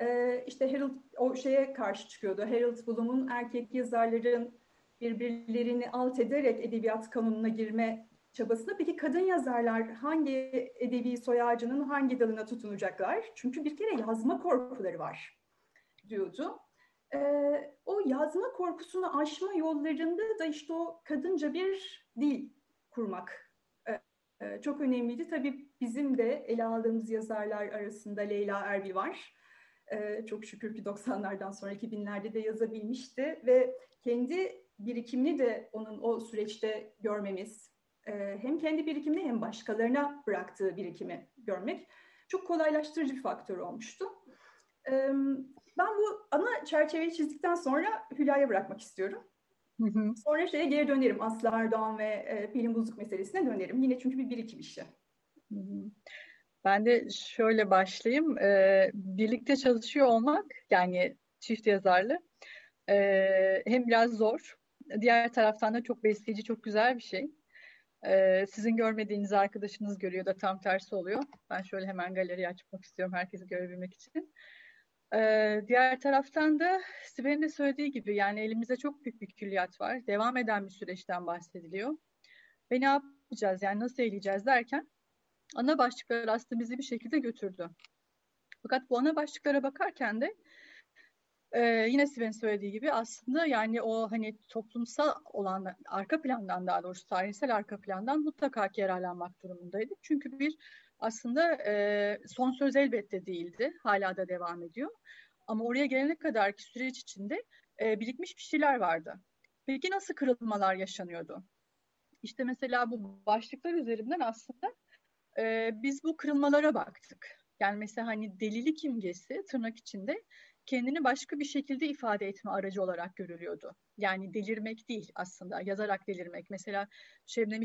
e, işte Harold o şeye karşı çıkıyordu. Harold Bloom'un erkek yazarların birbirlerini alt ederek edebiyat kanununa girme çabasında. Peki kadın yazarlar hangi edebi soy ağacının hangi dalına tutunacaklar? Çünkü bir kere yazma korkuları var diyordu. Ee, o yazma korkusunu aşma yollarında da işte o kadınca bir dil kurmak e, çok önemliydi. Tabii bizim de ele aldığımız yazarlar arasında Leyla Erbil var. E, çok şükür ki 90'lardan sonra 2000'lerde de yazabilmişti ve kendi birikimini de onun o süreçte görmemiz, e, hem kendi birikimini hem başkalarına bıraktığı birikimi görmek çok kolaylaştırıcı bir faktör olmuştu. E, ben bu ana çerçeveyi çizdikten sonra Hülya'ya bırakmak istiyorum. Hı hı. Sonra şeye geri dönerim. Aslı Erdoğan ve e, Pelin Buzluk meselesine dönerim. Yine çünkü bir birikim işi. Hı hı. Ben de şöyle başlayayım. Ee, birlikte çalışıyor olmak yani çift yazarlı e, hem biraz zor. Diğer taraftan da çok besleyici, çok güzel bir şey. Ee, sizin görmediğiniz arkadaşınız görüyor da tam tersi oluyor. Ben şöyle hemen galeri açmak istiyorum herkesi görebilmek için. Ee, diğer taraftan da Sibel'in de söylediği gibi yani elimizde çok büyük bir külliyat var. Devam eden bir süreçten bahsediliyor. Ve ne yapacağız yani nasıl eğileceğiz derken ana başlıklar aslında bizi bir şekilde götürdü. Fakat bu ana başlıklara bakarken de e, yine Sibel'in söylediği gibi aslında yani o hani toplumsal olan arka plandan daha doğrusu tarihsel arka plandan mutlaka yararlanmak durumundaydık. Çünkü bir aslında e, son söz elbette değildi. Hala da devam ediyor. Ama oraya gelene kadarki süreç içinde e, birikmiş bir şeyler vardı. Peki nasıl kırılmalar yaşanıyordu? İşte mesela bu başlıklar üzerinden aslında e, biz bu kırılmalara baktık. Yani mesela hani delilik imgesi tırnak içinde kendini başka bir şekilde ifade etme aracı olarak görülüyordu. Yani delirmek değil aslında, yazarak delirmek. Mesela Şebnem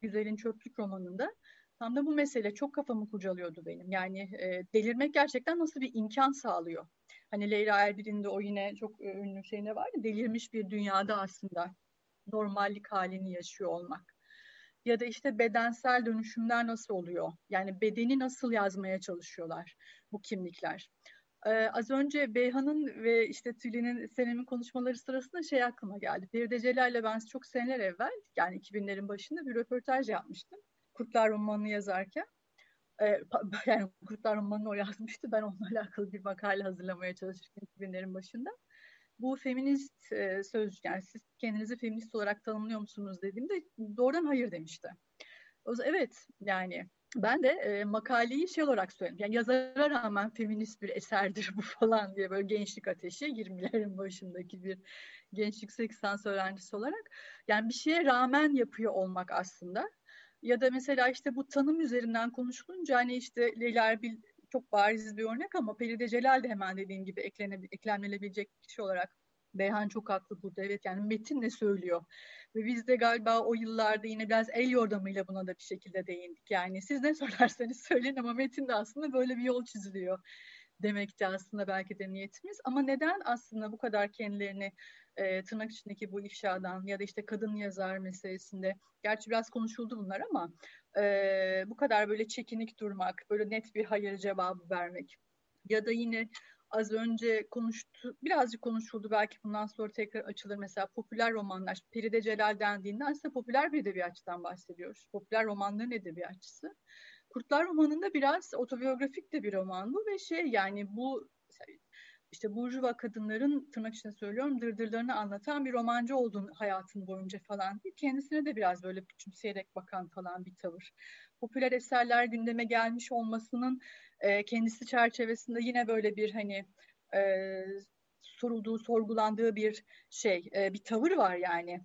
Güzel'in Çöplük romanında Tam da bu mesele çok kafamı kurcalıyordu benim. Yani e, delirmek gerçekten nasıl bir imkan sağlıyor? Hani Leyla Erbil'in de o yine çok e, ünlü şeyine var ya delirmiş bir dünyada aslında normallik halini yaşıyor olmak. ya da işte bedensel dönüşümler nasıl oluyor? Yani bedeni nasıl yazmaya çalışıyorlar bu kimlikler? Ee, az önce Beyhan'ın ve işte Tülin'in Senem'in konuşmaları sırasında şey aklıma geldi. Feride Celal'le ben çok seneler evvel yani 2000'lerin başında bir röportaj yapmıştım. Kurtlar romanını yazarken. Ee, yani Kurtlar romanını o yazmıştı. Ben onunla alakalı bir makale hazırlamaya çalışırken 2000'lerin başında. Bu feminist e, sözcük yani siz kendinizi feminist olarak tanımlıyor musunuz dediğimde doğrudan hayır demişti. O evet yani ben de e, makaleyi şey olarak söyledim. Yani yazara rağmen feminist bir eserdir bu falan diye böyle gençlik ateşi 20'lerin başındaki bir gençlik yüksek lisans öğrencisi olarak. Yani bir şeye rağmen yapıyor olmak aslında. Ya da mesela işte bu tanım üzerinden konuşulunca hani işte Leyla Erbil çok bariz bir örnek ama Peride Celal de hemen dediğim gibi eklene, eklemlenebilecek kişi olarak Beyhan çok haklı burada. Evet yani metin ne söylüyor? Ve biz de galiba o yıllarda yine biraz el yordamıyla buna da bir şekilde değindik. Yani siz ne söylerseniz söyleyin ama metinde aslında böyle bir yol çiziliyor demekti aslında belki de niyetimiz. Ama neden aslında bu kadar kendilerini e, tırnak içindeki bu ifşadan ya da işte kadın yazar meselesinde, gerçi biraz konuşuldu bunlar ama e, bu kadar böyle çekinik durmak, böyle net bir hayır cevabı vermek ya da yine az önce konuştu, birazcık konuşuldu belki bundan sonra tekrar açılır. Mesela popüler romanlar, Peride Celal dendiğinde aslında popüler bir edebiyatçıdan bahsediyoruz. Popüler romanların edebiyatçısı. Kurtlar romanında biraz otobiyografik de bir roman bu ve şey yani bu işte burjuva kadınların tırnak içinde söylüyorum dırdırlarını anlatan bir romancı olduğunu hayatın boyunca falan değil. Kendisine de biraz böyle küçümseyerek bakan falan bir tavır. Popüler eserler gündeme gelmiş olmasının e, kendisi çerçevesinde yine böyle bir hani e, sorulduğu, sorgulandığı bir şey, e, bir tavır var yani.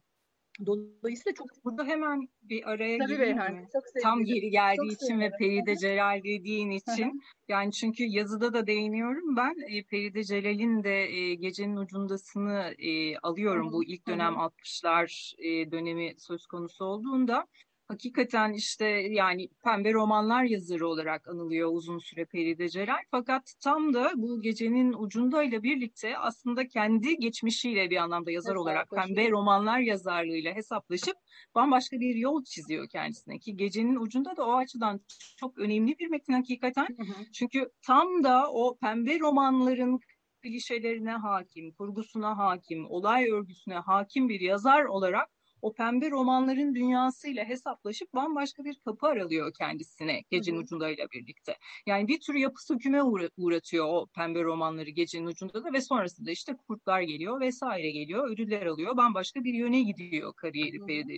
Dolayısıyla çok burada hemen bir araya Tabii gireyim mi? Tam geri geldiği çok için sevdim. ve Peride Celal dediğin için. yani çünkü yazıda da değiniyorum ben. E, Peride Celal'in de e, Gecenin Ucundasını e, alıyorum. Bu ilk dönem 60'lar e, dönemi söz konusu olduğunda hakikaten işte yani pembe romanlar yazarı olarak anılıyor uzun süre Peride Celal. Fakat tam da bu gecenin ucundayla birlikte aslında kendi geçmişiyle bir anlamda yazar olarak pembe romanlar yazarlığıyla hesaplaşıp bambaşka bir yol çiziyor kendisine ki gecenin ucunda da o açıdan çok önemli bir metin hakikaten. Hı hı. Çünkü tam da o pembe romanların klişelerine hakim, kurgusuna hakim, olay örgüsüne hakim bir yazar olarak o pembe romanların dünyasıyla hesaplaşıp bambaşka bir kapı aralıyor kendisine Gecenin Ucunda'yla birlikte. Yani bir tür yapı söküme uğratıyor o pembe romanları Gecenin Ucunda da ve sonrasında işte kurtlar geliyor vesaire geliyor, ödüller alıyor, bambaşka bir yöne gidiyor kariyeri Feride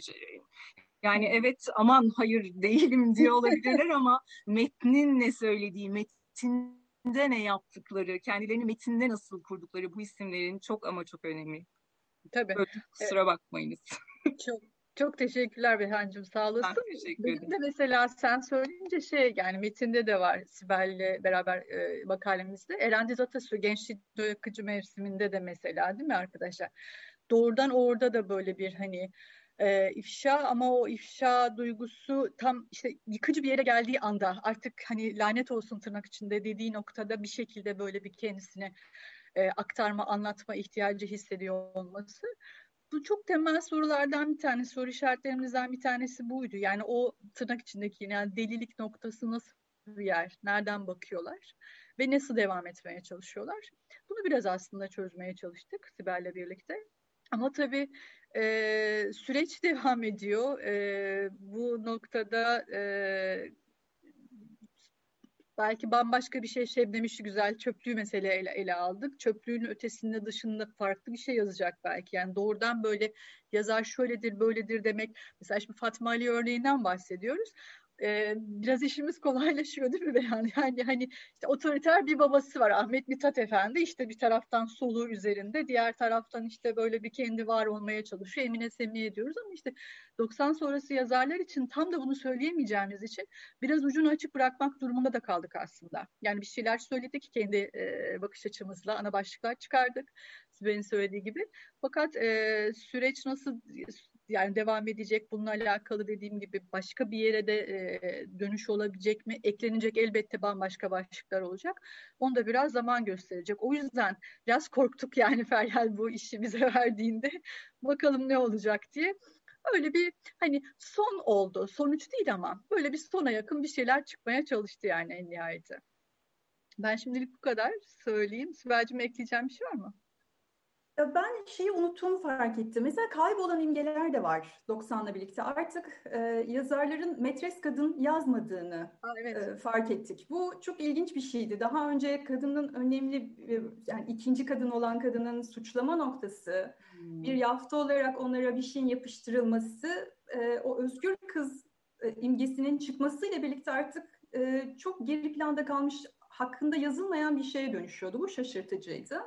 Yani evet aman hayır değilim diye olabilirler ama metnin ne söylediği, metinde ne yaptıkları, kendilerini metinde nasıl kurdukları bu isimlerin çok ama çok önemli. Tabii. Böyle, kusura bakmayınız. Çok çok teşekkürler Behancığım sağ olasın. Ben teşekkür ederim. Benim de mesela sen söyleyince şey yani metinde de var Sibel'le beraber e, makalemizde. Eren Diz Atasu Gençlik Yakıcı Mevsiminde de mesela değil mi arkadaşlar? Doğrudan orada da böyle bir hani e, ifşa ama o ifşa duygusu tam işte yıkıcı bir yere geldiği anda artık hani lanet olsun tırnak içinde dediği noktada bir şekilde böyle bir kendisine e, aktarma, anlatma ihtiyacı hissediyor olması bu çok temel sorulardan bir tanesi, soru işaretlerimizden bir tanesi buydu. Yani o tırnak içindeki yani delilik noktası nasıl bir yer, nereden bakıyorlar ve nasıl devam etmeye çalışıyorlar. Bunu biraz aslında çözmeye çalıştık Sibel'le birlikte. Ama tabii e, süreç devam ediyor. E, bu noktada e, Belki bambaşka bir şey Şebnem işi güzel çöplüğü mesele ele, ele aldık. Çöplüğün ötesinde dışında farklı bir şey yazacak belki. Yani doğrudan böyle yazar şöyledir böyledir demek. Mesela şimdi Fatma Ali örneğinden bahsediyoruz e, biraz işimiz kolaylaşıyor değil mi Yani, yani hani işte otoriter bir babası var Ahmet Mithat Efendi işte bir taraftan soluğu üzerinde diğer taraftan işte böyle bir kendi var olmaya çalışıyor Emine Semiye diyoruz ama işte 90 sonrası yazarlar için tam da bunu söyleyemeyeceğimiz için biraz ucunu açık bırakmak durumunda da kaldık aslında. Yani bir şeyler söyledik kendi e, bakış açımızla ana başlıklar çıkardık. Sibel'in söylediği gibi. Fakat e, süreç nasıl yani devam edecek bununla alakalı dediğim gibi başka bir yere de e, dönüş olabilecek mi? Eklenecek elbette bambaşka başlıklar olacak. Onu da biraz zaman gösterecek. O yüzden biraz korktuk yani Feryal bu işi bize verdiğinde. Bakalım ne olacak diye. öyle bir hani son oldu. Sonuç değil ama böyle bir sona yakın bir şeyler çıkmaya çalıştı yani en nihayeti. Ben şimdilik bu kadar söyleyeyim. Sibel'cim ekleyeceğim bir şey var mı? Ben şeyi unuttuğumu fark ettim. Mesela kaybolan imgeler de var 90'la birlikte. Artık e, yazarların metres kadın yazmadığını Aa, evet. e, fark ettik. Bu çok ilginç bir şeydi. Daha önce kadının önemli, e, yani ikinci kadın olan kadının suçlama noktası, hmm. bir yafta olarak onlara bir şeyin yapıştırılması, e, o özgür kız e, imgesinin çıkmasıyla birlikte artık e, çok geri planda kalmış, hakkında yazılmayan bir şeye dönüşüyordu. Bu şaşırtıcıydı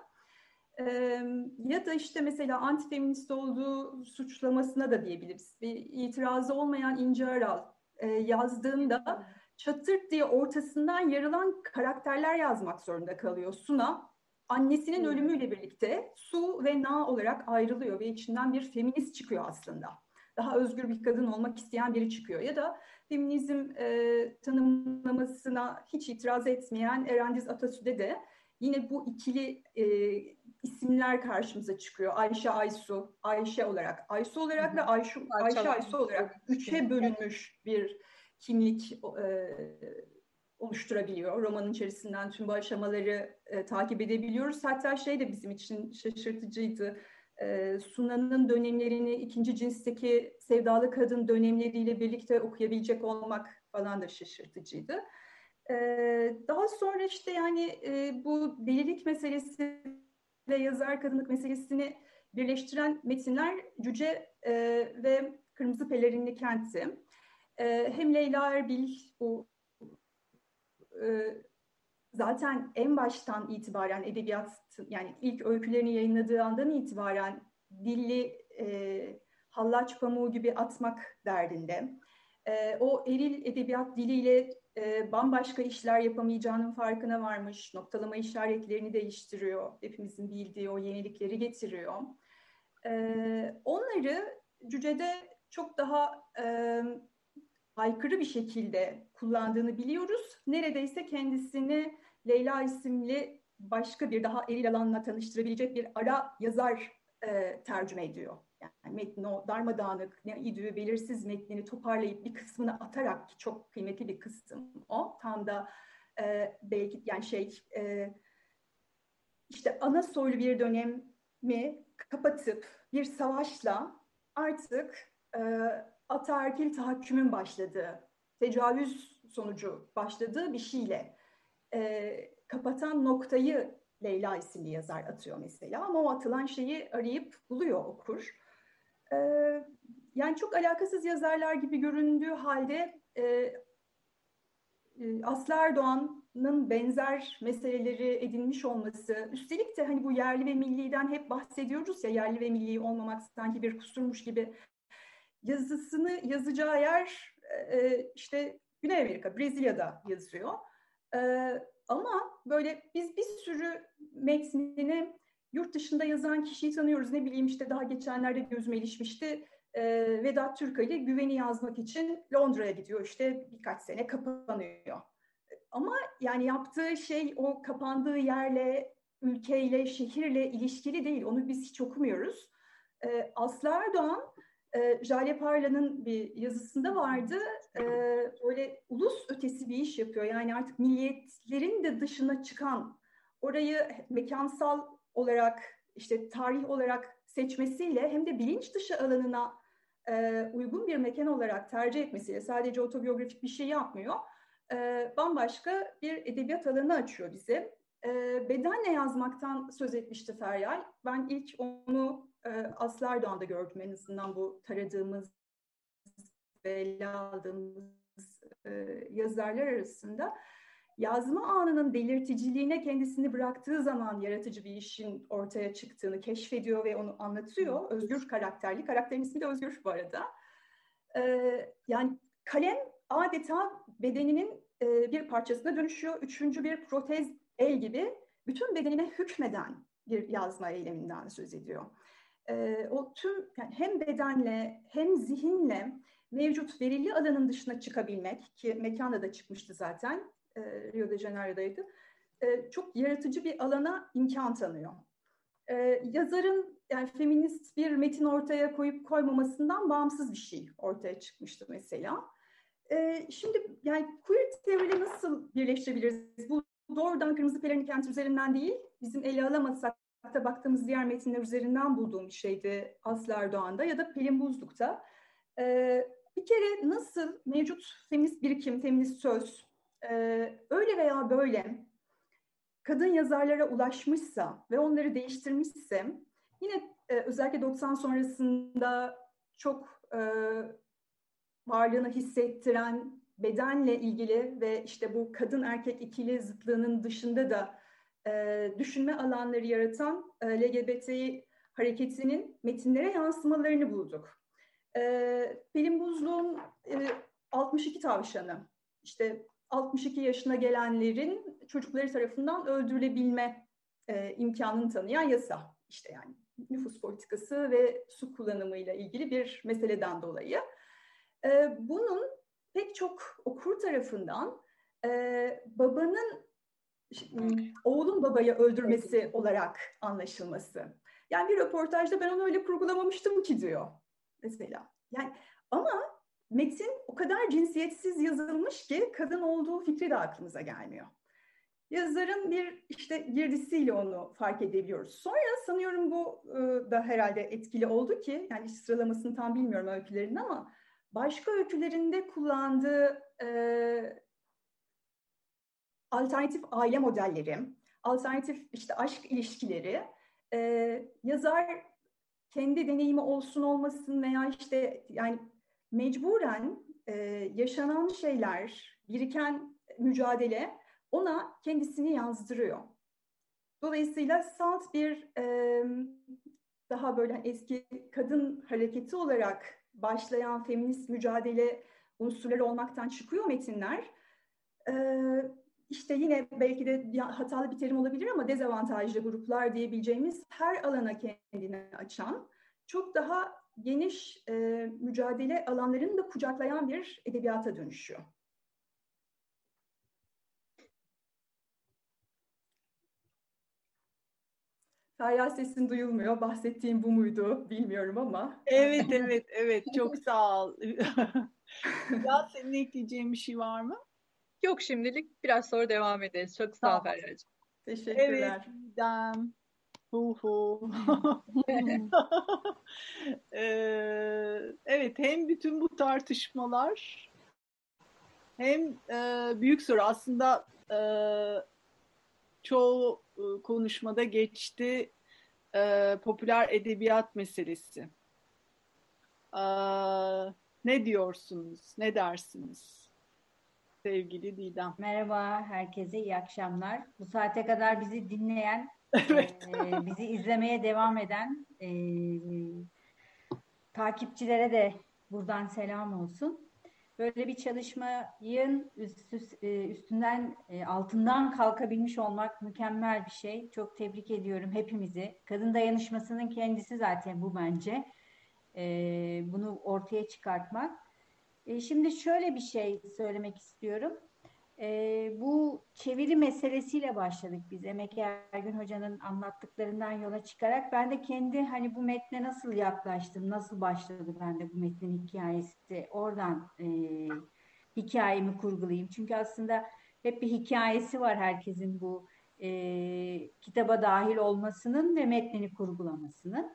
ya da işte mesela antifeminist olduğu suçlamasına da diyebiliriz. Bir itirazı olmayan İnce Aral yazdığında çatırt diye ortasından yarılan karakterler yazmak zorunda kalıyor Suna. Annesinin ölümüyle birlikte Su ve Na olarak ayrılıyor ve içinden bir feminist çıkıyor aslında. Daha özgür bir kadın olmak isteyen biri çıkıyor. Ya da feminizm e, tanımlamasına hiç itiraz etmeyen Erendiz Atasü'de de yine bu ikili e, isimler karşımıza çıkıyor. Ayşe Aysu, Ayşe olarak, Aysu olarak ve Ayşu, Ayşe Aysu olarak üçe bölünmüş bir kimlik e, oluşturabiliyor. Romanın içerisinden tüm bu aşamaları e, takip edebiliyoruz. Hatta şey de bizim için şaşırtıcıydı. E, Sunan'ın dönemlerini ikinci cinsteki sevdalı kadın dönemleriyle birlikte okuyabilecek olmak falan da şaşırtıcıydı. E, daha sonra işte yani e, bu delilik meselesi ve yazar kadınlık meselesini birleştiren metinler Cüce e, ve Kırmızı Pelerinli Kent'i. E, hem Leyla Erbil bu e, zaten en baştan itibaren edebiyat yani ilk öykülerini yayınladığı andan itibaren dilli e, hallaç pamuğu gibi atmak derdinde. E, o eril edebiyat diliyle e, bambaşka işler yapamayacağının farkına varmış. Noktalama işaretlerini değiştiriyor. Hepimizin bildiği o yenilikleri getiriyor. E, onları Cüce'de çok daha e, aykırı bir şekilde kullandığını biliyoruz. Neredeyse kendisini Leyla isimli başka bir daha eril alanla tanıştırabilecek bir ara yazar e, tercüme ediyor. Yani metni o darmadağınık, ne idüğü belirsiz metnini toparlayıp bir kısmını atarak ki çok kıymetli bir kısım o. Tam da e, belki yani şey e, işte ana soylu bir dönemi kapatıp bir savaşla artık e, ataerkil tahakkümün başladığı, tecavüz sonucu başladığı bir şeyle e, kapatan noktayı Leyla isimli yazar atıyor mesela ama o atılan şeyi arayıp buluyor okur. E, yani çok alakasız yazarlar gibi göründüğü halde e, Aslı Erdoğan'ın benzer meseleleri edinmiş olması, üstelik de hani bu yerli ve milliden hep bahsediyoruz ya yerli ve milli olmamak sanki bir kusurmuş gibi yazısını yazacağı yer işte Güney Amerika, Brezilya'da yazıyor. Ama böyle biz bir sürü metnini yurt dışında yazan kişiyi tanıyoruz. Ne bileyim işte daha geçenlerde gözüme ilişmişti. E, Vedat Türkali güveni yazmak için Londra'ya gidiyor. İşte birkaç sene kapanıyor. Ama yani yaptığı şey o kapandığı yerle, ülkeyle, şehirle ilişkili değil. Onu biz hiç okumuyoruz. E, Aslı Erdoğan, e, Jale Parla'nın bir yazısında vardı. E, böyle ulus ötesi bir iş yapıyor. Yani artık milliyetlerin de dışına çıkan, orayı mekansal olarak işte tarih olarak seçmesiyle hem de bilinç dışı alanına e, uygun bir mekan olarak tercih etmesiyle sadece otobiyografik bir şey yapmıyor. E, bambaşka bir edebiyat alanı açıyor bize. E, bedenle yazmaktan söz etmişti Feryal. Ben ilk onu e, Aslı Erdoğan'da gördüm en azından bu taradığımız ve ele aldığımız e, yazarlar arasında yazma anının belirticiliğine kendisini bıraktığı zaman yaratıcı bir işin ortaya çıktığını keşfediyor ve onu anlatıyor. Özgür karakterli. Karakterin ismi de Özgür bu arada. Ee, yani kalem adeta bedeninin e, bir parçasına dönüşüyor. Üçüncü bir protez el gibi bütün bedenine hükmeden bir yazma eyleminden söz ediyor. Ee, o tüm yani hem bedenle hem zihinle mevcut verili alanın dışına çıkabilmek ki mekanda da çıkmıştı zaten e, Rio de Janeiro'daydı. E, çok yaratıcı bir alana imkan tanıyor. E, yazarın yani feminist bir metin ortaya koyup koymamasından bağımsız bir şey ortaya çıkmıştı mesela. Şimdi yani queer teoriyle nasıl birleştirebiliriz? Bu doğrudan Kırmızı Pelerin Kent üzerinden değil, bizim ele alamasak da baktığımız diğer metinler üzerinden bulduğum bir şeydi Aslı Erdoğan'da ya da Pelin Buzluk'ta. Bir kere nasıl mevcut feminist birikim, feminist söz e, öyle veya böyle kadın yazarlara ulaşmışsa ve onları değiştirmişse yine e, özellikle 90 sonrasında çok e, varlığını hissettiren bedenle ilgili ve işte bu kadın erkek ikili zıtlığının dışında da e, düşünme alanları yaratan e, LGBTİ hareketinin metinlere yansımalarını bulduk. E, Pelin Buzluğ'un e, 62 tavşanı, işte 62 yaşına gelenlerin çocukları tarafından öldürülebilme e, imkanını tanıyan yasa. İşte yani nüfus politikası ve su kullanımıyla ilgili bir meseleden dolayı. E, bunun pek çok okur tarafından e, babanın oğlun babaya öldürmesi olarak anlaşılması. Yani bir röportajda ben onu öyle kurgulamamıştım ki diyor mesela. Yani ama metin o kadar cinsiyetsiz yazılmış ki kadın olduğu fikri de aklımıza gelmiyor. Yazarın bir işte girdisiyle onu fark edebiliyoruz. Sonra sanıyorum bu e, da herhalde etkili oldu ki, yani sıralamasını tam bilmiyorum öykülerinin ama başka öykülerinde kullandığı e, alternatif aile modelleri, alternatif işte aşk ilişkileri e, yazar kendi deneyimi olsun olmasın veya işte yani mecburen e, yaşanan şeyler, biriken mücadele ona kendisini yazdırıyor. Dolayısıyla salt bir e, daha böyle eski kadın hareketi olarak başlayan feminist mücadele unsurları olmaktan çıkıyor metinler. Ee, işte yine belki de hatalı bir terim olabilir ama dezavantajlı gruplar diyebileceğimiz her alana kendini açan, çok daha geniş e, mücadele alanlarını da kucaklayan bir edebiyata dönüşüyor. Feryal sesin duyulmuyor. Bahsettiğim bu muydu bilmiyorum ama. Evet, evet, evet. Çok sağ ol. ya senin ekleyeceğin bir şey var mı? Yok şimdilik. Biraz sonra devam ederiz. Çok sağ ol Feryal'cığım. Teşekkürler. Evet. Hu hu. ee, evet, hem bütün bu tartışmalar hem e, büyük soru aslında e, çoğu e, konuşmada geçti e, popüler edebiyat meselesi. E, ne diyorsunuz, ne dersiniz sevgili Didem? Merhaba herkese, iyi akşamlar. Bu saate kadar bizi dinleyen, evet. e, bizi izlemeye devam eden e, takipçilere de buradan selam olsun. Böyle bir çalışmayın üst, üst, üstünden altından kalkabilmiş olmak mükemmel bir şey. Çok tebrik ediyorum hepimizi. Kadın dayanışmasının kendisi zaten bu bence. Bunu ortaya çıkartmak. Şimdi şöyle bir şey söylemek istiyorum. E, bu çeviri meselesiyle başladık biz. Emek Ergün Hoca'nın anlattıklarından yola çıkarak ben de kendi hani bu metne nasıl yaklaştım, nasıl başladı bende bu metnin hikayesi oradan e, hikayemi kurgulayayım. Çünkü aslında hep bir hikayesi var herkesin bu e, kitaba dahil olmasının ve metnini kurgulamasının.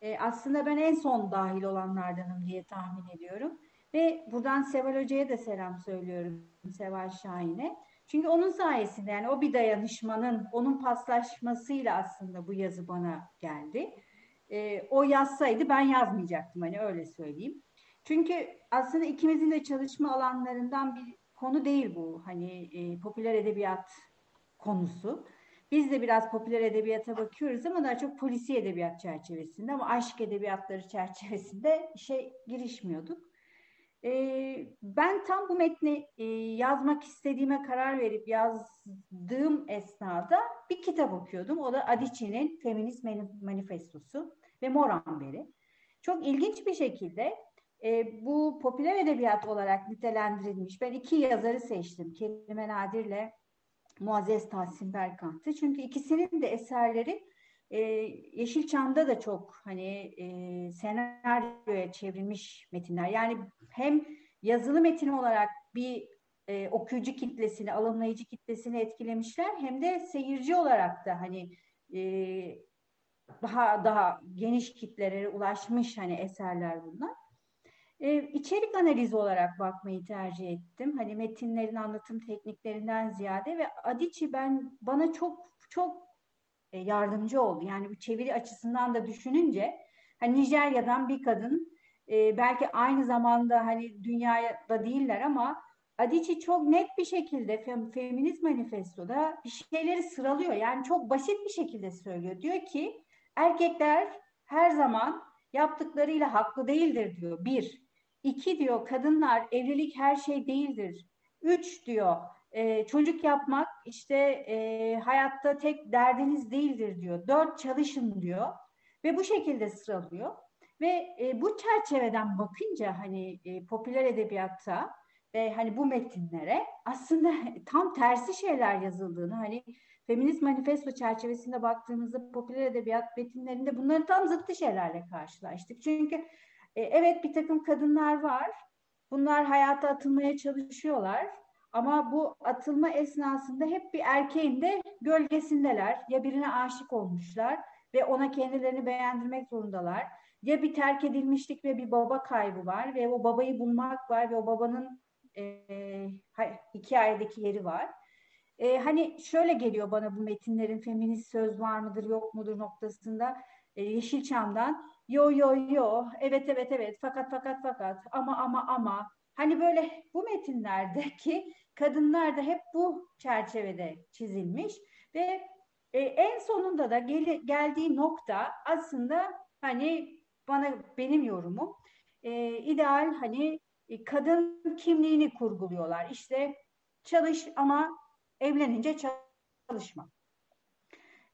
E, aslında ben en son dahil olanlardanım diye tahmin ediyorum. Ve buradan Seval Hoca'ya da selam söylüyorum. Seval Şahin'e. Çünkü onun sayesinde yani o bir dayanışmanın, onun paslaşmasıyla aslında bu yazı bana geldi. E, o yazsaydı ben yazmayacaktım hani öyle söyleyeyim. Çünkü aslında ikimizin de çalışma alanlarından bir konu değil bu. Hani e, popüler edebiyat konusu. Biz de biraz popüler edebiyata bakıyoruz ama daha çok polisi edebiyat çerçevesinde ama aşk edebiyatları çerçevesinde işe girişmiyorduk. E, ben tam bu metni e, yazmak istediğime karar verip yazdığım esnada bir kitap okuyordum. O da Adichie'nin Feminist Manifestosu ve Moranber'i. Çok ilginç bir şekilde e, bu popüler edebiyat olarak nitelendirilmiş. Ben iki yazarı seçtim. Kerime Nadir'le Muazzez Tahsin Berkant'ı. Çünkü ikisinin de eserleri E, Yeşilçam'da da çok hani e, senaryoya çevrilmiş metinler. Yani hem yazılı metin olarak bir e, okuyucu kitlesini, alımlayıcı kitlesini etkilemişler hem de seyirci olarak da hani e, daha daha geniş kitlelere ulaşmış hani eserler bunlar. E, içerik analizi olarak bakmayı tercih ettim. Hani metinlerin anlatım tekniklerinden ziyade ve Adichie ben bana çok çok e, yardımcı oldu. Yani bu çeviri açısından da düşününce hani Nijerya'dan bir kadın e, belki aynı zamanda hani dünyada değiller ama Adichie çok net bir şekilde fem, feminist manifestoda bir şeyleri sıralıyor. Yani çok basit bir şekilde söylüyor. Diyor ki erkekler her zaman yaptıklarıyla haklı değildir diyor. Bir. İki diyor kadınlar evlilik her şey değildir. Üç diyor e, çocuk yapmak işte e, hayatta tek derdiniz değildir diyor. Dört çalışın diyor ve bu şekilde sıralıyor. Ve e, bu çerçeveden bakınca hani e, popüler edebiyatta ve hani bu metinlere aslında tam tersi şeyler yazıldığını hani feminist manifesto çerçevesinde baktığımızda popüler edebiyat metinlerinde bunların tam zıttı şeylerle karşılaştık. Çünkü e, evet bir takım kadınlar var. Bunlar hayata atılmaya çalışıyorlar. Ama bu atılma esnasında hep bir erkeğin de gölgesindeler. Ya birine aşık olmuşlar ve ona kendilerini beğendirmek zorundalar. Ya bir terk edilmişlik ve bir baba kaybı var ve o babayı bulmak var ve o babanın e, hikayedeki yeri var. E, hani şöyle geliyor bana bu metinlerin feminist söz var mıdır yok mudur noktasında e, Yeşilçam'dan yo yo yo evet evet evet fakat fakat fakat ama ama ama hani böyle bu metinlerdeki kadınlar da hep bu çerçevede çizilmiş ve e, en sonunda da gel, geldiği nokta aslında hani bana benim yorumum e, ideal hani e, kadın kimliğini kurguluyorlar. İşte çalış ama evlenince çalışma.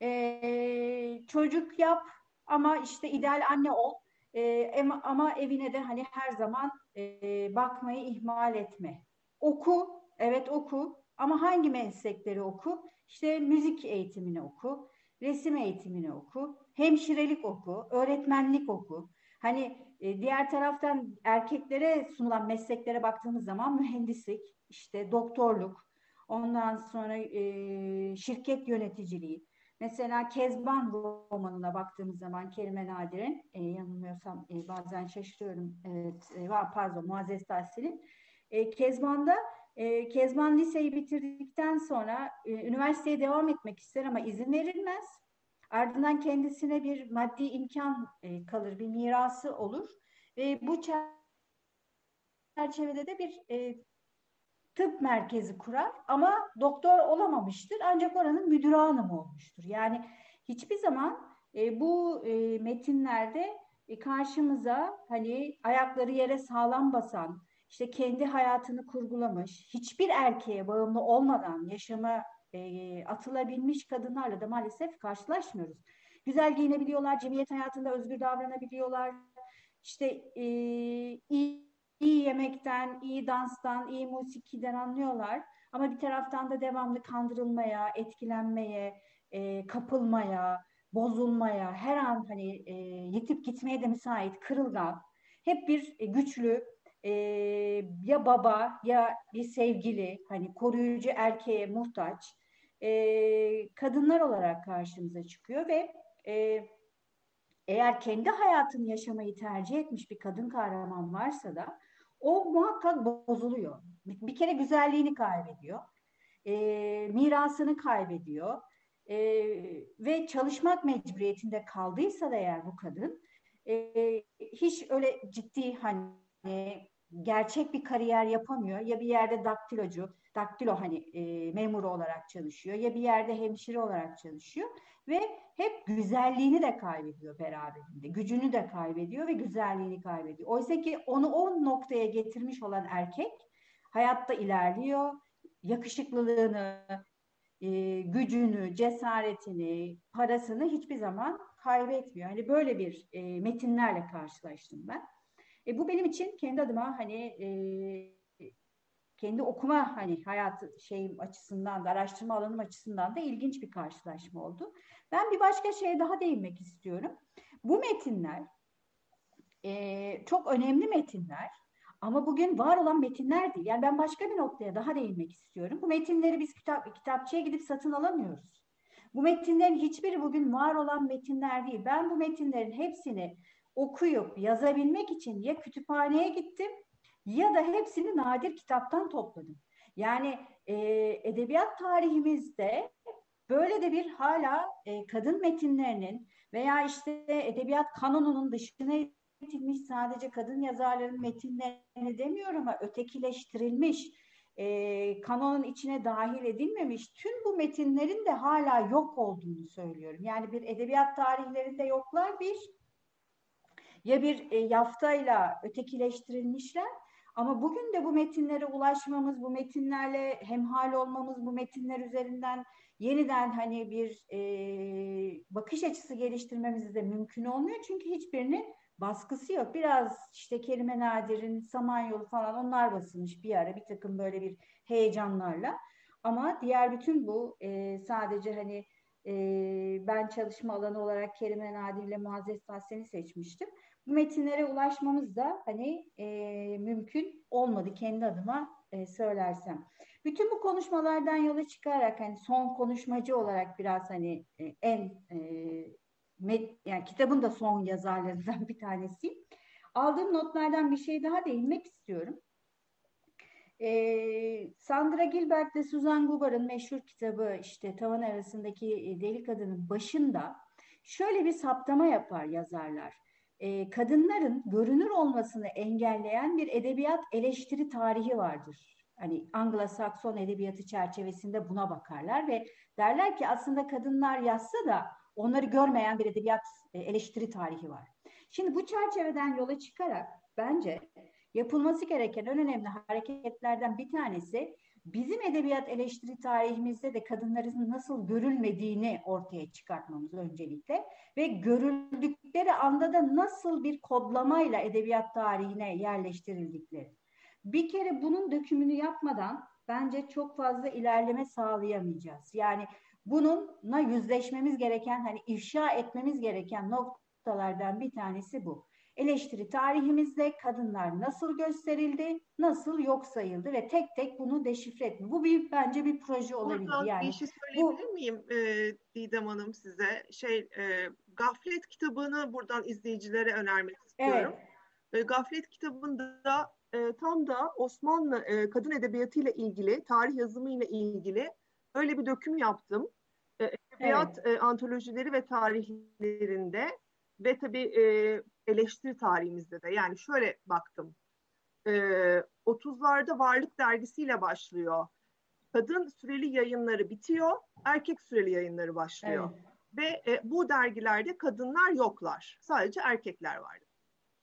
Ee, çocuk yap ama işte ideal anne ol. Ee, ama evine de hani her zaman e, bakmayı ihmal etme. Oku, evet oku ama hangi meslekleri oku? İşte müzik eğitimini oku, resim eğitimini oku, hemşirelik oku, öğretmenlik oku. Hani e, diğer taraftan erkeklere sunulan mesleklere baktığımız zaman mühendislik, işte doktorluk, ondan sonra e, şirket yöneticiliği. Mesela Kezban romanına baktığımız zaman Kerime Nadir'in, e, yanılmıyorsam e, bazen şaşırıyorum, evet, e, pardon Muazzez Tahsil'in. E, Kezban'da e, Kezban liseyi bitirdikten sonra e, üniversiteye devam etmek ister ama izin verilmez. Ardından kendisine bir maddi imkan e, kalır, bir mirası olur. Ve bu çerçevede de bir e, tıp merkezi kurar ama doktor olamamıştır ancak oranın müdürü hanım olmuştur. Yani hiçbir zaman e, bu e, metinlerde e, karşımıza hani ayakları yere sağlam basan, işte kendi hayatını kurgulamış, hiçbir erkeğe bağımlı olmadan yaşama e, atılabilmiş kadınlarla da maalesef karşılaşmıyoruz. Güzel giyinebiliyorlar, cemiyet hayatında özgür davranabiliyorlar. İşte e, iyi, iyi yemekten, iyi danstan, iyi musikiden anlıyorlar. Ama bir taraftan da devamlı kandırılmaya, etkilenmeye, e, kapılmaya, bozulmaya, her an hani e, yitip gitmeye de müsait, kırılgan, hep bir e, güçlü e, ya baba ya bir sevgili, hani koruyucu erkeğe muhtaç e, kadınlar olarak karşımıza çıkıyor ve e, eğer kendi hayatını yaşamayı tercih etmiş bir kadın kahraman varsa da o muhakkak bozuluyor. Bir, bir kere güzelliğini kaybediyor, e, mirasını kaybediyor e, ve çalışmak mecburiyetinde kaldıysa da eğer bu kadın e, hiç öyle ciddi hani gerçek bir kariyer yapamıyor. Ya bir yerde daktilocu, daktilo hani e, memuru olarak çalışıyor ya bir yerde hemşire olarak çalışıyor ve hep güzelliğini de kaybediyor beraberinde. Gücünü de kaybediyor ve güzelliğini kaybediyor. Oysa ki onu o noktaya getirmiş olan erkek hayatta ilerliyor. Yakışıklılığını, e, gücünü, cesaretini, parasını hiçbir zaman kaybetmiyor. Hani böyle bir e, metinlerle karşılaştım ben. E, bu benim için kendi adıma hani e, kendi okuma hani hayatı şeyim açısından da araştırma alanım açısından da ilginç bir karşılaşma oldu. Ben bir başka şeye daha değinmek istiyorum. Bu metinler e, çok önemli metinler ama bugün var olan metinler değil. Yani ben başka bir noktaya daha değinmek istiyorum. Bu metinleri biz kitap kitapçıya gidip satın alamıyoruz. Bu metinlerin hiçbiri bugün var olan metinler değil. Ben bu metinlerin hepsini okuyup yazabilmek için ya kütüphaneye gittim ya da hepsini nadir kitaptan topladım. Yani e, edebiyat tarihimizde böyle de bir hala e, kadın metinlerinin veya işte edebiyat kanonunun dışına itilmiş sadece kadın yazarların metinlerini demiyorum ama ötekileştirilmiş, e, kanonun içine dahil edilmemiş tüm bu metinlerin de hala yok olduğunu söylüyorum. Yani bir edebiyat tarihlerinde yoklar bir ya bir e, yaftayla ötekileştirilmişler ama bugün de bu metinlere ulaşmamız, bu metinlerle hemhal olmamız, bu metinler üzerinden yeniden hani bir e, bakış açısı geliştirmemiz de mümkün olmuyor. Çünkü hiçbirinin baskısı yok. Biraz işte Kerime Nadir'in Samanyolu falan onlar basılmış bir ara bir takım böyle bir heyecanlarla. Ama diğer bütün bu e, sadece hani e, ben çalışma alanı olarak Kerime Nadir ile Muazzez Tahsen'i seçmiştim. Bu metinlere ulaşmamız da hani e, mümkün olmadı kendi adıma e, söylersem. Bütün bu konuşmalardan yola çıkarak hani son konuşmacı olarak biraz hani e, en e, yani kitabın da son yazarlarından bir tanesiyim. Aldığım notlardan bir şey daha değinmek istiyorum. Ee, Sandra Gilbert ile Suzan Gubar'ın meşhur kitabı işte tavan arasındaki e, deli kadının başında şöyle bir saptama yapar yazarlar. Ee, kadınların görünür olmasını engelleyen bir edebiyat eleştiri tarihi vardır. Hani Anglo-Sakson edebiyatı çerçevesinde buna bakarlar ve derler ki aslında kadınlar yazsa da onları görmeyen bir edebiyat e, eleştiri tarihi var. Şimdi bu çerçeveden yola çıkarak bence yapılması gereken en önemli hareketlerden bir tanesi bizim edebiyat eleştiri tarihimizde de kadınların nasıl görülmediğini ortaya çıkartmamız öncelikle ve görüldükleri anda da nasıl bir kodlamayla edebiyat tarihine yerleştirildikleri. Bir kere bunun dökümünü yapmadan bence çok fazla ilerleme sağlayamayacağız. Yani bununla yüzleşmemiz gereken hani ifşa etmemiz gereken noktalardan bir tanesi bu. Eleştiri tarihimizde kadınlar nasıl gösterildi, nasıl yok sayıldı ve tek tek bunu deşifre etme. Bu bir bence bir proje olabilir. Buradan yani bir şey söyleyebilir bu, miyim e, Didem Hanım size? Şey e, Gaflet kitabını buradan izleyicilere önermek istiyorum. Evet. E, Gaflet kitabında e, tam da Osmanlı e, kadın edebiyatı ile ilgili, tarih yazımı ile ilgili öyle bir döküm yaptım. E, edebiyat evet. e, antolojileri ve tarihlerinde ve tabii e, eleştiri tarihimizde de. Yani şöyle baktım. E, 30'larda Varlık dergisiyle başlıyor. Kadın süreli yayınları bitiyor, erkek süreli yayınları başlıyor. Evet. Ve e, bu dergilerde kadınlar yoklar. Sadece erkekler vardı.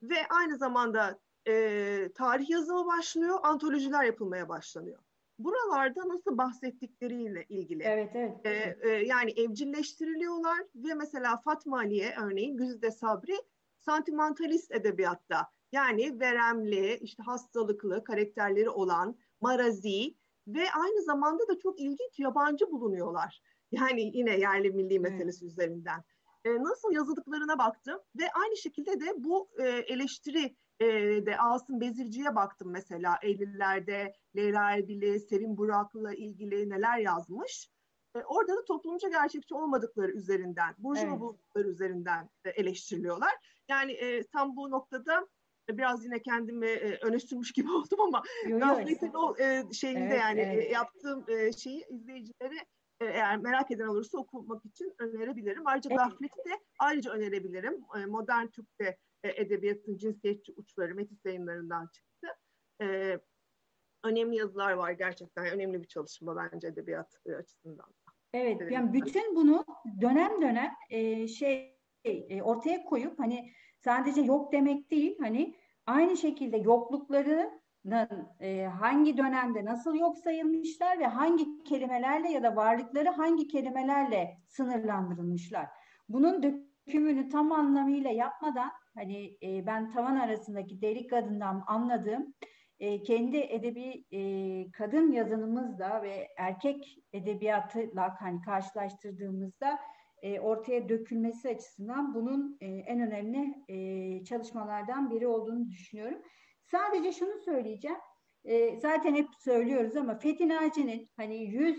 Ve aynı zamanda e, tarih yazımı başlıyor, antolojiler yapılmaya başlanıyor buralarda nasıl bahsettikleriyle ilgili. Evet, evet. Ee, e, yani evcilleştiriliyorlar ve mesela Fatma Aliye örneğin Güzide Sabri santimentalist edebiyatta yani veremli, işte hastalıklı karakterleri olan marazi ve aynı zamanda da çok ilginç yabancı bulunuyorlar. Yani yine yerli milli meselesi evet. üzerinden. Ee, nasıl yazıldıklarına baktım ve aynı şekilde de bu e, eleştiri e, de Asım Bezirci'ye baktım mesela 50'lerde Leyla Erbil'i, Sevim Burak'la ilgili neler yazmış. E, orada da toplumcu gerçekçi olmadıkları üzerinden, burjuva evet. üzerinden e, eleştiriliyorlar. Yani e, tam bu noktada biraz yine kendimi e, öne sürmüş gibi oldum ama Gaflet'in o e, şeyinde evet, yani evet. E, yaptığım e, şeyi izleyicilere e, eğer merak eden olursa okumak için önerebilirim. Ayrıca evet. Gaflet'i de ayrıca önerebilirim. E, Modern Türk'te e, edebiyatın cinsiyetçi uçları Metis yayınlarından çıktı. E, önemli yazılar var gerçekten. Önemli bir çalışma bence edebiyat e, açısından. Evet, yani bütün bunu dönem dönem e, şey e, ortaya koyup hani sadece yok demek değil hani aynı şekilde yoklukları e, hangi dönemde nasıl yok sayılmışlar ve hangi kelimelerle ya da varlıkları hangi kelimelerle sınırlandırılmışlar. Bunun dökümünü tam anlamıyla yapmadan hani e, ben tavan arasındaki delik kadından anladığım e, kendi edebi e, kadın yazınımızla ve erkek edebiyatıyla hani karşılaştırdığımızda e, ortaya dökülmesi açısından bunun e, en önemli e, çalışmalardan biri olduğunu düşünüyorum. Sadece şunu söyleyeceğim. Zaten hep söylüyoruz ama Fethi Naci'nin hani 100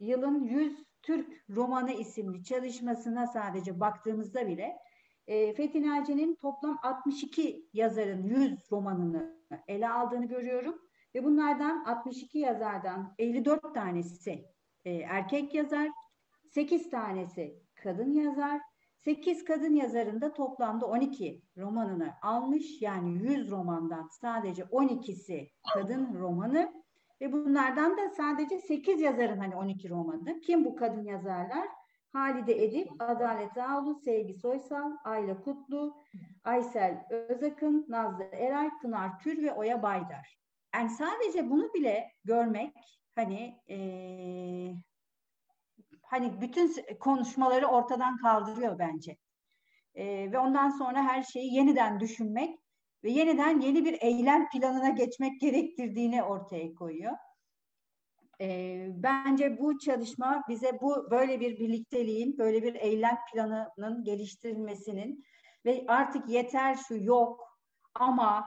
yılın 100 Türk Romanı isimli çalışmasına sadece baktığımızda bile e, Fethi Naci'nin toplam 62 yazarın 100 romanını ele aldığını görüyorum. Ve bunlardan 62 yazardan 54 tanesi erkek yazar, 8 tanesi kadın yazar, 8 kadın yazarın da toplamda 12 romanını almış. Yani 100 romandan sadece 12'si kadın romanı ve bunlardan da sadece 8 yazarın hani 12 romanı. Kim bu kadın yazarlar? Halide Edip, Adalet Ağulu, Sevgi Soysal, Ayla Kutlu, Aysel Özakın, Nazlı Eray, Pınar Tür ve Oya Baydar. Yani sadece bunu bile görmek hani ee, hani bütün konuşmaları ortadan kaldırıyor bence. E, ve ondan sonra her şeyi yeniden düşünmek ve yeniden yeni bir eylem planına geçmek gerektirdiğini ortaya koyuyor. E, bence bu çalışma bize bu böyle bir birlikteliğin, böyle bir eylem planının geliştirilmesinin ve artık yeter şu yok ama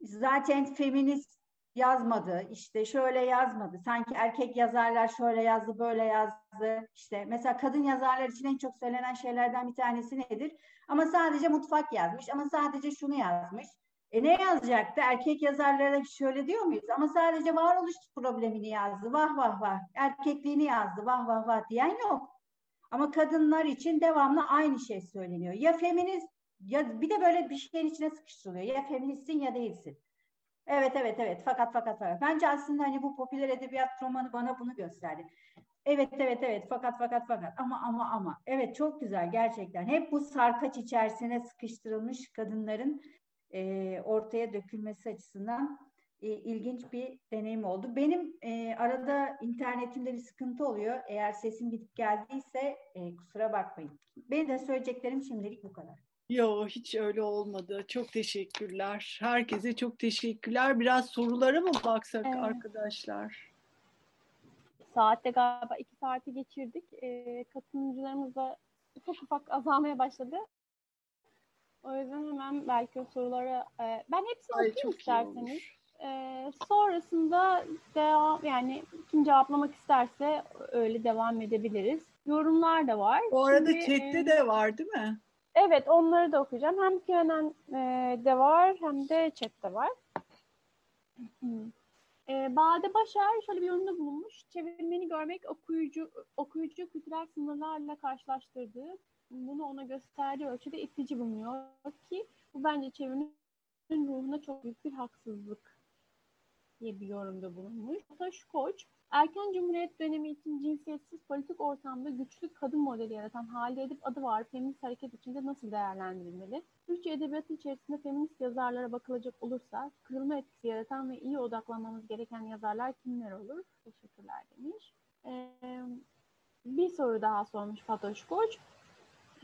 zaten feminist yazmadı, işte şöyle yazmadı. Sanki erkek yazarlar şöyle yazdı, böyle yazdı. İşte mesela kadın yazarlar için en çok söylenen şeylerden bir tanesi nedir? Ama sadece mutfak yazmış, ama sadece şunu yazmış. E ne yazacaktı? Erkek yazarlara şöyle diyor muyuz? Ama sadece varoluş problemini yazdı. Vah vah vah. Erkekliğini yazdı. Vah vah vah diyen yok. Ama kadınlar için devamlı aynı şey söyleniyor. Ya feminist ya bir de böyle bir şeyin içine sıkıştırılıyor. Ya feministsin ya değilsin. Evet evet evet fakat fakat fakat. Bence aslında hani bu popüler edebiyat romanı bana bunu gösterdi. Evet evet evet fakat fakat fakat ama ama ama. Evet çok güzel gerçekten. Hep bu sarkaç içerisine sıkıştırılmış kadınların e, ortaya dökülmesi açısından e, ilginç bir deneyim oldu. Benim e, arada internetimde bir sıkıntı oluyor. Eğer sesim gidip geldiyse e, kusura bakmayın. Benim de söyleyeceklerim şimdilik bu kadar. Yo hiç öyle olmadı. Çok teşekkürler. Herkese çok teşekkürler. Biraz sorulara mı baksak evet. arkadaşlar? Saatte galiba iki saati geçirdik. E, katılımcılarımız da ufak ufak azalmaya başladı. O yüzden hemen belki o sorulara e, ben hepsini Ay, okuyayım isterseniz. E, sonrasında devam yani kim cevaplamak isterse öyle devam edebiliriz. Yorumlar da var. Bu arada Şimdi, chatte e, de var değil mi? Evet onları da okuyacağım. Hem Q'nen'de var hem de chat'te var. E, Bade Başar şöyle bir yorumda bulunmuş. Çevirmeni görmek okuyucu okuyucu kültürel sınırlarla karşılaştırdığı, bunu ona gösterdiği ölçüde itici bulunuyor ki bu bence çevirinin ruhuna çok büyük bir haksızlık diye bir yorumda bulunmuş. Taş Koç Erken Cumhuriyet dönemi için cinsiyetsiz politik ortamda güçlü kadın modeli yaratan Halide Edip adı var feminist hareket içinde nasıl değerlendirilmeli? Türkçe edebiyatı içerisinde feminist yazarlara bakılacak olursa kırılma etkisi yaratan ve iyi odaklanmamız gereken yazarlar kimler olur? Teşekkürler demiş. Ee, bir soru daha sormuş Fatoş Koç.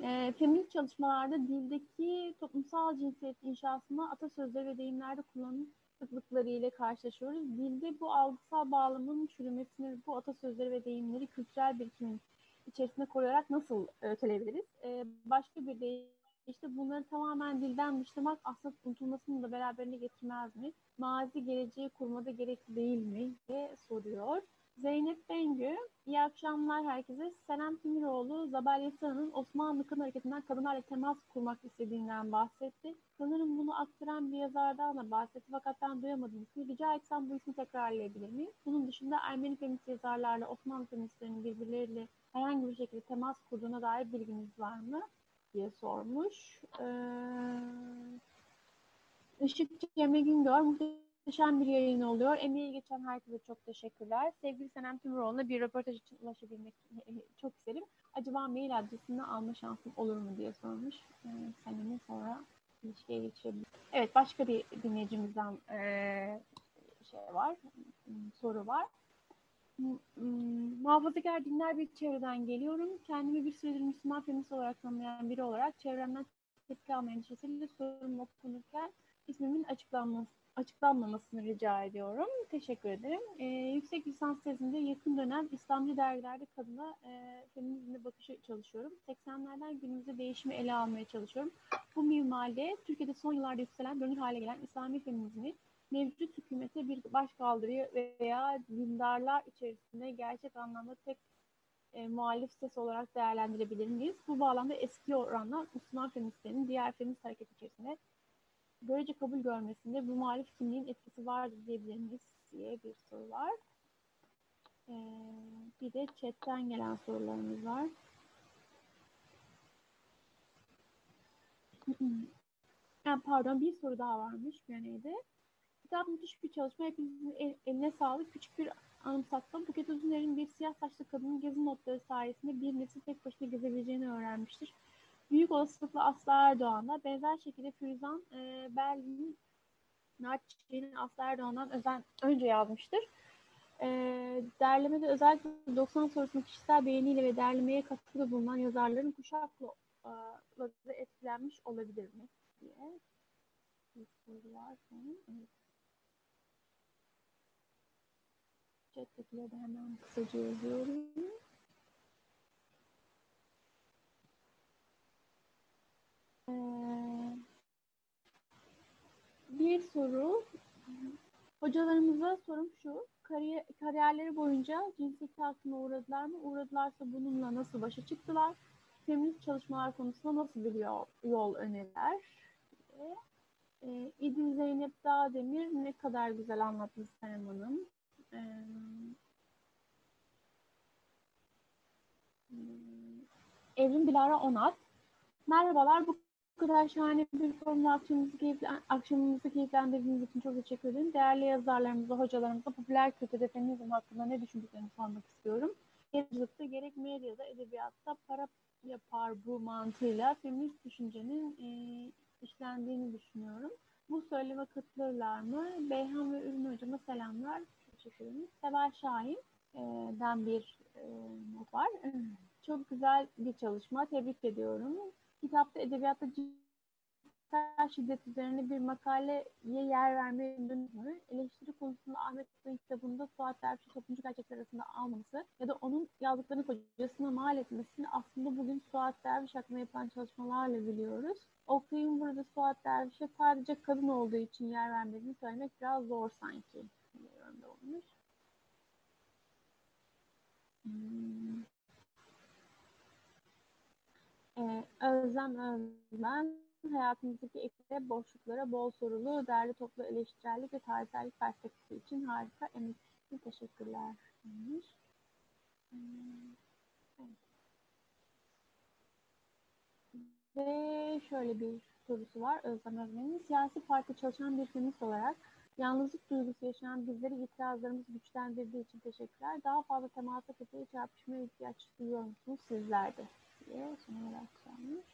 E, feminist çalışmalarda dildeki toplumsal cinsiyet inşasında atasözleri ve deyimlerde kullanılan sıklıkları ile karşılaşıyoruz. Dilde bu algısal bağlamın çürümesini, bu atasözleri ve deyimleri kültürel birikimin içerisinde koruyarak nasıl öteleyebiliriz? Ee, başka bir de işte bunları tamamen dilden dışlamak aslında unutulmasını da beraberine getirmez mi? Mazi geleceği kurmada gerekli değil mi? diye soruyor. Zeynep Bengü, iyi akşamlar herkese. Senem Timiroğlu, Zabel Yasa'nın Osmanlı Kın Hareketi'nden kadınlarla temas kurmak istediğinden bahsetti. Sanırım bunu aktaran bir yazardan da bahsetti fakat ben duyamadım ismi. Rica etsem bu ismi tekrarlayabilir miyim? Bunun dışında Ermeni feminist yazarlarla Osmanlı feministlerinin birbirleriyle herhangi bir şekilde temas kurduğuna dair bilginiz var mı? diye sormuş. Ee, Işık Cemre Güngör, Muhteşem bir yayın oluyor. Emeği geçen herkese çok teşekkürler. Sevgili Senem Tümüroğlu'na bir röportaj için ulaşabilmek çok isterim. Acaba mail adresini alma şansım olur mu diye sormuş. Ee, Senem'e sonra ilişkiye geçebilir. Evet başka bir dinleyicimizden e, şey var, soru var. Muhafazakar dinler bir çevreden geliyorum. Kendimi bir süredir Müslüman feminist olarak tanımlayan biri olarak çevremden tepki alma endişesiyle sorumu okunurken ismimin açıklanması, açıklanmamasını rica ediyorum. Teşekkür ederim. E, yüksek lisans tezinde yakın dönem İslamcı dergilerde kadına e, feminizmle bakışı çalışıyorum. 80'lerden günümüzde değişimi ele almaya çalışıyorum. Bu minvalde Türkiye'de son yıllarda yükselen, dönür hale gelen İslami feminizmi mevcut hükümete bir başkaldırı veya dindarlar içerisinde gerçek anlamda tek e, muhalif ses olarak değerlendirebilir miyiz? Bu bağlamda eski oranla Müslüman feministlerin diğer feminist hareket içerisinde görece kabul görmesinde bu muhalif kimliğin etkisi vardır diyebilir miyiz diye bir soru var. Ee, bir de chatten gelen sorularımız var. yani pardon bir soru daha varmış Göney'de. Kitap müthiş bir çalışma. Hepinizin el, eline sağlık. Küçük bir anımsattım. Buket Özüner'in bir siyah saçlı kadının gezi notları sayesinde bir nesil tek başına gezebileceğini öğrenmiştir. Büyük olasılıkla Aslı Erdoğan'la benzer şekilde Firuzan e, Berlin'in Naçi'nin Aslı Erdoğan'dan özen, önce yazmıştır. E, derlemede özellikle 90 sorusunu kişisel beğeniyle ve derlemeye katkıda bulunan yazarların kuşakla e, etkilenmiş olabilir mi? diye bir soru var. Evet. Chat'tekileri de hemen kısaca yazıyorum. Ee, bir soru. Hocalarımıza sorum şu. Kariyer, kariyerleri boyunca cinsiyet hakkına uğradılar mı? Uğradılarsa bununla nasıl başa çıktılar? Feminist çalışmalar konusunda nasıl bir yol, yol öneriler? Ee, İdil Zeynep Dağdemir ne kadar güzel anlattı Senem Hanım. Ee, Evrim Dilara Onat. Merhabalar, bu kadar şahane bir formla akşamımızı, keyifli, akşamımızı keyiflendirdiğiniz için çok teşekkür ederim. Değerli yazarlarımıza, hocalarımıza popüler kültürde feminizm hakkında ne düşündüklerini sormak istiyorum. Yazılıkta gerek medyada, edebiyatta para yapar bu mantığıyla feminist düşüncenin e, işlendiğini düşünüyorum. Bu söyleme katılırlar mı? Beyhan ve Ürün Hocama selamlar. Teşekkür ederim. Seval Şahin'den bir not var. Çok güzel bir çalışma. Tebrik ediyorum. Kitapta edebiyatta cinsel şiddet üzerine bir makaleye yer vermeyi mü? Eleştiri konusunda Ahmet Bey'in kitabında Suat Derviş'i toplumcu gerçekler arasında almaması ya da onun yazdıklarını kocasına mal etmesini aslında bugün Suat Derviş hakkında yapılan çalışmalarla biliyoruz. Okuyun burada Suat Derviş'e sadece kadın olduğu için yer vermediğini söylemek biraz zor sanki. Hmm. Ee, Özlem Özlem hayatımızdaki ekle boşluklara bol sorulu, değerli toplu eleştirellik ve tarihsellik perspektifi için harika emek teşekkürler demiş. Evet. Ve şöyle bir sorusu var Özlem Özlem'in. Siyasi parti çalışan bir feminist olarak yalnızlık duygusu yaşayan bizleri itirazlarımız güçlendirdiği için teşekkürler. Daha fazla temasa kapıya çarpışmaya ihtiyaç duyuyor musunuz sizler de? diye son olarak sormuş.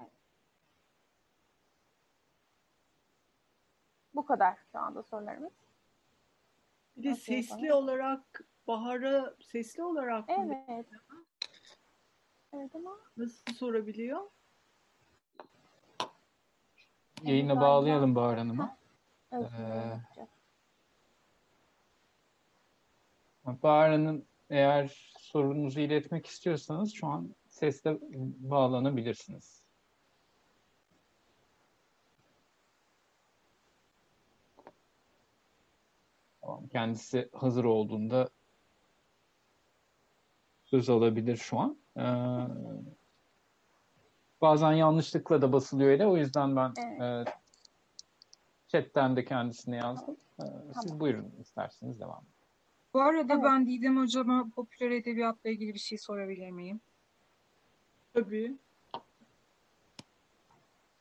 Evet. Bu kadar şu anda sorularımız. Bir de Nasıl sesli yapalım? olarak Bahar'a sesli olarak mı? Evet. Evet ama nasıl sorabiliyor? Yayını evet, bağlayalım Bahar Hanım'a. Evet, ee, Bahar Hanım eğer sorunuzu iletmek istiyorsanız şu an sesle bağlanabilirsiniz. Tamam, kendisi hazır olduğunda söz alabilir şu an. Ee, bazen yanlışlıkla da basılıyor öyle. O yüzden ben evet. e, chatten de kendisine yazdım. Ee, tamam. Siz buyurun isterseniz devam edin. Bu arada evet. ben Didem Hocama popüler edebiyatla ilgili bir şey sorabilir miyim? Tabii.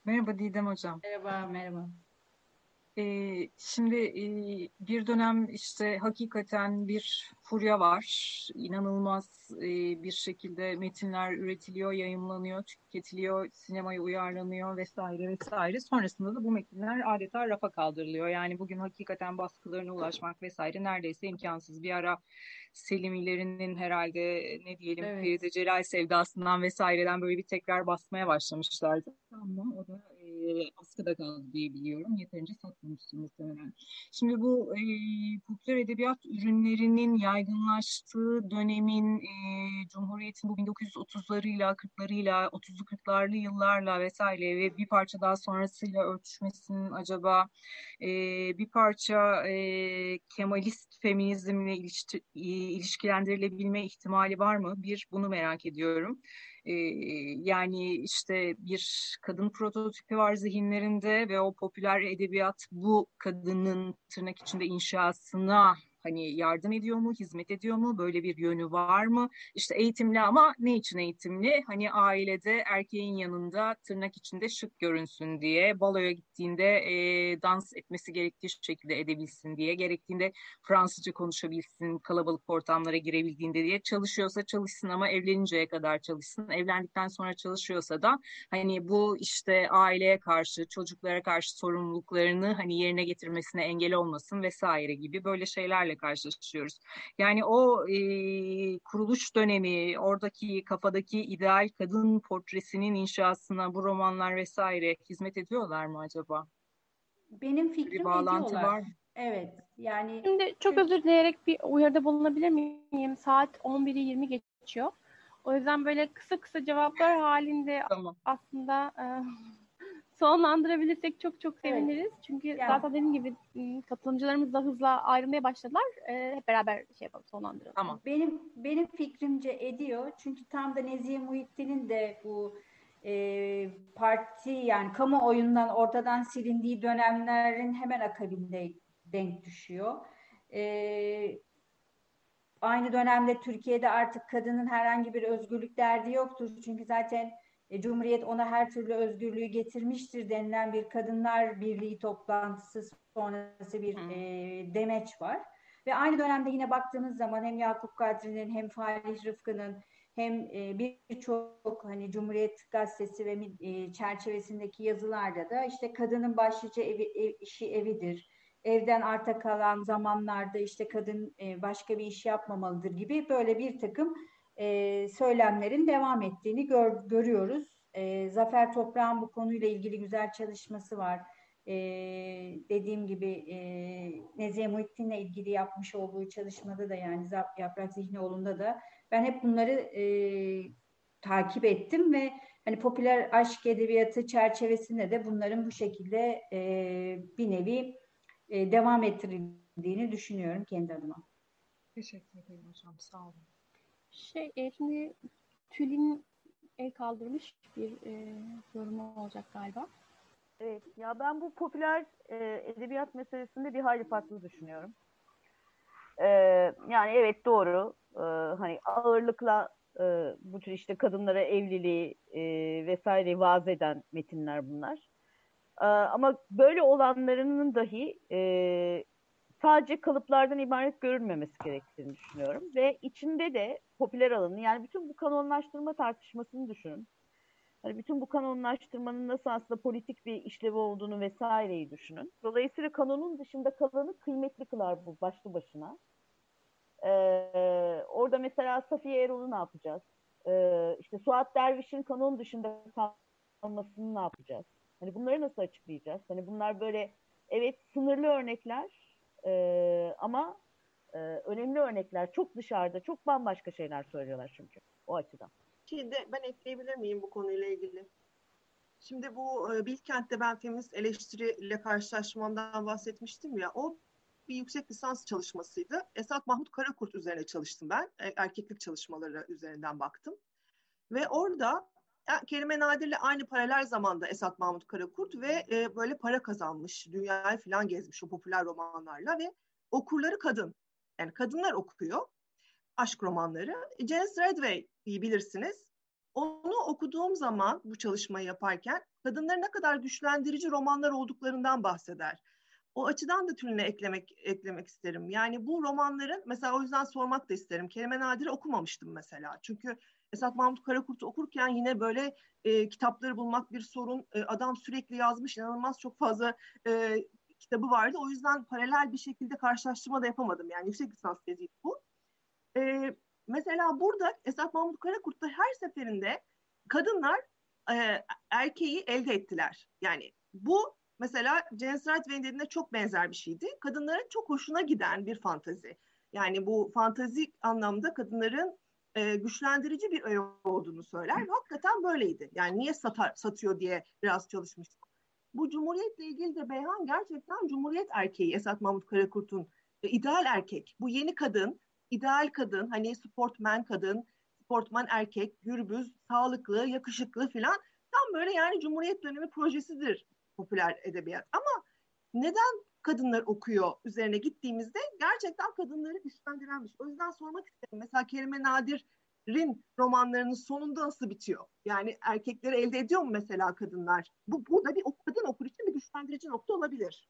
Merhaba Didem Hocam. Merhaba, merhaba. Ee, şimdi e, bir dönem işte hakikaten bir furya var. İnanılmaz e, bir şekilde metinler üretiliyor, yayımlanıyor, tüketiliyor, sinemaya uyarlanıyor vesaire vesaire. Sonrasında da bu metinler adeta rafa kaldırılıyor. Yani bugün hakikaten baskılarına ulaşmak vesaire neredeyse imkansız. Bir ara Selimilerinin herhalde ne diyelim evet. Feride Celal sevdasından vesaireden böyle bir tekrar basmaya başlamışlardı. Ama o da askıda kaldı diye biliyorum. Yeterince satmamıştır muhtemelen. Şimdi bu e, popüler edebiyat ürünlerinin yaygınlaştığı dönemin e, Cumhuriyet'in bu 1930'larıyla, 40'larıyla, 30'lu 40'larlı yıllarla vesaire ve bir parça daha sonrasıyla örtüşmesinin acaba e, bir parça e, Kemalist feminizmle ilişki, ilişkilendirilebilme ihtimali var mı? Bir, bunu merak ediyorum. E, yani işte bir kadın prototipi var zihinlerinde ve o popüler edebiyat bu kadının tırnak içinde inşasına Hani yardım ediyor mu, hizmet ediyor mu, böyle bir yönü var mı? İşte eğitimli ama ne için eğitimli? Hani ailede erkeğin yanında tırnak içinde şık görünsün diye, baloya gittiğinde e, dans etmesi gerektiği şekilde edebilsin diye, gerektiğinde Fransızca konuşabilsin, kalabalık ortamlara girebildiğinde diye çalışıyorsa çalışsın ama evleninceye kadar çalışsın. Evlendikten sonra çalışıyorsa da hani bu işte aileye karşı, çocuklara karşı sorumluluklarını hani yerine getirmesine engel olmasın vesaire gibi böyle şeylerle karşılaşıyoruz. Yani o e, kuruluş dönemi, oradaki kafadaki ideal kadın portresinin inşasına bu romanlar vesaire hizmet ediyorlar mı acaba? Benim fikrim bir bağlantı ediyorlar. var. Evet. Yani Şimdi çok özür dileyerek bir uyarıda bulunabilir miyim? Saat 11'i 20 geçiyor. O yüzden böyle kısa kısa cevaplar halinde tamam. aslında e, sonlandırabilirsek çok çok seviniriz. Evet. Çünkü yani. zaten dediğim gibi katılımcılarımız da hızla ayrılmaya başladılar. Ee, hep beraber şey yapalım, sonlandıralım. Tamam. Benim benim fikrimce ediyor. Çünkü tam da Nezihe Muhittin'in de bu e, parti yani kamuoyundan ortadan silindiği dönemlerin hemen akabinde denk düşüyor. E, aynı dönemde Türkiye'de artık kadının herhangi bir özgürlük derdi yoktur. Çünkü zaten e, Cumhuriyet ona her türlü özgürlüğü getirmiştir denilen bir Kadınlar Birliği toplantısı sonrası bir e, demeç var. Ve aynı dönemde yine baktığımız zaman hem Yakup Kadri'nin hem Falih Rıfkı'nın hem e, birçok hani Cumhuriyet Gazetesi ve e, çerçevesindeki yazılarda da işte kadının başlıca evi, ev, işi evidir. Evden arta kalan zamanlarda işte kadın e, başka bir iş yapmamalıdır gibi böyle bir takım e, söylemlerin devam ettiğini gör, görüyoruz. E, Zafer Toprağ'ın bu konuyla ilgili güzel çalışması var. E, dediğim gibi e, Nezihe Muhittin'le ilgili yapmış olduğu çalışmada da yani Yaprak Zihnioğlu'nda da ben hep bunları e, takip ettim ve hani popüler aşk edebiyatı çerçevesinde de bunların bu şekilde e, bir nevi e, devam ettirildiğini düşünüyorum kendi adıma. Teşekkür ederim hocam. Sağ olun. Şey, şimdi Tülin el kaldırmış bir e, yorumu olacak galiba. Evet, ya ben bu popüler e, edebiyat meselesinde bir hayli farklı düşünüyorum. E, yani evet doğru, e, hani ağırlıkla e, bu tür işte kadınlara evliliği e, vesaire vaaz eden metinler bunlar. E, ama böyle olanlarının dahi e, sadece kalıplardan ibaret görülmemesi gerektiğini düşünüyorum. Ve içinde de popüler alanı yani bütün bu kanonlaştırma tartışmasını düşünün. Hani bütün bu kanonlaştırmanın nasıl aslında politik bir işlevi olduğunu vesaireyi düşünün. Dolayısıyla kanonun dışında kalanı kıymetli kılar bu başlı başına. Ee, orada mesela Safiye Erol'u ne yapacağız? Ee, işte Suat Derviş'in kanon dışında kalmasını ne yapacağız? Hani bunları nasıl açıklayacağız? Hani bunlar böyle evet sınırlı örnekler ee, ama e, önemli örnekler çok dışarıda, çok bambaşka şeyler söylüyorlar çünkü o açıdan. Şimdi ben ekleyebilir miyim bu konuyla ilgili? Şimdi bu e, Bilkent'te ben feminist eleştiriyle karşılaşmamdan bahsetmiştim ya. O bir yüksek lisans çalışmasıydı. Esat Mahmut Karakurt üzerine çalıştım ben. E, erkeklik çalışmaları üzerinden baktım. Ve orada Kerime Nadir'le aynı paralel zamanda Esat Mahmut Karakurt ve e, böyle para kazanmış, dünyayı falan gezmiş o popüler romanlarla ve okurları kadın. Yani kadınlar okuyor aşk romanları. Janice Redway'i bilirsiniz. Onu okuduğum zaman bu çalışmayı yaparken kadınların ne kadar güçlendirici romanlar olduklarından bahseder. O açıdan da Tülin'e eklemek eklemek isterim. Yani bu romanların mesela o yüzden sormak da isterim. Kerime Nadir'i okumamıştım mesela. Çünkü Esat Mahmut Karakurt'u okurken yine böyle e, kitapları bulmak bir sorun. E, adam sürekli yazmış, inanılmaz çok fazla e, kitabı vardı. O yüzden paralel bir şekilde karşılaştırma da yapamadım. Yani yüksek lisans teziydi bu. E, mesela burada Esat Mahmut Karakurt'ta her seferinde kadınlar e, erkeği elde ettiler. Yani bu mesela James Radway'in dediğine çok benzer bir şeydi. Kadınların çok hoşuna giden bir fantazi. Yani bu fantazi anlamda kadınların e, güçlendirici bir öğe olduğunu söyler. Hakikaten böyleydi. Yani niye satar, satıyor diye biraz çalışmıştık. Bu Cumhuriyet'le ilgili de Beyhan gerçekten Cumhuriyet erkeği Esat Mahmut Karakurt'un e, ideal erkek. Bu yeni kadın, ideal kadın, hani sportman kadın, sportman erkek, gürbüz, sağlıklı, yakışıklı filan. Tam böyle yani Cumhuriyet dönemi projesidir popüler edebiyat. Ama neden kadınlar okuyor üzerine gittiğimizde gerçekten kadınları güçlendirenmiş. O yüzden sormak istedim. Mesela Kerime Nadir'in romanlarının sonunda nasıl bitiyor? Yani erkekleri elde ediyor mu mesela kadınlar? Bu burada bir kadın okur için bir güçlendirici nokta olabilir.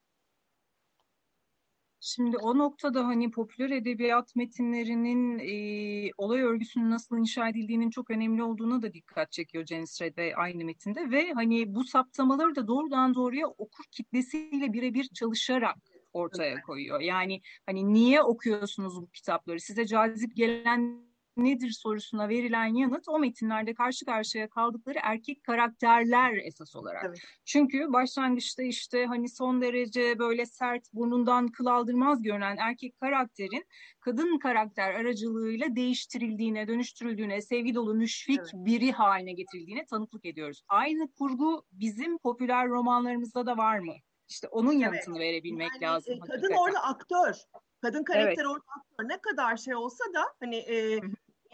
Şimdi o noktada hani popüler edebiyat metinlerinin e, olay örgüsünün nasıl inşa edildiğinin çok önemli olduğuna da dikkat çekiyor James Redway aynı metinde ve hani bu saptamaları da doğrudan doğruya okur kitlesiyle birebir çalışarak ortaya koyuyor. Yani hani niye okuyorsunuz bu kitapları? Size cazip gelen nedir sorusuna verilen yanıt o metinlerde karşı karşıya kaldıkları erkek karakterler esas olarak. Evet. Çünkü başlangıçta işte hani son derece böyle sert burnundan kıl aldırmaz görünen erkek karakterin kadın karakter aracılığıyla değiştirildiğine, dönüştürüldüğüne, sevgi dolu, müşfik evet. biri haline getirildiğine tanıklık ediyoruz. Aynı kurgu bizim popüler romanlarımızda da var mı? İşte onun yanıtını evet. verebilmek yani, lazım. E, kadın hakikaten. orada aktör. Kadın karakter evet. orada aktör. Ne kadar şey olsa da hani e,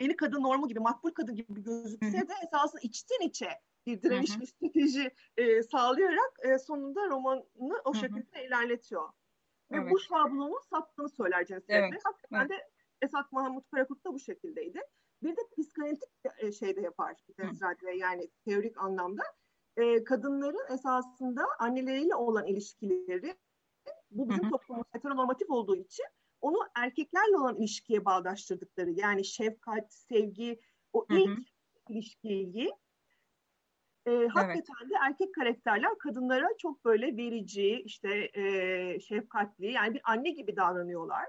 yeni kadın normu gibi, makbul kadın gibi gözükse de esasında içten içe bir direniş bir strateji e, sağlayarak e, sonunda romanını o şekilde ilerletiyor. Ve evet. bu şablonun saptığını söyler Cennet evet. Hakikaten evet. de Esat Mahmut Karakurt da bu şekildeydi. Bir de psikanalitik e, şey de yapar Cennet yani teorik anlamda. E, kadınların esasında anneleriyle olan ilişkileri bu bizim toplumumuz heteronormatif olduğu için onu erkeklerle olan ilişkiye bağdaştırdıkları yani şefkat, sevgi, o ilk hı hı. ilişkiyi e, hakikaten de erkek karakterler kadınlara çok böyle verici, işte e, şefkatli yani bir anne gibi davranıyorlar.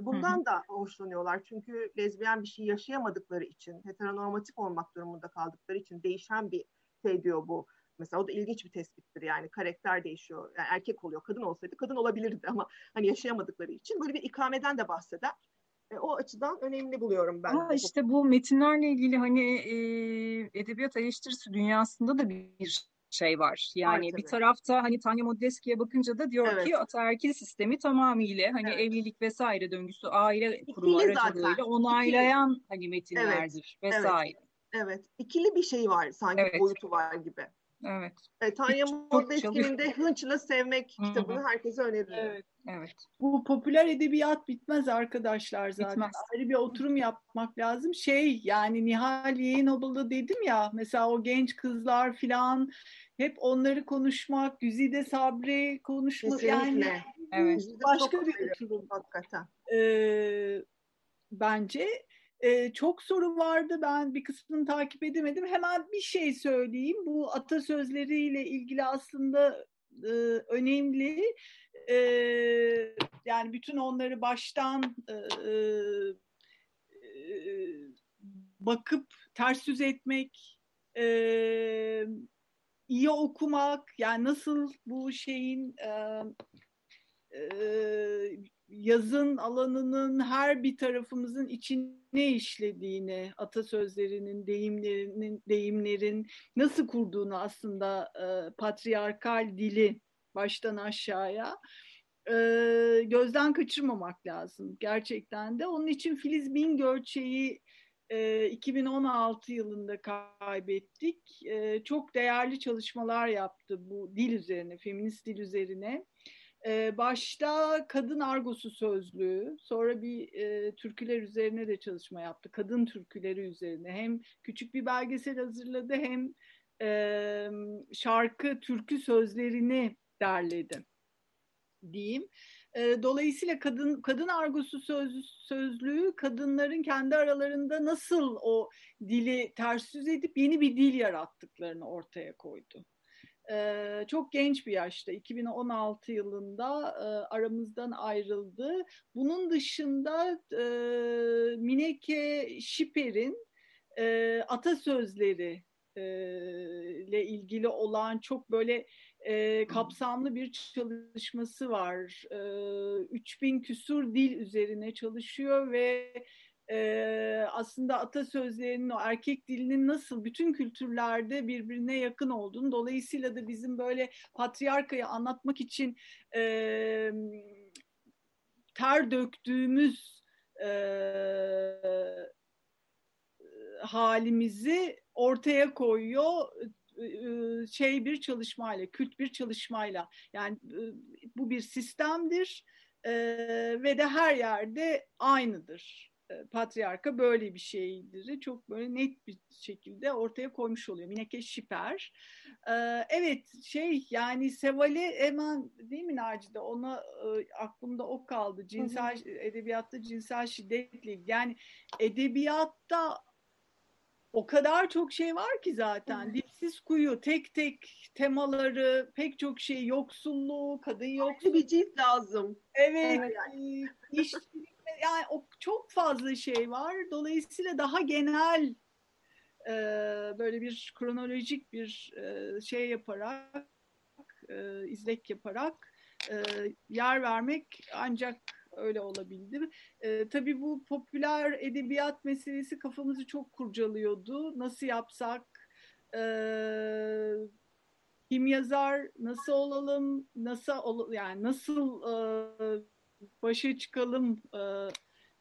Bundan hı hı. da hoşlanıyorlar çünkü lezbiyen bir şey yaşayamadıkları için, heteronormatif olmak durumunda kaldıkları için değişen bir şey diyor bu Mesela o da ilginç bir tespittir yani karakter değişiyor. Yani erkek oluyor. Kadın olsaydı kadın olabilirdi ama hani yaşayamadıkları için böyle bir ikameden de bahseder. E, o açıdan önemli buluyorum ben. Ama işte bu metinlerle ilgili hani e, edebiyat eleştirisi dünyasında da bir şey var. Yani var, bir tarafta hani Tanya Modeski'ye bakınca da diyor evet. ki ataerkil sistemi tamamıyla hani evet. evlilik vesaire döngüsü aile kurumu İkili aracılığıyla zaten. onaylayan İkili. hani metinlerdir evet. vesaire. Evet. Evet. İkili bir şey var sanki evet. boyutu var gibi. Evet. E, Tanya Mordeski'nin de Hınç'la Sevmek kitabını herkese öneririm. Evet. Evet. Bu popüler edebiyat bitmez arkadaşlar zaten. Bitmez. Ayrı bir oturum yapmak lazım. Şey yani Nihal Yeğenoğlu dedim ya mesela o genç kızlar filan hep onları konuşmak, Güzide Sabri konuşmak yani evet. başka bir oturum hakikaten. Ee, bence ee, çok soru vardı. Ben bir kısmını takip edemedim. Hemen bir şey söyleyeyim. Bu atasözleriyle ilgili aslında e, önemli. E, yani bütün onları baştan e, e, bakıp ters yüz etmek, e, iyi okumak, yani nasıl bu şeyin e, e, yazın alanının her bir tarafımızın içine işlediğini, atasözlerinin, deyimlerinin, deyimlerin nasıl kurduğunu aslında e, patriarkal dili baştan aşağıya e, gözden kaçırmamak lazım gerçekten de. Onun için Filiz Bingölçe'yi e, 2016 yılında kaybettik. E, çok değerli çalışmalar yaptı bu dil üzerine, feminist dil üzerine. Başta kadın argosu sözlüğü, sonra bir e, türküler üzerine de çalışma yaptı. Kadın türküleri üzerine hem küçük bir belgesel hazırladı hem e, şarkı, türkü sözlerini derledi diyeyim. E, dolayısıyla kadın kadın argosu söz, sözlüğü kadınların kendi aralarında nasıl o dili ters yüz edip yeni bir dil yarattıklarını ortaya koydu e, çok genç bir yaşta 2016 yılında e, aramızdan ayrıldı. Bunun dışında e, Mineke Şiper'in e, atasözleri ile ilgili olan çok böyle e, kapsamlı bir çalışması var. E, 3000 küsur dil üzerine çalışıyor ve e, aslında atasözlerinin o erkek dilinin nasıl bütün kültürlerde birbirine yakın olduğunu dolayısıyla da bizim böyle patriarkayı anlatmak için e, ter döktüğümüz e, halimizi ortaya koyuyor şey bir çalışmayla, kült bir çalışmayla. Yani bu bir sistemdir ve de her yerde aynıdır. Patriarka böyle bir şeydir. Çok böyle net bir şekilde ortaya koymuş oluyor. Mineke Şiper. Evet şey yani Seval'i hemen değil mi Nacide? Ona aklımda o kaldı. Cinsel hı hı. edebiyatta cinsel şiddetle yani edebiyatta o kadar çok şey var ki zaten. Dipsiz kuyu, tek tek temaları, pek çok şey, yoksulluğu, kadın yoksulluğu. bir cilt lazım. Evet. evet. iş, yani o çok fazla şey var. Dolayısıyla daha genel e, böyle bir kronolojik bir e, şey yaparak, e, izlek yaparak e, yer vermek ancak öyle olabildi. E, tabii bu popüler edebiyat meselesi kafamızı çok kurcalıyordu. Nasıl yapsak? E, kim yazar? Nasıl olalım? Nasıl ol, yani nasıl e, başa çıkalım? E,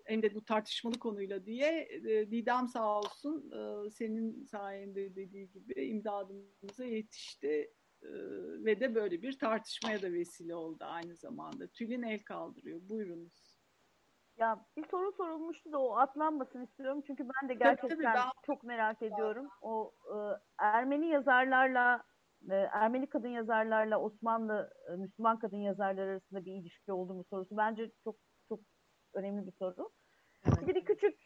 hem de bu tartışmalı konuyla diye e, Didem sağ olsun e, senin sayende dediği gibi imdadımıza yetişti e, ve de böyle bir tartışmaya da vesile oldu aynı zamanda. Tülin el kaldırıyor. Buyurunuz. Ya bir soru sorulmuştu da o atlanmasın istiyorum çünkü ben de gerçekten tabii, tabii, ben... çok merak ediyorum. O e, Ermeni yazarlarla e, Ermeni kadın yazarlarla Osmanlı e, Müslüman kadın yazarlar arasında bir ilişki olduğu mu sorusu bence çok çok önemli bir soru. Evet. Bir de küçük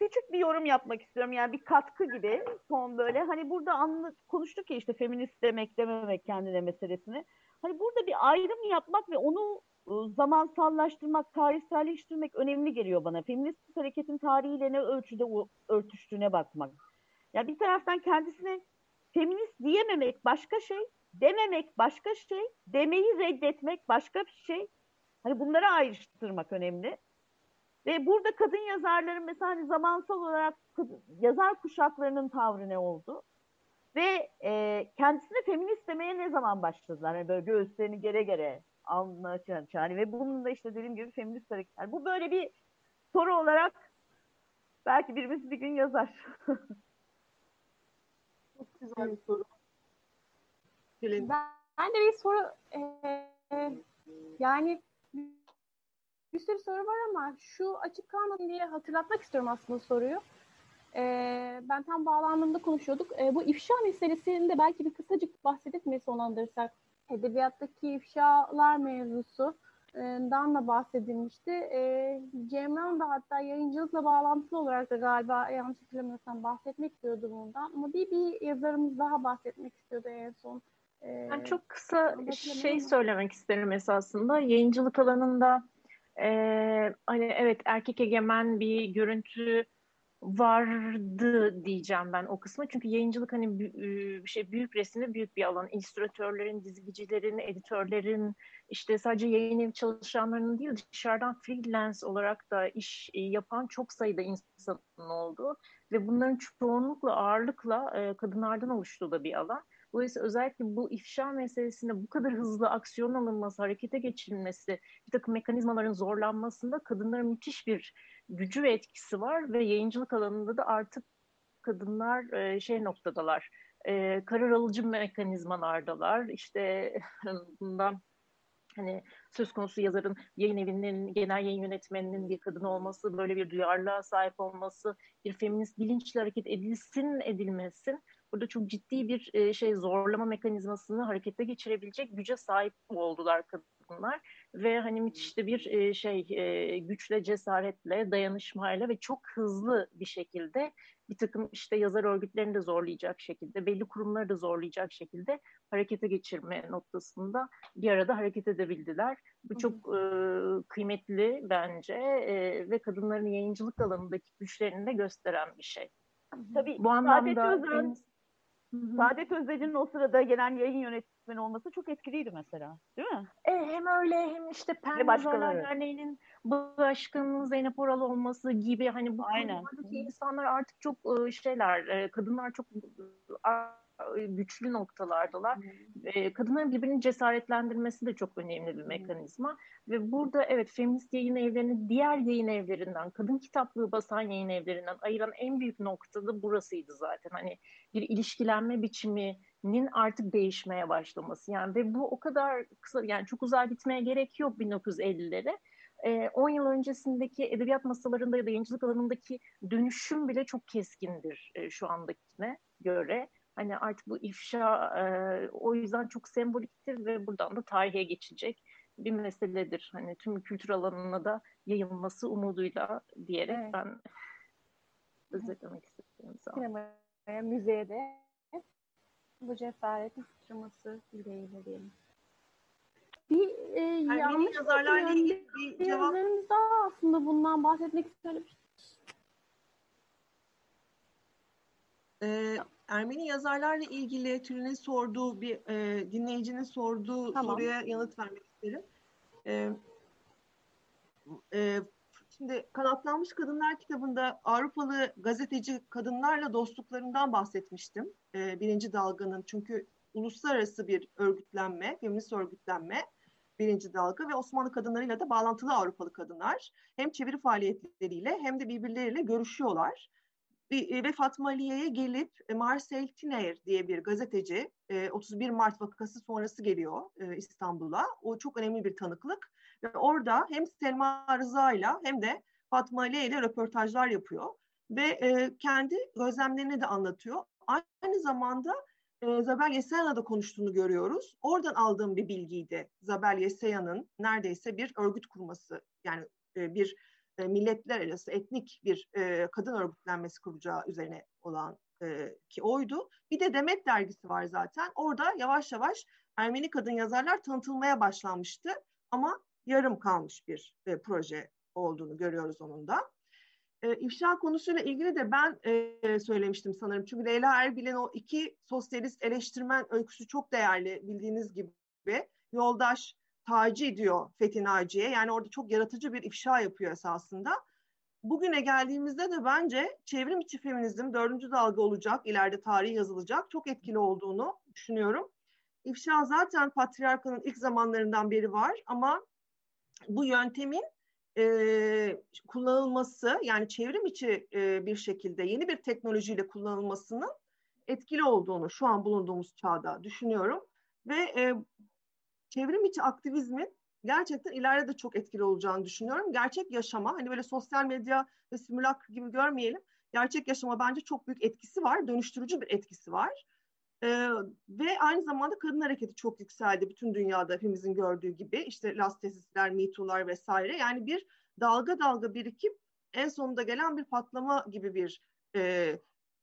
küçük bir yorum yapmak istiyorum. Yani bir katkı gibi son böyle. Hani burada anlı, konuştuk ya işte feminist demek dememek kendine meselesini. Hani burada bir ayrım yapmak ve onu ıı, zamansallaştırmak, tarihselleştirmek önemli geliyor bana. Feminist hareketin tarihiyle ne ölçüde örtüştüğüne bakmak. Ya yani bir taraftan kendisine feminist diyememek başka şey, dememek başka şey, demeyi reddetmek başka bir şey. Hani bunları ayrıştırmak önemli. Ve burada kadın yazarların mesela hani zamansal olarak yazar kuşaklarının tavrı ne oldu? Ve e, kendisine feminist demeye ne zaman başladılar? Yani böyle göğüslerini gere gere anlaşan yani ve bunun da işte dediğim gibi feminist hareketler. Bu böyle bir soru olarak belki birimiz bir gün yazar. Güzel bir soru. Ben, ben de bir soru e, yani bir sürü soru var ama şu açık kalmasın diye hatırlatmak istiyorum aslında soruyu. Ee, ben tam bağlamında konuşuyorduk. Ee, bu ifşa meselesinde belki bir kısacık bahsedip mi sonlandırsak? Edebiyattaki ifşalar mevzusu dan da bahsedilmişti. E, Cemran da hatta yayıncılıkla bağlantılı olarak da galiba yanlış hatırlamıyorsam bahsetmek istiyordu bundan. Ama bir, bir yazarımız daha bahsetmek istiyordu en son. E, ben çok kısa şey söylemek isterim esasında. Yayıncılık alanında e, hani evet erkek egemen bir görüntü vardı diyeceğim ben o kısmı. Çünkü yayıncılık hani bir şey büyük resimde büyük bir alan. İllüstratörlerin, dizgicilerin, editörlerin, işte sadece yayın evi çalışanlarının değil dışarıdan freelance olarak da iş yapan çok sayıda insanın olduğu ve bunların çoğunlukla ağırlıkla kadınlardan oluştuğu da bir alan. Dolayısıyla özellikle bu ifşa meselesinde bu kadar hızlı aksiyon alınması, harekete geçirilmesi, bir takım mekanizmaların zorlanmasında kadınların müthiş bir gücü ve etkisi var ve yayıncılık alanında da artık kadınlar e, şey noktadalar, e, karar alıcı mekanizmalardalar. İşte bundan hani söz konusu yazarın yayın evinin genel yayın yönetmeninin bir kadın olması, böyle bir duyarlılığa sahip olması, bir feminist bilinçle hareket edilsin edilmesin burada çok ciddi bir e, şey zorlama mekanizmasını harekete geçirebilecek güce sahip oldular kadınlar ve hani müthiş de bir e, şey e, güçle, cesaretle, dayanışmayla ve çok hızlı bir şekilde bir takım işte yazar örgütlerini de zorlayacak şekilde, belli kurumları da zorlayacak şekilde harekete geçirme noktasında bir arada hareket edebildiler. Bu çok e, kıymetli bence e, ve kadınların yayıncılık alanındaki güçlerini de gösteren bir şey. Tabii Bu anlamda Saadet Özen, Saadet Özdil'in o sırada gelen yayın yönetmeni olması çok etkiliydi mesela. Değil mi? E, hem öyle hem işte Pembe Yazarlar Derneği'nin başkanı Zeynep Oral olması gibi hani bu Aynen. insanlar artık çok şeyler, kadınlar çok güçlü noktalardalar. E, kadınların birbirini cesaretlendirmesi de çok önemli bir mekanizma. Ve burada evet feminist yayın evlerini diğer yayın evlerinden, kadın kitaplığı basan yayın evlerinden ayıran en büyük nokta da burasıydı zaten. Hani bir ilişkilenme biçiminin artık değişmeye başlaması. Yani ve bu o kadar kısa yani çok uzağa gitmeye gerek yok 1950'lere. 10 yıl öncesindeki edebiyat masalarında ya da yayıncılık alanındaki dönüşüm bile çok keskindir şu andakine göre. Hani artık bu ifşa e, o yüzden çok semboliktir ve buradan da tarihe geçecek bir meseledir. Hani tüm kültür alanına da yayılması umuduyla diyerek evet. ben özetlemek istedim. Sinemaya, müzeye de bu cesaretin sıçraması dileğiyle diyelim. Bir e, yani yanlış yazarlarla ilgili bir cevap. aslında bundan bahsetmek istemiştim. Ee, Ermeni yazarlarla ilgili Tülin'in sorduğu bir e, dinleyicinin sorduğu tamam. soruya yanıt vermek isterim. E, e, şimdi Kanatlanmış Kadınlar kitabında Avrupalı gazeteci kadınlarla dostluklarından bahsetmiştim. E, birinci dalganın çünkü uluslararası bir örgütlenme, feminist örgütlenme birinci dalga ve Osmanlı kadınlarıyla da bağlantılı Avrupalı kadınlar hem çeviri faaliyetleriyle hem de birbirleriyle görüşüyorlar ve Fatma Aliye'ye gelip e, Marcel Tiner diye bir gazeteci 31 e, Mart vakası sonrası geliyor İstanbul'a. O çok önemli bir tanıklık. Ve orada hem Selma Rıza ile hem de Fatma Aliye ile röportajlar yapıyor. Ve kendi gözlemlerini de anlatıyor. Aynı zamanda Zabel Yesaya'la da konuştuğunu görüyoruz. Oradan aldığım bir bilgiydi. Zabel Yesaya'nın neredeyse bir örgüt kurması yani bir e, milletler arası etnik bir e, kadın örgütlenmesi kuracağı üzerine olan e, ki oydu. Bir de Demet dergisi var zaten. Orada yavaş yavaş Ermeni kadın yazarlar tanıtılmaya başlanmıştı ama yarım kalmış bir e, proje olduğunu görüyoruz onun da. E, ifşa konusuyla ilgili de ben e, söylemiştim sanırım. Çünkü Leyla Erbil'in o iki sosyalist eleştirmen öyküsü çok değerli bildiğiniz gibi. Yoldaş Taci diyor Fethi Naci'ye. Yani orada çok yaratıcı bir ifşa yapıyor esasında. Bugüne geldiğimizde de bence çevrim içi feminizm dördüncü dalga olacak, ileride tarih yazılacak. Çok etkili olduğunu düşünüyorum. İfşa zaten patriarkanın ilk zamanlarından beri var ama bu yöntemin e, kullanılması yani çevrim içi e, bir şekilde yeni bir teknolojiyle kullanılmasının etkili olduğunu şu an bulunduğumuz çağda düşünüyorum. Ve e, çevrim içi aktivizmin gerçekten ileride de çok etkili olacağını düşünüyorum. Gerçek yaşama hani böyle sosyal medya ve simülak gibi görmeyelim. Gerçek yaşama bence çok büyük etkisi var. Dönüştürücü bir etkisi var. Ee, ve aynı zamanda kadın hareketi çok yükseldi bütün dünyada hepimizin gördüğü gibi. İşte lastesisler, mito'lar vesaire. Yani bir dalga dalga birikip en sonunda gelen bir patlama gibi bir e,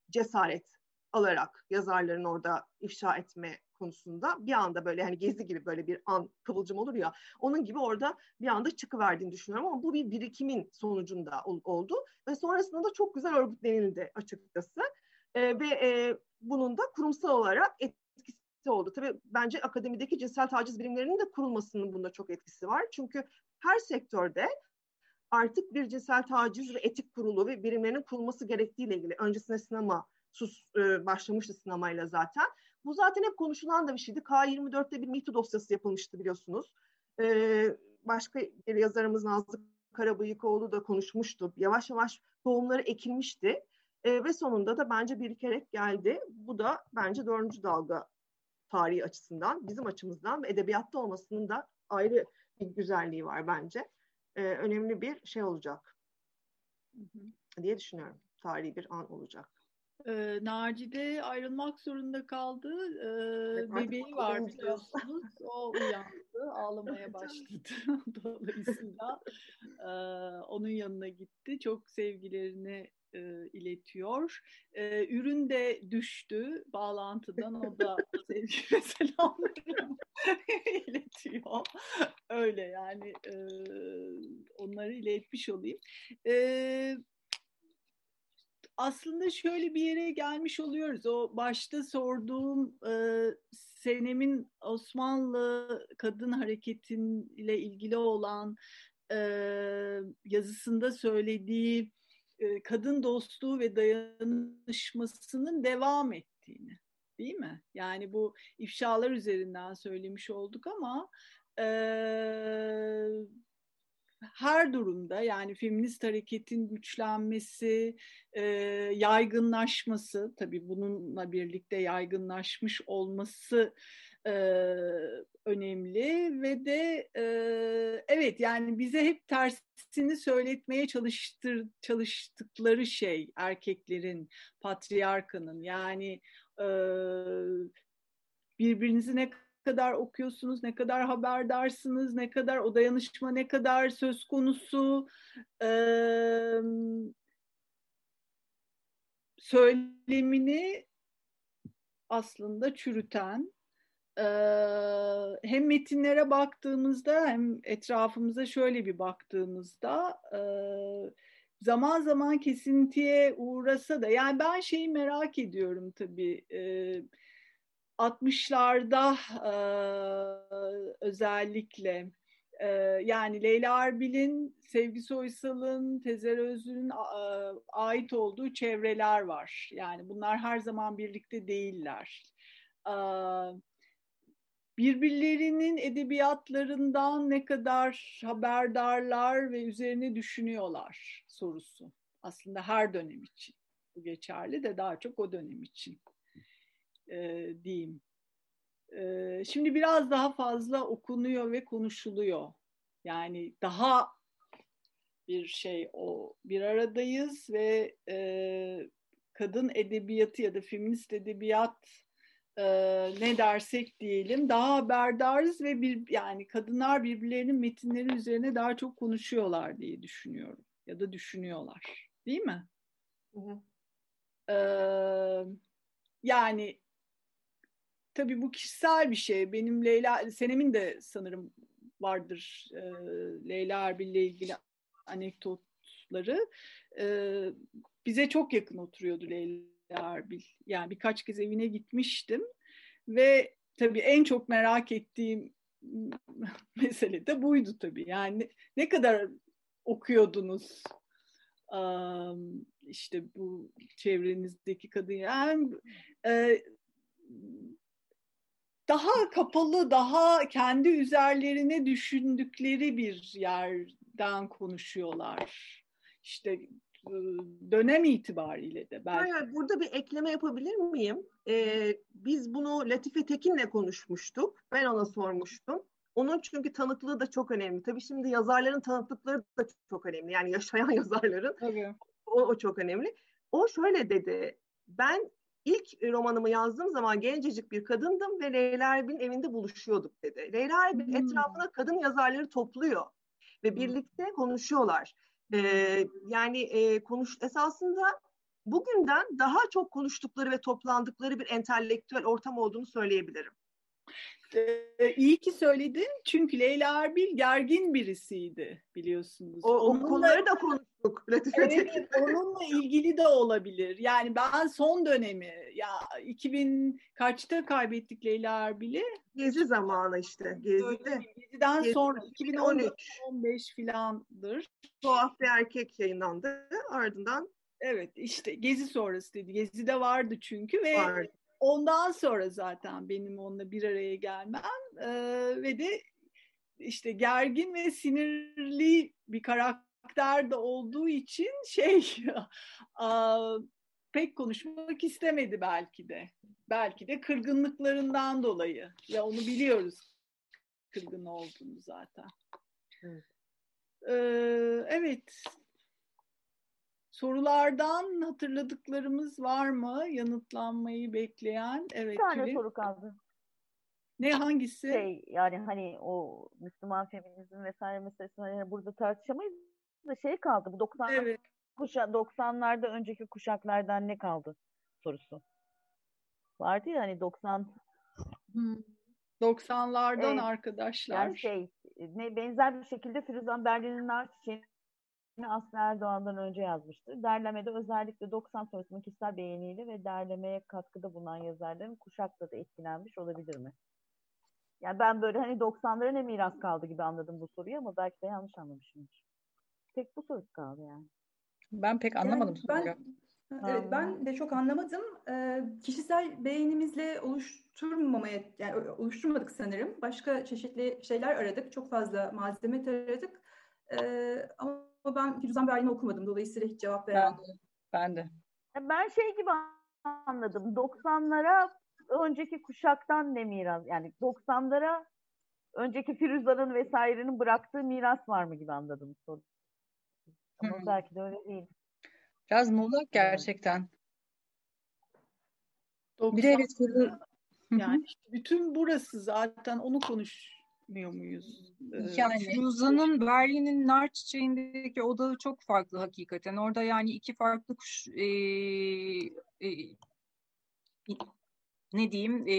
cesaret alarak yazarların orada ifşa etme konusunda bir anda böyle hani gezi gibi böyle bir an kıvılcım olur ya onun gibi orada bir anda çıkıverdiğini düşünüyorum ama bu bir birikimin sonucunda ol, oldu ve sonrasında da çok güzel örgütlenildi açıkçası e, ve e, bunun da kurumsal olarak etkisi oldu. Tabii bence akademideki cinsel taciz birimlerinin de kurulmasının bunda çok etkisi var. Çünkü her sektörde artık bir cinsel taciz ve etik kurulu ve birimlerinin kurulması gerektiğiyle ilgili öncesinde sinema sus e, başlamıştı sinemayla zaten. Bu zaten hep konuşulan da bir şeydi. K24'te bir MeToo dosyası yapılmıştı biliyorsunuz. Ee, başka bir yazarımız Nazlı Karabıyıkoğlu da konuşmuştu. Yavaş yavaş tohumları ekilmişti. Ee, ve sonunda da bence birikerek geldi. Bu da bence dördüncü dalga tarihi açısından, bizim açımızdan ve edebiyatta olmasının da ayrı bir güzelliği var bence. Ee, önemli bir şey olacak hı hı. diye düşünüyorum. Tarihi bir an olacak. E, Nacide ayrılmak zorunda kaldı. E, bebeği var biliyorsunuz. O uyandı, ağlamaya başladı. Dolayısıyla e, onun yanına gitti. Çok sevgilerini e, iletiyor. E, ürün de düştü bağlantıdan. O da sevgi ve selamlarını iletiyor. Öyle yani e, onları iletmiş olayım. E, aslında şöyle bir yere gelmiş oluyoruz. O başta sorduğum e, Senem'in Osmanlı kadın hareketiyle ilgili olan e, yazısında söylediği e, kadın dostluğu ve dayanışmasının devam ettiğini değil mi? Yani bu ifşalar üzerinden söylemiş olduk ama e, her durumda yani feminist hareketin güçlenmesi, e, yaygınlaşması, tabii bununla birlikte yaygınlaşmış olması e, önemli ve de e, evet yani bize hep tersini söyletmeye çalıştır, çalıştıkları şey erkeklerin, patriarkanın yani e, birbirinizi ne kadar okuyorsunuz, ne kadar haberdarsınız, ne kadar o dayanışma ne kadar söz konusu e, söylemini aslında çürüten e, hem metinlere baktığımızda hem etrafımıza şöyle bir baktığımızda e, zaman zaman kesintiye uğrasa da yani ben şeyi merak ediyorum tabii e, 60'larda e, özellikle e, yani Leyla Arbil'in, Sevgi Soysal'ın, Tezer Özlü'nün e, ait olduğu çevreler var. Yani bunlar her zaman birlikte değiller. E, birbirlerinin edebiyatlarından ne kadar haberdarlar ve üzerine düşünüyorlar sorusu. Aslında her dönem için. Bu geçerli de daha çok o dönem için e, diyeyim. E, şimdi biraz daha fazla okunuyor ve konuşuluyor. Yani daha bir şey o bir aradayız ve e, kadın edebiyatı ya da feminist edebiyat e, ne dersek diyelim daha haberdarız ve bir yani kadınlar birbirlerinin metinleri üzerine daha çok konuşuyorlar diye düşünüyorum ya da düşünüyorlar değil mi? Hı hı. E, yani tabii bu kişisel bir şey. Benim Leyla, Senem'in de sanırım vardır e, Leyla Erbil'le ilgili anekdotları. E, bize çok yakın oturuyordu Leyla Erbil. Yani birkaç kez evine gitmiştim ve tabii en çok merak ettiğim mesele de buydu tabii. Yani ne, kadar okuyordunuz um, işte bu çevrenizdeki kadın yani e, daha kapalı, daha kendi üzerlerine düşündükleri bir yerden konuşuyorlar. İşte dönem itibariyle de belki. Hayır, burada bir ekleme yapabilir miyim? Ee, biz bunu Latife Tekin'le konuşmuştuk. Ben ona sormuştum. Onun çünkü tanıklığı da çok önemli. Tabii şimdi yazarların tanıklıkları da çok önemli. Yani yaşayan yazarların. Tabii. O, o çok önemli. O şöyle dedi. Ben ilk romanımı yazdığım zaman gencecik bir kadındım ve Leyla Erbil'in evinde buluşuyorduk dedi. Leyla Erbil hmm. etrafına kadın yazarları topluyor ve hmm. birlikte konuşuyorlar. Ee, yani e, konuş esasında bugünden daha çok konuştukları ve toplandıkları bir entelektüel ortam olduğunu söyleyebilirim. Ee, iyi ki söyledin çünkü Leyla Erbil gergin birisiydi biliyorsunuz. O, o konuları da konuştuk. evet, onunla ilgili de olabilir. Yani ben son dönemi ya 2000 kaçta kaybettik Leyla Erbil'i? Gezi zamanı işte. Gezi'de. Gezi'den Gezi, sonra 2013 15 filandır. Tuhaf bir erkek yayınlandı. Ardından Evet işte Gezi sonrası dedi. Gezi'de vardı çünkü ve vardı ondan sonra zaten benim onunla bir araya gelmem e, ve de işte gergin ve sinirli bir karakter de olduğu için şey a, pek konuşmak istemedi belki de. Belki de kırgınlıklarından dolayı ve onu biliyoruz kırgın olduğunu zaten. Evet. Ee, evet, Sorulardan hatırladıklarımız var mı? Yanıtlanmayı bekleyen. Evet. Bir tane Tülin. soru kaldı. Ne hangisi? Şey yani hani o Müslüman feminizm vesaire meselesini hani burada tartışamayız da şey kaldı. Bu 90 evet. kuşa 90'larda önceki kuşaklardan ne kaldı sorusu. Vardı ya hani 90 hmm. 90'lardan evet. arkadaşlar. Yani şey ne benzer bir şekilde Firuzan Berlin'in Nar Aslı Erdoğan'dan önce yazmıştır. Derlemede özellikle 90 sonrasının kişisel beğeniyle ve derlemeye katkıda bulunan yazarların kuşakla da etkilenmiş olabilir mi? Yani ben böyle hani 90'lara ne miras kaldı gibi anladım bu soruyu ama belki de yanlış anlamışımdır. Tek bu soru kaldı yani. Ben pek anlamadım yani ben, Evet, ben de çok anlamadım. Ee, kişisel beğenimizle oluşturmamaya, yani oluşturmadık sanırım. Başka çeşitli şeyler aradık. Çok fazla malzeme taradık. Ee, ama ben Firuzan Berlin'i okumadım. Dolayısıyla hiç cevap veremedim. Ben de. Ben şey gibi anladım. 90'lara önceki kuşaktan ne miras? Yani 90'lara önceki Firuzan'ın vesairenin bıraktığı miras var mı gibi anladım soru. Ama hmm. belki de öyle değil. Biraz muğlak gerçekten. Bir de evet yani bütün burası zaten onu konuşmuyor muyuz? Yani Firuza'nın Berlin'in nar çiçeğindeki odağı çok farklı hakikaten. Orada yani iki farklı kuş e, e, ne diyeyim e,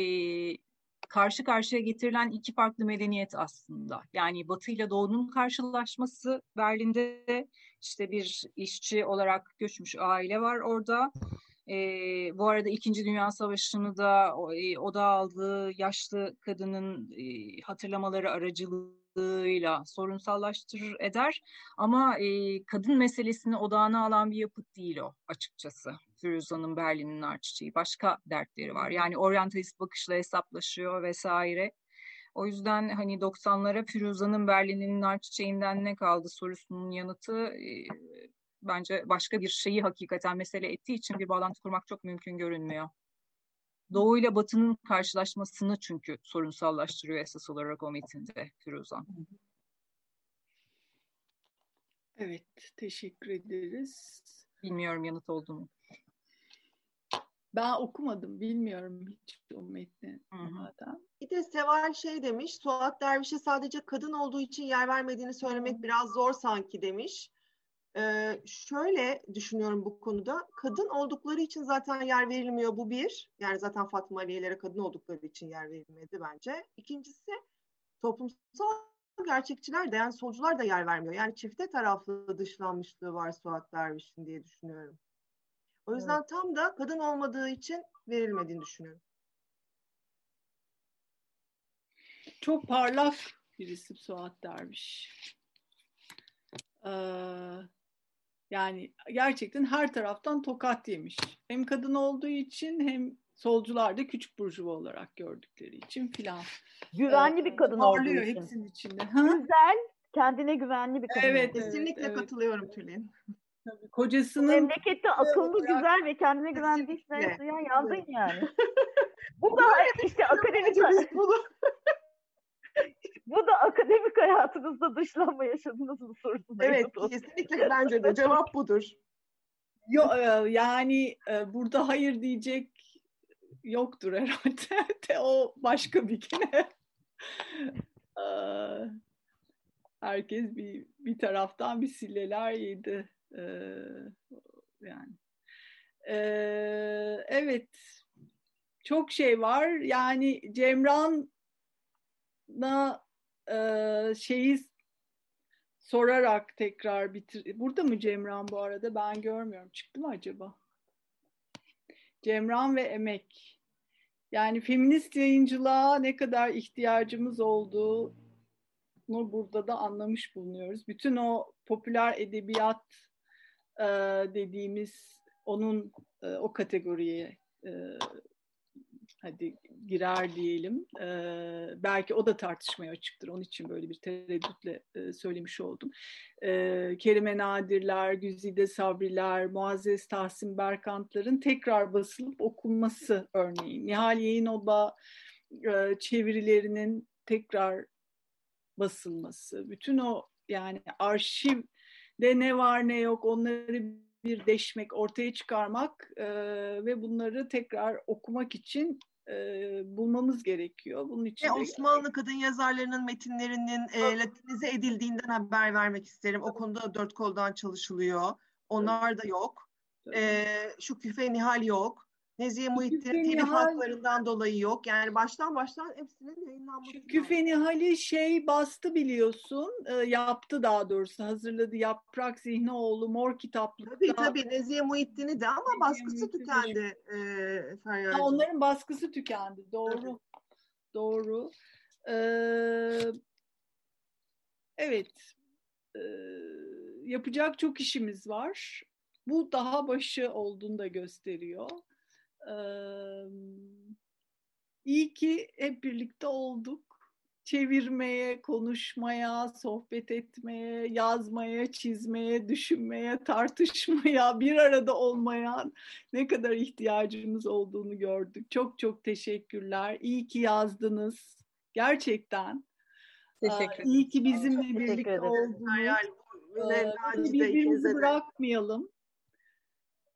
karşı karşıya getirilen iki farklı medeniyet aslında. Yani Batı ile Doğu'nun karşılaşması Berlin'de işte bir işçi olarak göçmüş aile var orada. E, bu arada İkinci Dünya Savaşı'nı da e, o da aldığı yaşlı kadının e, hatırlamaları aracılığıyla sorunsallaştırır eder. Ama e, kadın meselesini odağına alan bir yapıt değil o açıkçası. Firuza'nın Berlin'in Arçiçeği. Başka dertleri var. Yani oryantalist bakışla hesaplaşıyor vesaire. O yüzden hani 90'lara Firuza'nın Berlin'in nar ne kaldı sorusunun yanıtı e, bence başka bir şeyi hakikaten mesele ettiği için bir bağlantı kurmak çok mümkün görünmüyor. Doğu ile Batı'nın karşılaşmasını çünkü sorunsallaştırıyor esas olarak o metinde Firuzan. Evet, teşekkür ederiz. Bilmiyorum yanıt oldu mu? Ben okumadım, bilmiyorum hiç o metni. Bir de Seval şey demiş, Suat Derviş'e sadece kadın olduğu için yer vermediğini söylemek biraz zor sanki demiş. Ee, şöyle düşünüyorum bu konuda. Kadın oldukları için zaten yer verilmiyor bu bir. Yani zaten Fatma Aliye'lere kadın oldukları için yer verilmedi bence. İkincisi toplumsal gerçekçiler de yani solcular da yer vermiyor. Yani çifte taraflı dışlanmışlığı var Suat Derviş'in diye düşünüyorum. O yüzden evet. tam da kadın olmadığı için verilmediğini düşünüyorum. Çok parlak birisi Suat Derviş. Ee, yani gerçekten her taraftan tokat yemiş. Hem kadın olduğu için hem solcular da küçük burjuva olarak gördükleri için filan. Güvenli ee, bir kadın olduğu için. hepsinin içinde. Güzel, kendine güvenli bir kadın. Evet, kesinlikle evet, katılıyorum Tülin. Tabii, kocasının memlekette akıllı, olarak... güzel ve kendine güvendiyse ya yandın yani. bu da işte akademik bu da akademik hayatınızda dışlanma yaşadınız mı sorusunda. Evet, kesinlikle bence de cevap budur. Yo, e, yani e, burada hayır diyecek yoktur herhalde. o başka bir kere. E, herkes bir bir taraftan bir silleler yedi. Yani evet çok şey var. Yani Cemran'a şeyi sorarak tekrar bitir. Burada mı Cemran bu arada? Ben görmüyorum. Çıktı mı acaba? Cemran ve emek. Yani feminist yayıncılığa ne kadar ihtiyacımız olduğunu burada da anlamış bulunuyoruz. Bütün o popüler edebiyat e, dediğimiz onun e, o kategoriye e, hadi girer diyelim. E, belki o da tartışmaya açıktır. Onun için böyle bir tereddütle e, söylemiş oldum. E, Kerime Nadirler, Güzide Sabriler, Muazzez Tahsin Berkantların tekrar basılıp okunması örneğin. Nihal Yayınoba e, çevirilerinin tekrar basılması. Bütün o yani arşivde ne var ne yok onları bir deşmek, ortaya çıkarmak e, ve bunları tekrar okumak için e, bulmamız gerekiyor. Bunun için e, Osmanlı kadın yazarlarının metinlerinin e, latinize edildiğinden haber vermek isterim. O konuda dört koldan çalışılıyor. Onlar da yok. E, şu küfe Nihal yok. Nezihe Muhittin'in telif haklarından dolayı yok. Yani baştan baştan hepsinin yayınlanması Çünkü Fenihali şey bastı biliyorsun. E, yaptı daha doğrusu. Hazırladı. Yaprak Zihnioğlu Mor Kitaplık'ta. Tabii tabii Nezihe Muhittin'i de ama Nezihe baskısı Muhittin tükendi. E, onların baskısı tükendi. Doğru. Tabii. Doğru. Ee, evet. Ee, yapacak çok işimiz var. Bu daha başı olduğunu da gösteriyor. İyi ki hep birlikte olduk. Çevirmeye, konuşmaya, sohbet etmeye, yazmaya, çizmeye, düşünmeye, tartışmaya, bir arada olmaya ne kadar ihtiyacımız olduğunu gördük. Çok çok teşekkürler. İyi ki yazdınız. Gerçekten. Teşekkür ederim. İyi ki bizimle birlikte oldunuz. Birbirimizi bırakmayalım.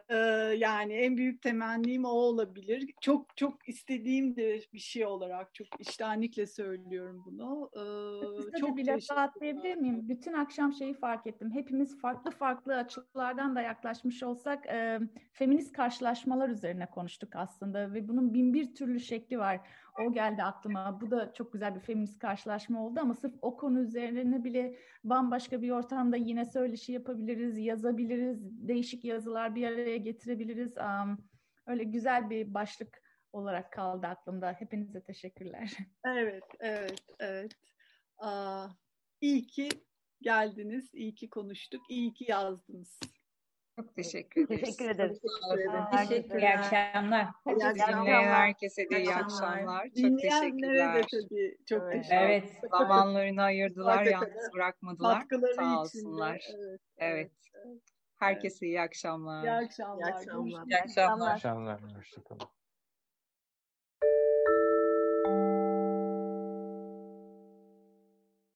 Ee, yani en büyük temennim o olabilir. Çok çok istediğim de bir şey olarak çok iştenlikle söylüyorum bunu. Ee, çok bir laf atlayabilir miyim? Bütün akşam şeyi fark ettim. Hepimiz farklı farklı açılardan da yaklaşmış olsak e, feminist karşılaşmalar üzerine konuştuk aslında ve bunun bin bir türlü şekli var. O geldi aklıma. Bu da çok güzel bir feminist karşılaşma oldu ama sırf o konu üzerine bile bambaşka bir ortamda yine söyleşi yapabiliriz, yazabiliriz, değişik yazılar bir araya getirebiliriz. Um, öyle güzel bir başlık olarak kaldı aklımda. Hepinize teşekkürler. Evet, evet, evet. Aa, iyi ki geldiniz, iyi ki konuştuk, iyi ki yazdınız. Çok teşekkür ederiz. Teşekkür ederiz. Teşekkür İyi akşamlar. İyi akşamlar. Herkese de iyi akşamlar. Çok teşekkürler. de tabii çok evet. teşekkür Evet. Zamanlarını ayırdılar, yalnız bırakmadılar. Katkıları Sağ olsunlar. Evet. evet. evet. Herkese iyi akşamlar. İyi akşamlar. İyi akşamlar. İyi akşamlar. İyi akşamlar. Hoşçakalın.